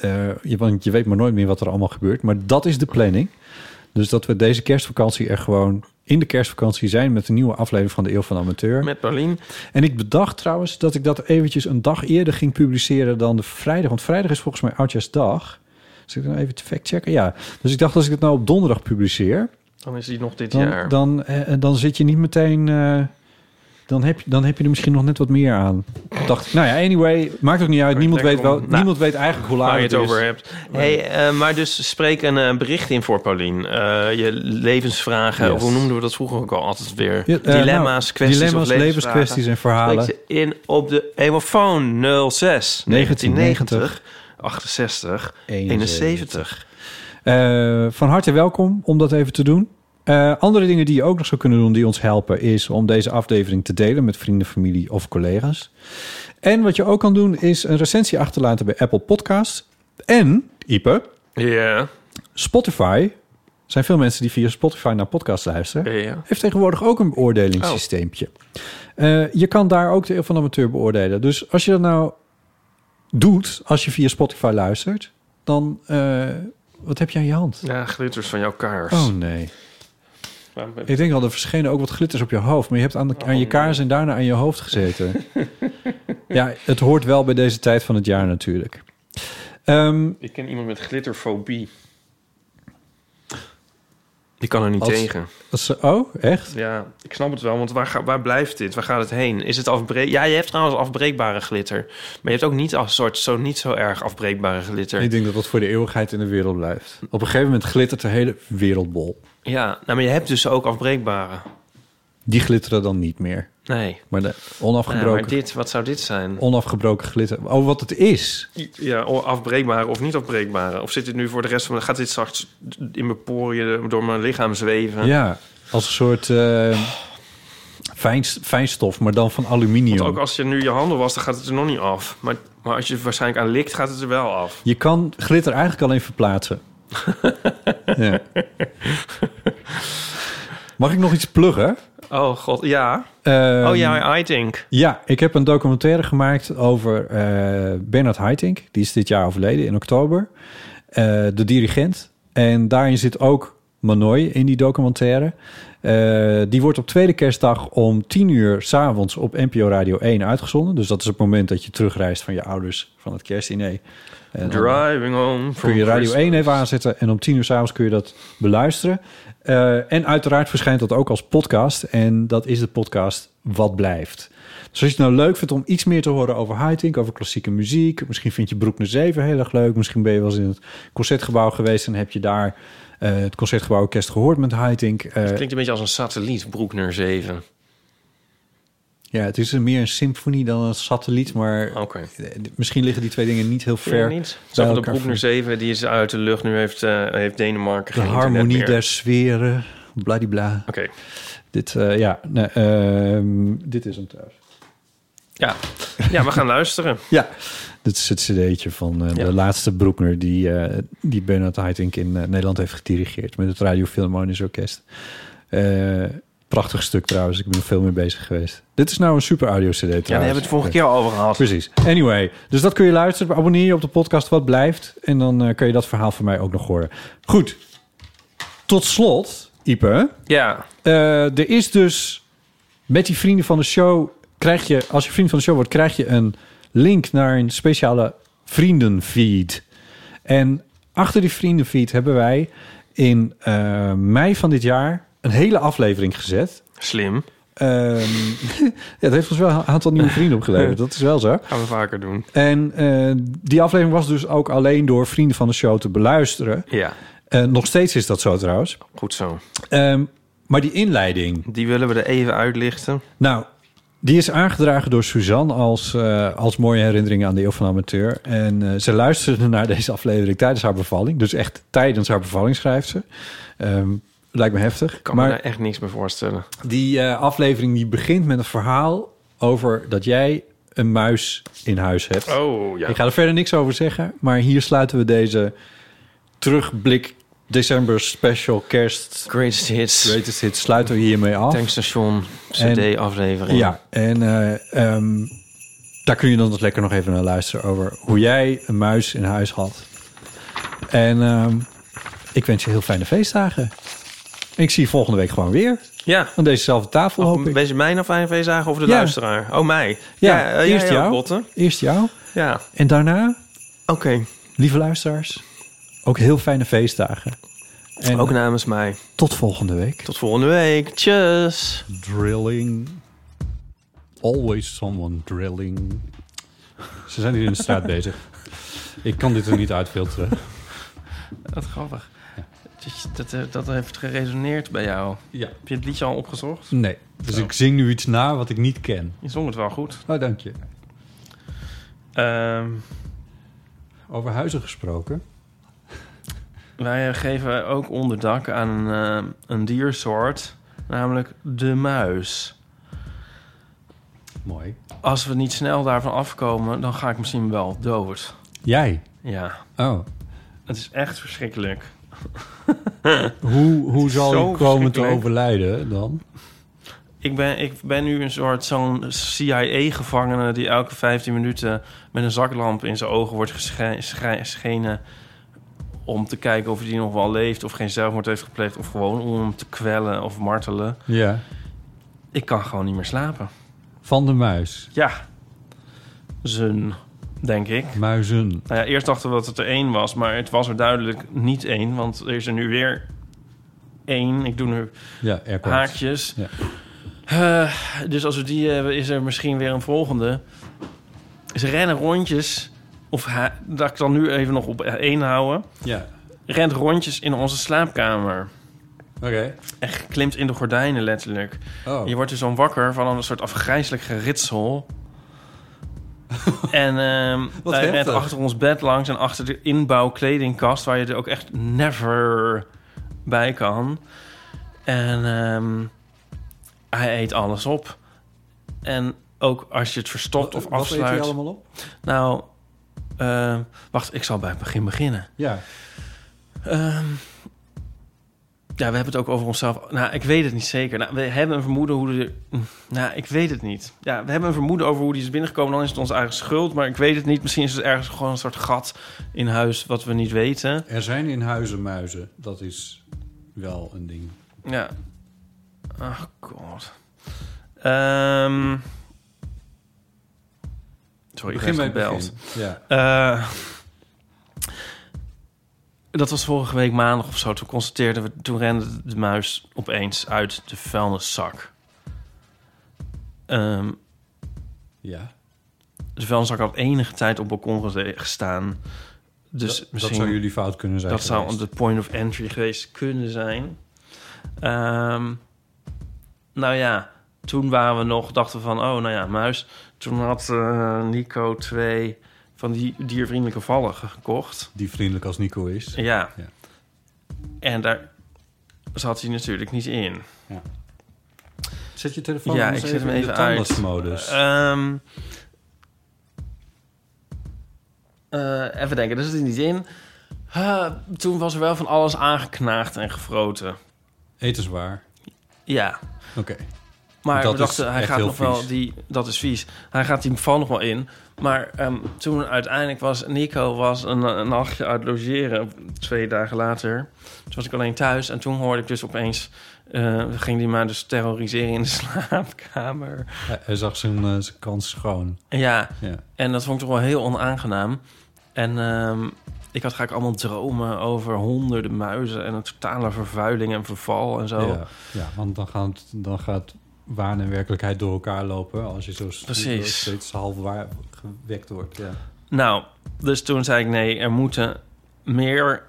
Speaker 1: eh, je, want je weet maar nooit meer wat er allemaal gebeurt. Maar dat is de planning. Dus dat we deze kerstvakantie er gewoon in de kerstvakantie zijn met een nieuwe aflevering van de Eeuw van de Amateur.
Speaker 2: Met Paulien.
Speaker 1: En ik bedacht trouwens dat ik dat eventjes een dag eerder ging publiceren dan de vrijdag. Want vrijdag is volgens mij Oudjaarsdag. Dus ik dan even te factchecken. Ja, dus ik dacht als ik het nou op donderdag publiceer,
Speaker 2: Dan is die nog dit
Speaker 1: dan,
Speaker 2: jaar.
Speaker 1: dan, eh, dan zit je niet meteen. eh, dan, heb je, dan heb je er misschien nog net wat meer aan. Dacht ik, nou ja, anyway, maakt ook niet uit. Niemand weet, wel,
Speaker 2: om- nou,
Speaker 1: niemand weet eigenlijk hoe laat
Speaker 2: je het over hebt. Hey, eh, maar dus spreek een eh, bericht in voor Paulien. Eh, je levensvragen,
Speaker 1: Yes.
Speaker 2: of hoe noemden we dat vroeger ook al altijd weer?
Speaker 1: Ja,
Speaker 2: dilemma's,
Speaker 1: nou,
Speaker 2: kwesties
Speaker 1: dilemma's,
Speaker 2: of
Speaker 1: levenskwesties en verhalen.
Speaker 2: Spreek ze in op de Emofoon 06 1990 68 71.
Speaker 1: Eh, van harte welkom om dat even te doen. Eh, andere dingen die je ook nog zou kunnen doen die ons helpen... is om deze aflevering te delen met vrienden, familie of collega's. En wat je ook kan doen is een recensie achterlaten bij Apple Podcasts. En, Ipe,
Speaker 2: Ja.
Speaker 1: Spotify... Er zijn veel mensen die via Spotify naar podcasts luisteren. Heeft tegenwoordig ook een beoordelingssysteempje. Eh, je kan daar ook de van Amateur beoordelen. Dus als je dat nou doet, als je via Spotify luistert... dan, eh, wat heb je aan je hand?
Speaker 2: Ja, glitters van jouw kaars.
Speaker 1: Oh nee. Ik denk al, er verschenen ook wat glitters op je hoofd. Maar je hebt aan, de, aan je kaars en daarna aan je hoofd gezeten. ja, het hoort wel bij deze tijd van het jaar natuurlijk. Ehm,
Speaker 2: Ik ken iemand met glitterfobie. Die kan er niet
Speaker 1: Als-
Speaker 2: tegen.
Speaker 1: als- oh, echt?
Speaker 2: Ja, ik snap het wel, want waar, ga- waar blijft dit? Waar gaat het heen? Is het afbreek? Ja, je hebt trouwens afbreekbare glitter. Maar je hebt ook niet als soort zo niet zo erg afbreekbare glitter.
Speaker 1: Ik denk dat dat voor de eeuwigheid in de wereld blijft. Op een gegeven moment glittert de hele wereldbol.
Speaker 2: Ja, nou, maar je hebt dus ook afbreekbare.
Speaker 1: Die glitteren dan niet meer.
Speaker 2: Nee.
Speaker 1: Maar de
Speaker 2: Ja,
Speaker 1: onafgebroken,
Speaker 2: maar dit, wat zou dit zijn?
Speaker 1: onafgebroken glitter. Oh, wat het is.
Speaker 2: Ja, afbreekbare of niet afbreekbare? Of zit dit nu voor de rest van... Gaat dit straks in mijn poriën door mijn lichaam zweven?
Speaker 1: Ja, als een soort eh, fijn, fijnstof, maar dan van aluminium.
Speaker 2: Want ook als je nu je handen was, dan gaat het er nog niet af. Maar, maar als je er waarschijnlijk aan likt, gaat het er wel af.
Speaker 1: Je kan glitter eigenlijk alleen verplaatsen. ja. Mag ik nog iets pluggen?
Speaker 2: Oh god, ja.
Speaker 1: Ehm,
Speaker 2: oh ja, I think.
Speaker 1: Ja, ik heb een documentaire gemaakt over eh Bernard Haitink. Die is dit jaar overleden in oktober. Eh, de dirigent. En daarin zit ook Manoy in die documentaire. Eh, die wordt op tweede kerstdag om 10 uur s'avonds op NPO Radio 1 uitgezonden. Dus dat is het moment dat je terugreist van je ouders van het kerstdiner. En
Speaker 2: Driving home
Speaker 1: kun je Radio
Speaker 2: Christmas.
Speaker 1: 1 even aanzetten en om 10 uur s'avonds kun je dat beluisteren. Eh, en uiteraard verschijnt dat ook als podcast. En dat is de podcast Wat Blijft. Dus als je het nou leuk vindt om iets meer te horen over Haitink, over klassieke muziek. Misschien vind je Broekner 7 heel erg leuk. Misschien ben je wel eens in het Concertgebouw geweest en heb je daar eh, het Concertgebouw Orkest gehoord met. Eh,
Speaker 2: Het klinkt een beetje als een satelliet, Broekner 7.
Speaker 1: Ja, het is meer een symfonie dan een satelliet, maar misschien liggen die twee dingen niet heel ver.
Speaker 2: Ver niet.
Speaker 1: bij
Speaker 2: Zo van de Broekner 7, die is uit de lucht. Nu heeft, eh, heeft Denemarken
Speaker 1: De
Speaker 2: geen
Speaker 1: harmonie
Speaker 2: meer.
Speaker 1: der sferen, bladibla.
Speaker 2: Oké.
Speaker 1: Dit, eh, ja, nee, ehm, dit is hem trouwens.
Speaker 2: Ja. ja, we gaan luisteren.
Speaker 1: Ja, dit is het cd'tje van eh, de laatste Broekner... die, eh, die Bernard Haitink in Nederland heeft gedirigeerd... met het Radio Philharmonisch Orkest. Prachtig stuk trouwens, ik ben er veel mee bezig geweest. Dit is nou een super audio cd trouwens.
Speaker 2: Ja, daar hebben we het vorige keer al over gehad.
Speaker 1: Precies. Anyway, dus dat kun je luisteren. Abonneer je op de podcast Wat Blijft. En dan eh, kun je dat verhaal van mij ook nog horen. Goed. Tot slot, Ipe.
Speaker 2: Ja.
Speaker 1: Eh, er is dus met die vrienden van de show... krijg je, als je vriend van de show wordt... krijg je een link naar een speciale vriendenfeed. En achter die vriendenfeed hebben wij in eh, mei van dit jaar... een hele aflevering gezet.
Speaker 2: Slim.
Speaker 1: Ehm, ja, het heeft ons wel een aantal nieuwe vrienden opgeleverd. Dat is wel zo.
Speaker 2: Gaan we vaker doen.
Speaker 1: En eh, die aflevering was dus ook alleen door vrienden van de show te beluisteren.
Speaker 2: Ja.
Speaker 1: Eh, nog steeds is dat zo trouwens.
Speaker 2: Goed zo.
Speaker 1: Ehm, maar die inleiding.
Speaker 2: Die willen we er even uitlichten.
Speaker 1: Nou, die is aangedragen door Suzanne als, eh, als mooie herinnering aan de Eeuw van Amateur. En ze luisterde naar deze aflevering tijdens haar bevalling. Dus echt tijdens haar bevalling schrijft ze. Ehm, lijkt me heftig.
Speaker 2: Ik kan
Speaker 1: maar
Speaker 2: me daar echt niks meer voorstellen.
Speaker 1: die eh, aflevering die begint met een verhaal over dat jij een muis in huis hebt.
Speaker 2: Oh, ja.
Speaker 1: Ik ga er verder niks over zeggen, maar hier sluiten we deze terugblik december special kerst
Speaker 2: Greatest Hits.
Speaker 1: Greatest Hits sluiten we hiermee af.
Speaker 2: Tankstation
Speaker 1: En-
Speaker 2: CD-aflevering.
Speaker 1: Ja, en eh, ehm, daar kun je dan dus lekker nog even naar luisteren over hoe jij een muis in huis had. En ehm, ik wens je heel fijne feestdagen. Ik zie je volgende week gewoon weer.
Speaker 2: Ja.
Speaker 1: Aan dezezelfde tafel hoop ik.
Speaker 2: Wees mij nou fijne feestdagen of de
Speaker 1: Ja.
Speaker 2: luisteraar? Oh, mij.
Speaker 1: Ja,
Speaker 2: eh,
Speaker 1: eerst jou.
Speaker 2: Botte?
Speaker 1: Eerst jou.
Speaker 2: Ja.
Speaker 1: En daarna,
Speaker 2: Oké.
Speaker 1: lieve luisteraars, ook heel fijne feestdagen. En
Speaker 2: Ook namens mij.
Speaker 1: tot volgende week.
Speaker 2: Tot volgende week. Tjus.
Speaker 1: Drilling. Always someone drilling. Ze zijn hier in de straat bezig. Ik kan dit er niet uitfilteren.
Speaker 2: Wat grappig. Dat, dat, eh, dat heeft geresoneerd bij jou.
Speaker 1: Ja.
Speaker 2: Heb je het liedje al opgezocht?
Speaker 1: Nee, dus
Speaker 2: Oh.
Speaker 1: ik zing nu iets na wat ik niet ken.
Speaker 2: Je zong het wel goed.
Speaker 1: Oh, dank je.
Speaker 2: Ehm,
Speaker 1: Over huizen gesproken.
Speaker 2: wij eh, geven ook onderdak aan een, eh, een diersoort, namelijk de muis.
Speaker 1: Mooi.
Speaker 2: Als we niet snel daarvan afkomen, dan ga ik misschien wel dood.
Speaker 1: Jij?
Speaker 2: Ja.
Speaker 1: Oh.
Speaker 2: Het is echt verschrikkelijk.
Speaker 1: Hoe, hoe zal je komen te overlijden dan?
Speaker 2: Ik ben, ik ben nu een soort zo'n CIA-gevangene... die elke 15 minuten met een zaklamp in zijn ogen wordt gesche- sche- geschenen... om te kijken of hij nog wel leeft... of geen zelfmoord heeft gepleegd... of gewoon om hem te kwellen of martelen.
Speaker 1: Ja.
Speaker 2: Ik kan gewoon niet meer slapen.
Speaker 1: Van de muis.
Speaker 2: Ja. Zun, denk ik.
Speaker 1: Muizen.
Speaker 2: Nou ja, eerst dachten we dat het er één was... maar het was er duidelijk niet één... want er is er nu weer één. Ik doe nu
Speaker 1: Ja,
Speaker 2: haakjes.
Speaker 1: Ja.
Speaker 2: Eh, dus als we die hebben, is er misschien weer een volgende. Ze rennen rondjes. Of dat ik dan nu even nog op één houden.
Speaker 1: Ja.
Speaker 2: Rent rondjes in onze slaapkamer.
Speaker 1: Oké.
Speaker 2: En klimt in de gordijnen letterlijk.
Speaker 1: Oh.
Speaker 2: Je wordt dus dan wakker van een soort afgrijselijk geritsel. en ehm hij rent
Speaker 1: heftig.
Speaker 2: achter ons bed langs en achter de inbouwkledingkast... waar je er ook echt never bij kan. En ehm, hij eet alles op. En ook als je het verstopt of
Speaker 1: Wat eet
Speaker 2: afsluit...
Speaker 1: hij allemaal op?
Speaker 2: Nou, eh, wacht, ik zal bij het begin beginnen.
Speaker 1: Ja.
Speaker 2: Ehm, ja, we hebben het ook over onszelf. Nou, ik weet het niet zeker. Nou, we hebben een vermoeden hoe de. Nou, ik weet het niet. Ja, we hebben een vermoeden over hoe die is binnengekomen. Dan is het onze eigen schuld, maar ik weet het niet. Misschien is het ergens gewoon een soort gat in huis wat we niet weten.
Speaker 1: Er zijn in huizen muizen. Dat is wel een ding.
Speaker 2: Ja. Ach, god. Ehm sorry,
Speaker 1: Begin
Speaker 2: ik
Speaker 1: bij
Speaker 2: gebeld.
Speaker 1: begin.
Speaker 2: Eh, dat was vorige week maandag of zo. Toen constateerden we... Toen rende de muis opeens uit de vuilniszak. Ehm,
Speaker 1: Ja.
Speaker 2: de vuilniszak had enige tijd op balkon gestaan. Dus
Speaker 1: Dat- dat
Speaker 2: misschien,
Speaker 1: zou jullie fout kunnen zijn
Speaker 2: Dat zou de point of entry geweest kunnen zijn. Ehm, nou ja, toen waren we nog, dachten we van, oh, nou ja, muis. Toen had eh, Nico twee van die diervriendelijke vallen gekocht.
Speaker 1: Die vriendelijk als Nico is.
Speaker 2: Ja. En daar zat hij natuurlijk niet in.
Speaker 1: Ja. Zet je telefoon
Speaker 2: Ja, ik zet hem
Speaker 1: in de
Speaker 2: even uit.
Speaker 1: tandartsmodus.
Speaker 2: Ehm, eh, even denken, daar zit hij niet in. Uh, toen was er wel van alles aangeknaagd en gefroten.
Speaker 1: Etenswaar.
Speaker 2: Ja.
Speaker 1: Oké.
Speaker 2: Maar
Speaker 1: Dat
Speaker 2: we dachten,
Speaker 1: is
Speaker 2: hij gaat nog wel die. Dat is vies. Hij gaat die val nog wel in. Maar ehm, toen uiteindelijk was Nico was een, een nachtje uit logeren. Twee dagen later. Toen was ik alleen thuis. En toen hoorde ik dus opeens. eh, ging hij mij dus terroriseren in de slaapkamer.
Speaker 1: Hij, hij zag zijn, eh, zijn kans schoon.
Speaker 2: Ja.
Speaker 1: Ja.
Speaker 2: En dat vond ik toch wel heel onaangenaam. En ehm, ik had graag allemaal dromen over honderden muizen en een totale vervuiling en verval en zo.
Speaker 1: Ja, ja want dan gaat, dan gaat waan en werkelijkheid door elkaar lopen... als je zo
Speaker 2: Precies.
Speaker 1: steeds half waar gewekt wordt. Ja.
Speaker 2: Nou, dus toen zei ik nee, er moeten meer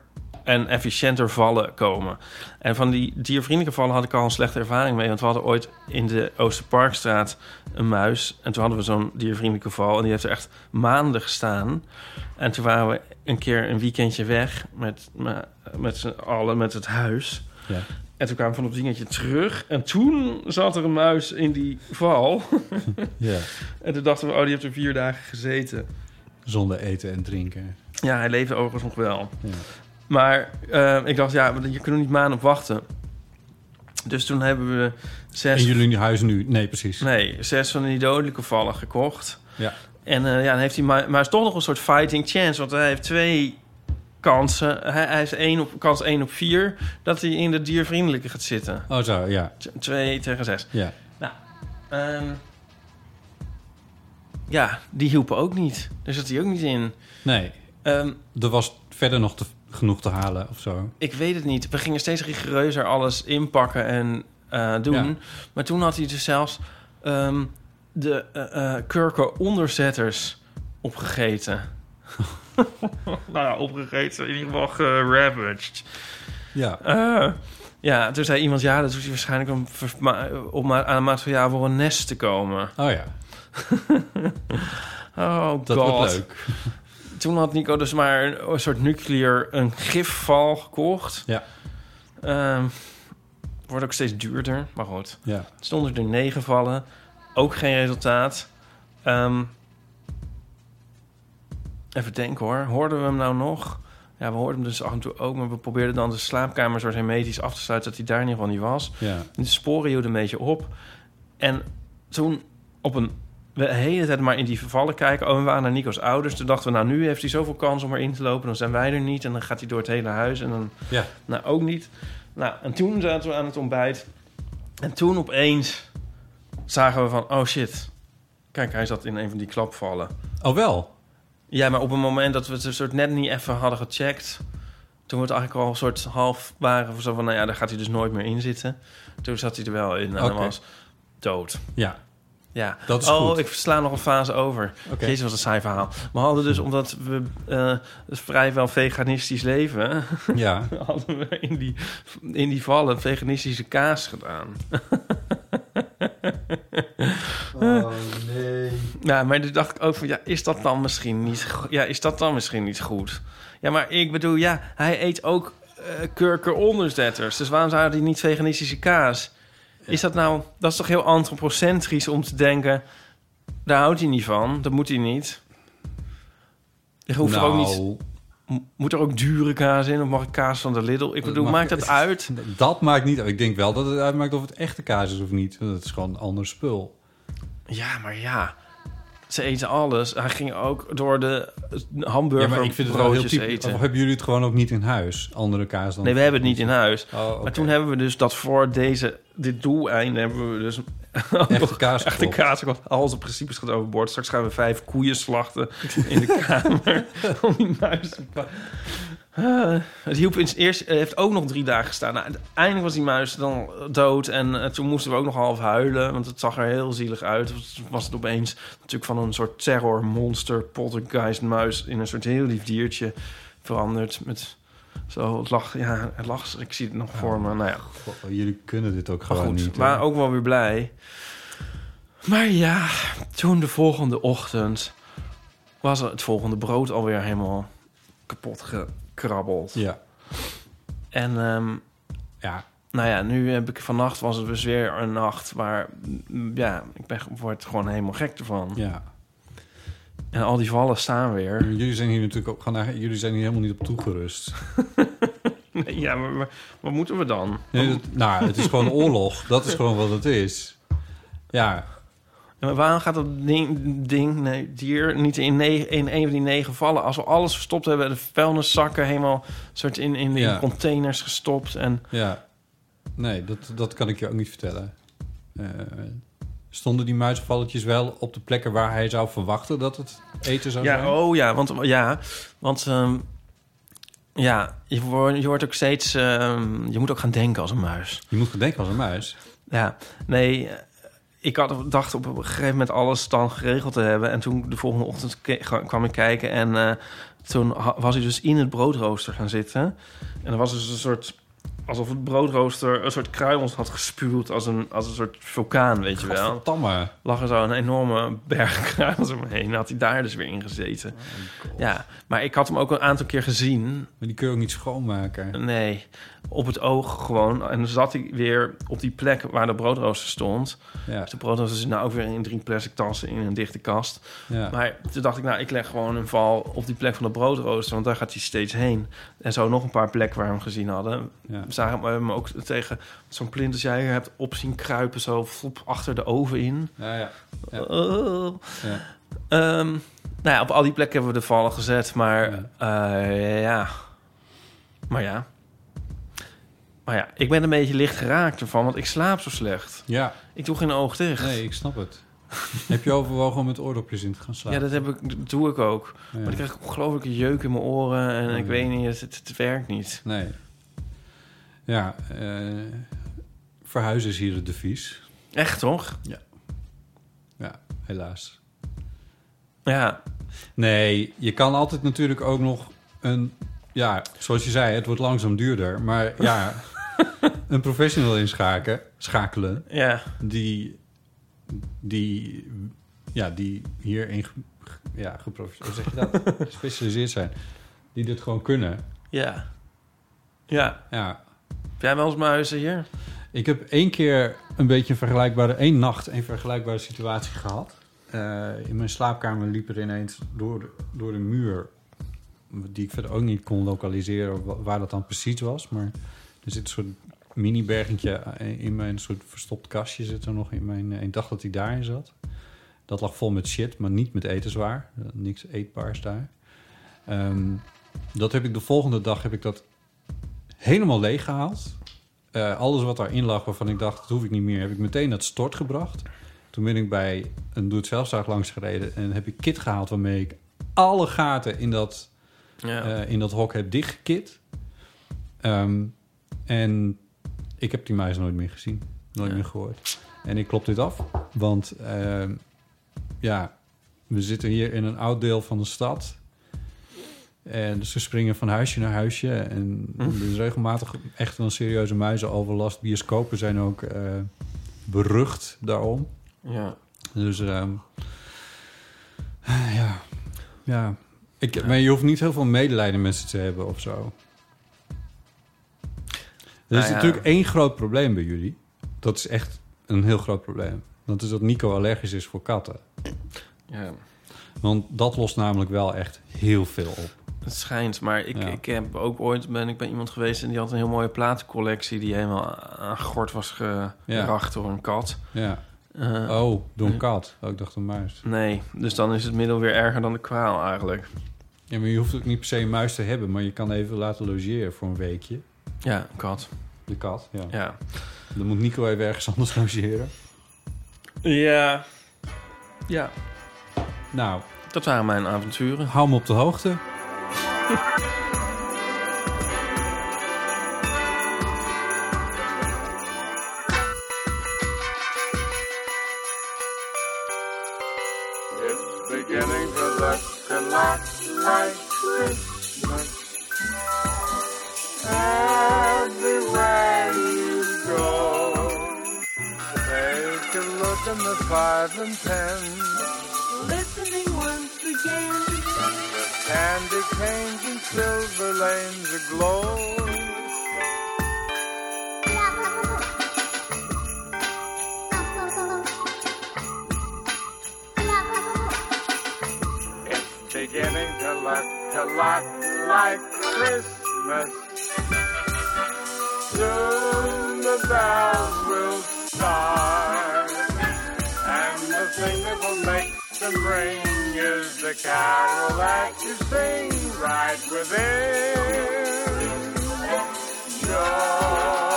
Speaker 2: en efficiënter vallen komen. En van die diervriendelijke vallen had ik al een slechte ervaring mee. Want we hadden ooit in de Oosterparkstraat een muis. En toen hadden we zo'n diervriendelijke val. En die heeft er echt maanden gestaan. En toen waren we een keer een weekendje weg met, met, met z'n allen, met het huis.
Speaker 1: Ja.
Speaker 2: En toen kwamen we van op dingetje terug. En toen zat er een muis in die val.
Speaker 1: Ja.
Speaker 2: En toen dachten we, oh, die heeft er vier dagen gezeten.
Speaker 1: Zonder eten en drinken.
Speaker 2: Ja, hij leefde overigens nog wel.
Speaker 1: Ja.
Speaker 2: Maar eh, ik dacht, ja, je kunt er niet maanden op wachten. Dus toen hebben we zes...
Speaker 1: En jullie huis nu? Nee, precies.
Speaker 2: Nee, zes van die dodelijke vallen gekocht.
Speaker 1: Ja.
Speaker 2: En eh, ja, dan heeft hij maar, maar is toch nog een soort fighting chance. Want hij heeft twee kansen. Hij, hij heeft één op, kans 1 op 4 dat hij in de diervriendelijke gaat zitten.
Speaker 1: Oh zo, ja.
Speaker 2: T- Twee tegen zes.
Speaker 1: Ja.
Speaker 2: Nou, ehm, ja, die hielpen ook niet. Daar zat hij ook niet in.
Speaker 1: Nee.
Speaker 2: Ehm,
Speaker 1: er was verder nog te, genoeg te halen of zo.
Speaker 2: Ik weet het niet. We gingen steeds rigoureuzer alles inpakken en eh, doen.
Speaker 1: Ja.
Speaker 2: Maar toen had hij dus zelfs ehm, de eh, kurken onderzetters opgegeten. nou ja, opgegeten. In ieder geval geravaged.
Speaker 1: Ja.
Speaker 2: Eh, ja, toen zei iemand... Ja, dat doet hij waarschijnlijk om, om aan materiaal voor een nest te komen.
Speaker 1: Oh ja.
Speaker 2: oh
Speaker 1: Dat
Speaker 2: god.
Speaker 1: wordt leuk.
Speaker 2: Toen had Nico dus maar een, een soort nuclear... een gifval gekocht.
Speaker 1: Ja.
Speaker 2: Ehm, wordt ook steeds duurder, maar goed.
Speaker 1: Ja.
Speaker 2: Er stonden er negen vallen. Ook geen resultaat. Ehm, even denken hoor. Hoorden we hem nou nog? Ja, we hoorden hem dus af en toe ook. Maar we probeerden dan de slaapkamer soort hermetisch af te sluiten... dat hij daar in ieder geval niet was.
Speaker 1: Ja.
Speaker 2: De sporen hielden een beetje op. En toen op een... We de hele tijd maar in die vervallen kijken. Oh, we waren naar Nico's ouders. Toen dachten we, nou, nu heeft hij zoveel kans om erin te lopen. Dan zijn wij er niet. En dan gaat hij door het hele huis. En dan...
Speaker 1: Ja.
Speaker 2: Nou, ook niet. Nou, en toen zaten we aan het ontbijt. En toen opeens zagen we van... Oh, shit. Kijk, hij zat in een van die klapvallen.
Speaker 1: Oh, wel?
Speaker 2: Ja, maar op een moment dat we het een soort net niet even hadden gecheckt... toen we het eigenlijk al een soort half waren... zo van, nou ja, daar gaat hij dus nooit meer in zitten. Toen zat hij er wel in en was dood.
Speaker 1: Ja.
Speaker 2: Ja.
Speaker 1: Dat is
Speaker 2: oh,
Speaker 1: goed.
Speaker 2: ik sla nog een fase over.
Speaker 1: Oké.
Speaker 2: Jezus, wat een saai verhaal. We hadden dus, omdat we eh vrijwel veganistisch leven...
Speaker 1: Ja.
Speaker 2: hadden we in die, in die vallen veganistische kaas gedaan.
Speaker 1: Oh, nee.
Speaker 2: Ja, maar toen dacht ik ook van, ja, is dat dan misschien niet, ja, is dat dan misschien niet goed? Ja, maar ik bedoel, ja, hij eet ook eh kurken onderzetters. Dus waarom zou hij niet veganistische kaas? Is dat nou, dat is toch heel antropocentrisch om te denken, daar houdt hij niet van, dat moet hij niet. Je hoeft er ook niet,
Speaker 1: Nou.
Speaker 2: Moet er ook dure kaas in of mag ik kaas van de Lidl? Ik bedoel, maakt dat uit?
Speaker 1: Dat maakt niet uit. Ik denk wel dat het uitmaakt of het echte kaas is of niet. Dat is gewoon een ander spul.
Speaker 2: Ja, maar ja. Ze eten alles. Hij ging ook door de
Speaker 1: Ja,
Speaker 2: hamburger
Speaker 1: maar ik vind het wel heel typisch.
Speaker 2: eten.
Speaker 1: Of hebben jullie het gewoon ook niet in huis? Andere kaas dan?
Speaker 2: Nee, we hebben het niet in huis.
Speaker 1: Oh.
Speaker 2: Maar toen hebben we dus dat voor deze, dit doeleinde hebben we dus
Speaker 1: Echte kaas
Speaker 2: echte kaas. Al onze principes gaat overboord. Straks gaan we vijf koeien slachten in de kamer om die muis te pakken. Ah, het hielp in het eerst, het heeft ook nog drie dagen gestaan. Nou, uiteindelijk was die muis dan dood. En eh, toen moesten we ook nog half huilen. Want het zag er heel zielig uit. Het was het opeens natuurlijk van een soort terrormonster, poltergeist muis... in een soort heel lief diertje veranderd. Met zo, het lag, ja, het lag, ik zie het nog voor me. Nou ja,
Speaker 1: Goh, jullie kunnen dit ook
Speaker 2: maar
Speaker 1: gewoon
Speaker 2: goed,
Speaker 1: niet.
Speaker 2: maar ook wel weer blij. Maar ja, toen de volgende ochtend was het volgende brood alweer helemaal kapot gekrabbeld.
Speaker 1: Ja.
Speaker 2: En ehm,
Speaker 1: ja,
Speaker 2: nou ja, nu heb ik vannacht was het dus weer een nacht waar ja, ik ben word gewoon helemaal gek ervan.
Speaker 1: Ja.
Speaker 2: En al die vallen staan weer.
Speaker 1: Jullie zijn hier natuurlijk ook gewoon, jullie zijn hier helemaal niet op toegerust.
Speaker 2: Nee, ja, maar, maar wat moeten we dan?
Speaker 1: Nee, dat- nou, het is gewoon oorlog. Dat is gewoon wat het is. Ja.
Speaker 2: Waarom gaat dat ding, ding nee, dier niet in, negen, in een van die negen vallen? Als we alles verstopt hebben, de vuilniszakken helemaal soort in, in die
Speaker 1: Ja.
Speaker 2: containers gestopt. En
Speaker 1: Ja. Nee, dat, dat kan ik je ook niet vertellen. Eh, stonden die muizenvalletjes wel op de plekken waar hij zou verwachten dat het eten zou zijn?
Speaker 2: ja, oh ja, want ja, want ehm, ja, je wordt, je wordt ook steeds, ehm, je moet ook gaan denken als een muis.
Speaker 1: Je moet gaan denken als een muis.
Speaker 2: Ja, nee, ik had dacht op een gegeven moment alles dan geregeld te hebben. En toen de volgende ochtend kwam ik kijken en eh, toen was hij dus in het broodrooster gaan zitten. En er was dus een soort, alsof het broodrooster een soort kruimels had gespuwd als een, als een soort vulkaan, weet je wel.
Speaker 1: Gadverdamme.
Speaker 2: Lag er zo een enorme berg kruimels omheen. En had hij daar dus weer in gezeten. ja, maar ik had hem ook een aantal keer gezien.
Speaker 1: Maar die kun je ook niet schoonmaken.
Speaker 2: Nee, op het oog gewoon. En dan zat hij weer op die plek waar de broodrooster stond.
Speaker 1: Ja.
Speaker 2: Dus de broodrooster zit nou ook weer in drie plastic tassen in een dichte kast.
Speaker 1: Ja.
Speaker 2: Maar toen dacht ik, nou, ik leg gewoon een val op die plek van de broodrooster. Want daar gaat hij steeds heen. En zo nog een paar plekken waar we hem gezien hadden.
Speaker 1: Ja.
Speaker 2: Zagen hem ook tegen zo'n plint als jij hebt op zien kruipen. Zo flop achter de oven in.
Speaker 1: Ja, ja. Ja.
Speaker 2: Oh.
Speaker 1: Ja.
Speaker 2: Ehm, nou ja, op al die plekken hebben we de vallen gezet. Maar ja. ja. Maar ja. Maar ja, ik ben een beetje licht geraakt ervan, want ik slaap zo slecht.
Speaker 1: Ja.
Speaker 2: Ik doe geen oog dicht.
Speaker 1: Nee, ik snap het. heb je overwogen om met oordopjes in te gaan slapen?
Speaker 2: Ja, dat, heb ik, dat doe ik ook.
Speaker 1: Ja.
Speaker 2: Maar ik krijg ongelooflijk een jeuk in mijn oren en
Speaker 1: Oh,
Speaker 2: ik
Speaker 1: ja.
Speaker 2: weet niet, het, het werkt niet.
Speaker 1: Nee. Ja, eh, verhuizen is hier het devies.
Speaker 2: Echt, toch?
Speaker 1: Ja. Ja, helaas.
Speaker 2: Ja.
Speaker 1: Nee, je kan altijd natuurlijk ook nog een... Ja, zoals je zei, het wordt langzaam duurder. Maar ja, een professional inschakelen, schakelen...
Speaker 2: Ja.
Speaker 1: Die, die, ja, die hierin ja, zeg je dat? gespecialiseerd zijn. Die dit gewoon kunnen.
Speaker 2: Ja. Ja.
Speaker 1: Ja.
Speaker 2: Jij wel eens muizen hier?
Speaker 1: Ik heb één keer een beetje een vergelijkbare... één nacht een vergelijkbare situatie gehad. Eh, in mijn slaapkamer liep er ineens door de, door de muur... die ik verder ook niet kon lokaliseren wa- waar dat dan precies was. Maar er zit een soort mini-bergentje in mijn soort verstopt kastje... zit er nog in mijn... eh, Ik dacht dat hij daarin zat. Dat lag vol met shit, maar niet met etenswaar. Eh, Niks eetbaars daar. Ehm, dat heb ik de volgende dag heb ik dat helemaal leeg gehaald. Eh, alles wat daarin lag waarvan ik dacht, dat hoef ik niet meer, heb ik meteen naar het stort gebracht. Toen ben ik bij een doe-het-zelfzaak langs gereden en heb ik kit gehaald waarmee ik alle gaten in dat,
Speaker 2: Ja.
Speaker 1: eh, in dat hok heb dichtgekit. Ehm, en ik heb die muis nooit meer gezien, nooit
Speaker 2: Ja.
Speaker 1: meer gehoord. En ik klop dit af, want ehm, ja, we zitten hier in een oud deel van de stad. En dus ze springen van huisje naar huisje. En er is regelmatig echt wel een serieuze muizenoverlast. Bioscopen zijn ook eh, berucht daarom.
Speaker 2: Ja.
Speaker 1: Dus ehm, ja, ja. Ik, Maar je hoeft niet heel veel medelijden met ze te hebben of zo. Er is
Speaker 2: Nou ja.
Speaker 1: natuurlijk één groot probleem bij jullie. Dat is echt een heel groot probleem. Dat is dat Nico allergisch is voor katten.
Speaker 2: Ja.
Speaker 1: Want dat lost namelijk wel echt heel veel op.
Speaker 2: Het schijnt, maar ik,
Speaker 1: Ja.
Speaker 2: ik heb ook ooit ben ik bij iemand geweest en die had een heel mooie platencollectie die helemaal aan gort was geracht door een kat.
Speaker 1: Ja.
Speaker 2: Eh,
Speaker 1: oh, door een
Speaker 2: eh,
Speaker 1: kat. Oh, ik dacht een muis.
Speaker 2: Nee, dus dan is het middel weer erger dan de kwaal eigenlijk.
Speaker 1: Ja, maar je hoeft ook niet per se een muis te hebben, maar je kan even laten logeren voor een weekje.
Speaker 2: Ja, een kat.
Speaker 1: De kat, ja.
Speaker 2: Ja.
Speaker 1: Dan moet Nico even ergens anders logeren.
Speaker 2: Ja. Ja.
Speaker 1: Nou.
Speaker 2: Dat waren mijn avonturen.
Speaker 1: Hou me op de hoogte.
Speaker 14: It's beginning to look a lot like Christmas. Everywhere you go, take a look in the five and ten.
Speaker 15: Listening once again.
Speaker 14: Candy canes and silver lanes aglow. It's beginning to look a lot like Christmas. Soon the bells will start. And the thing will make and is the carol that you sing right within. Your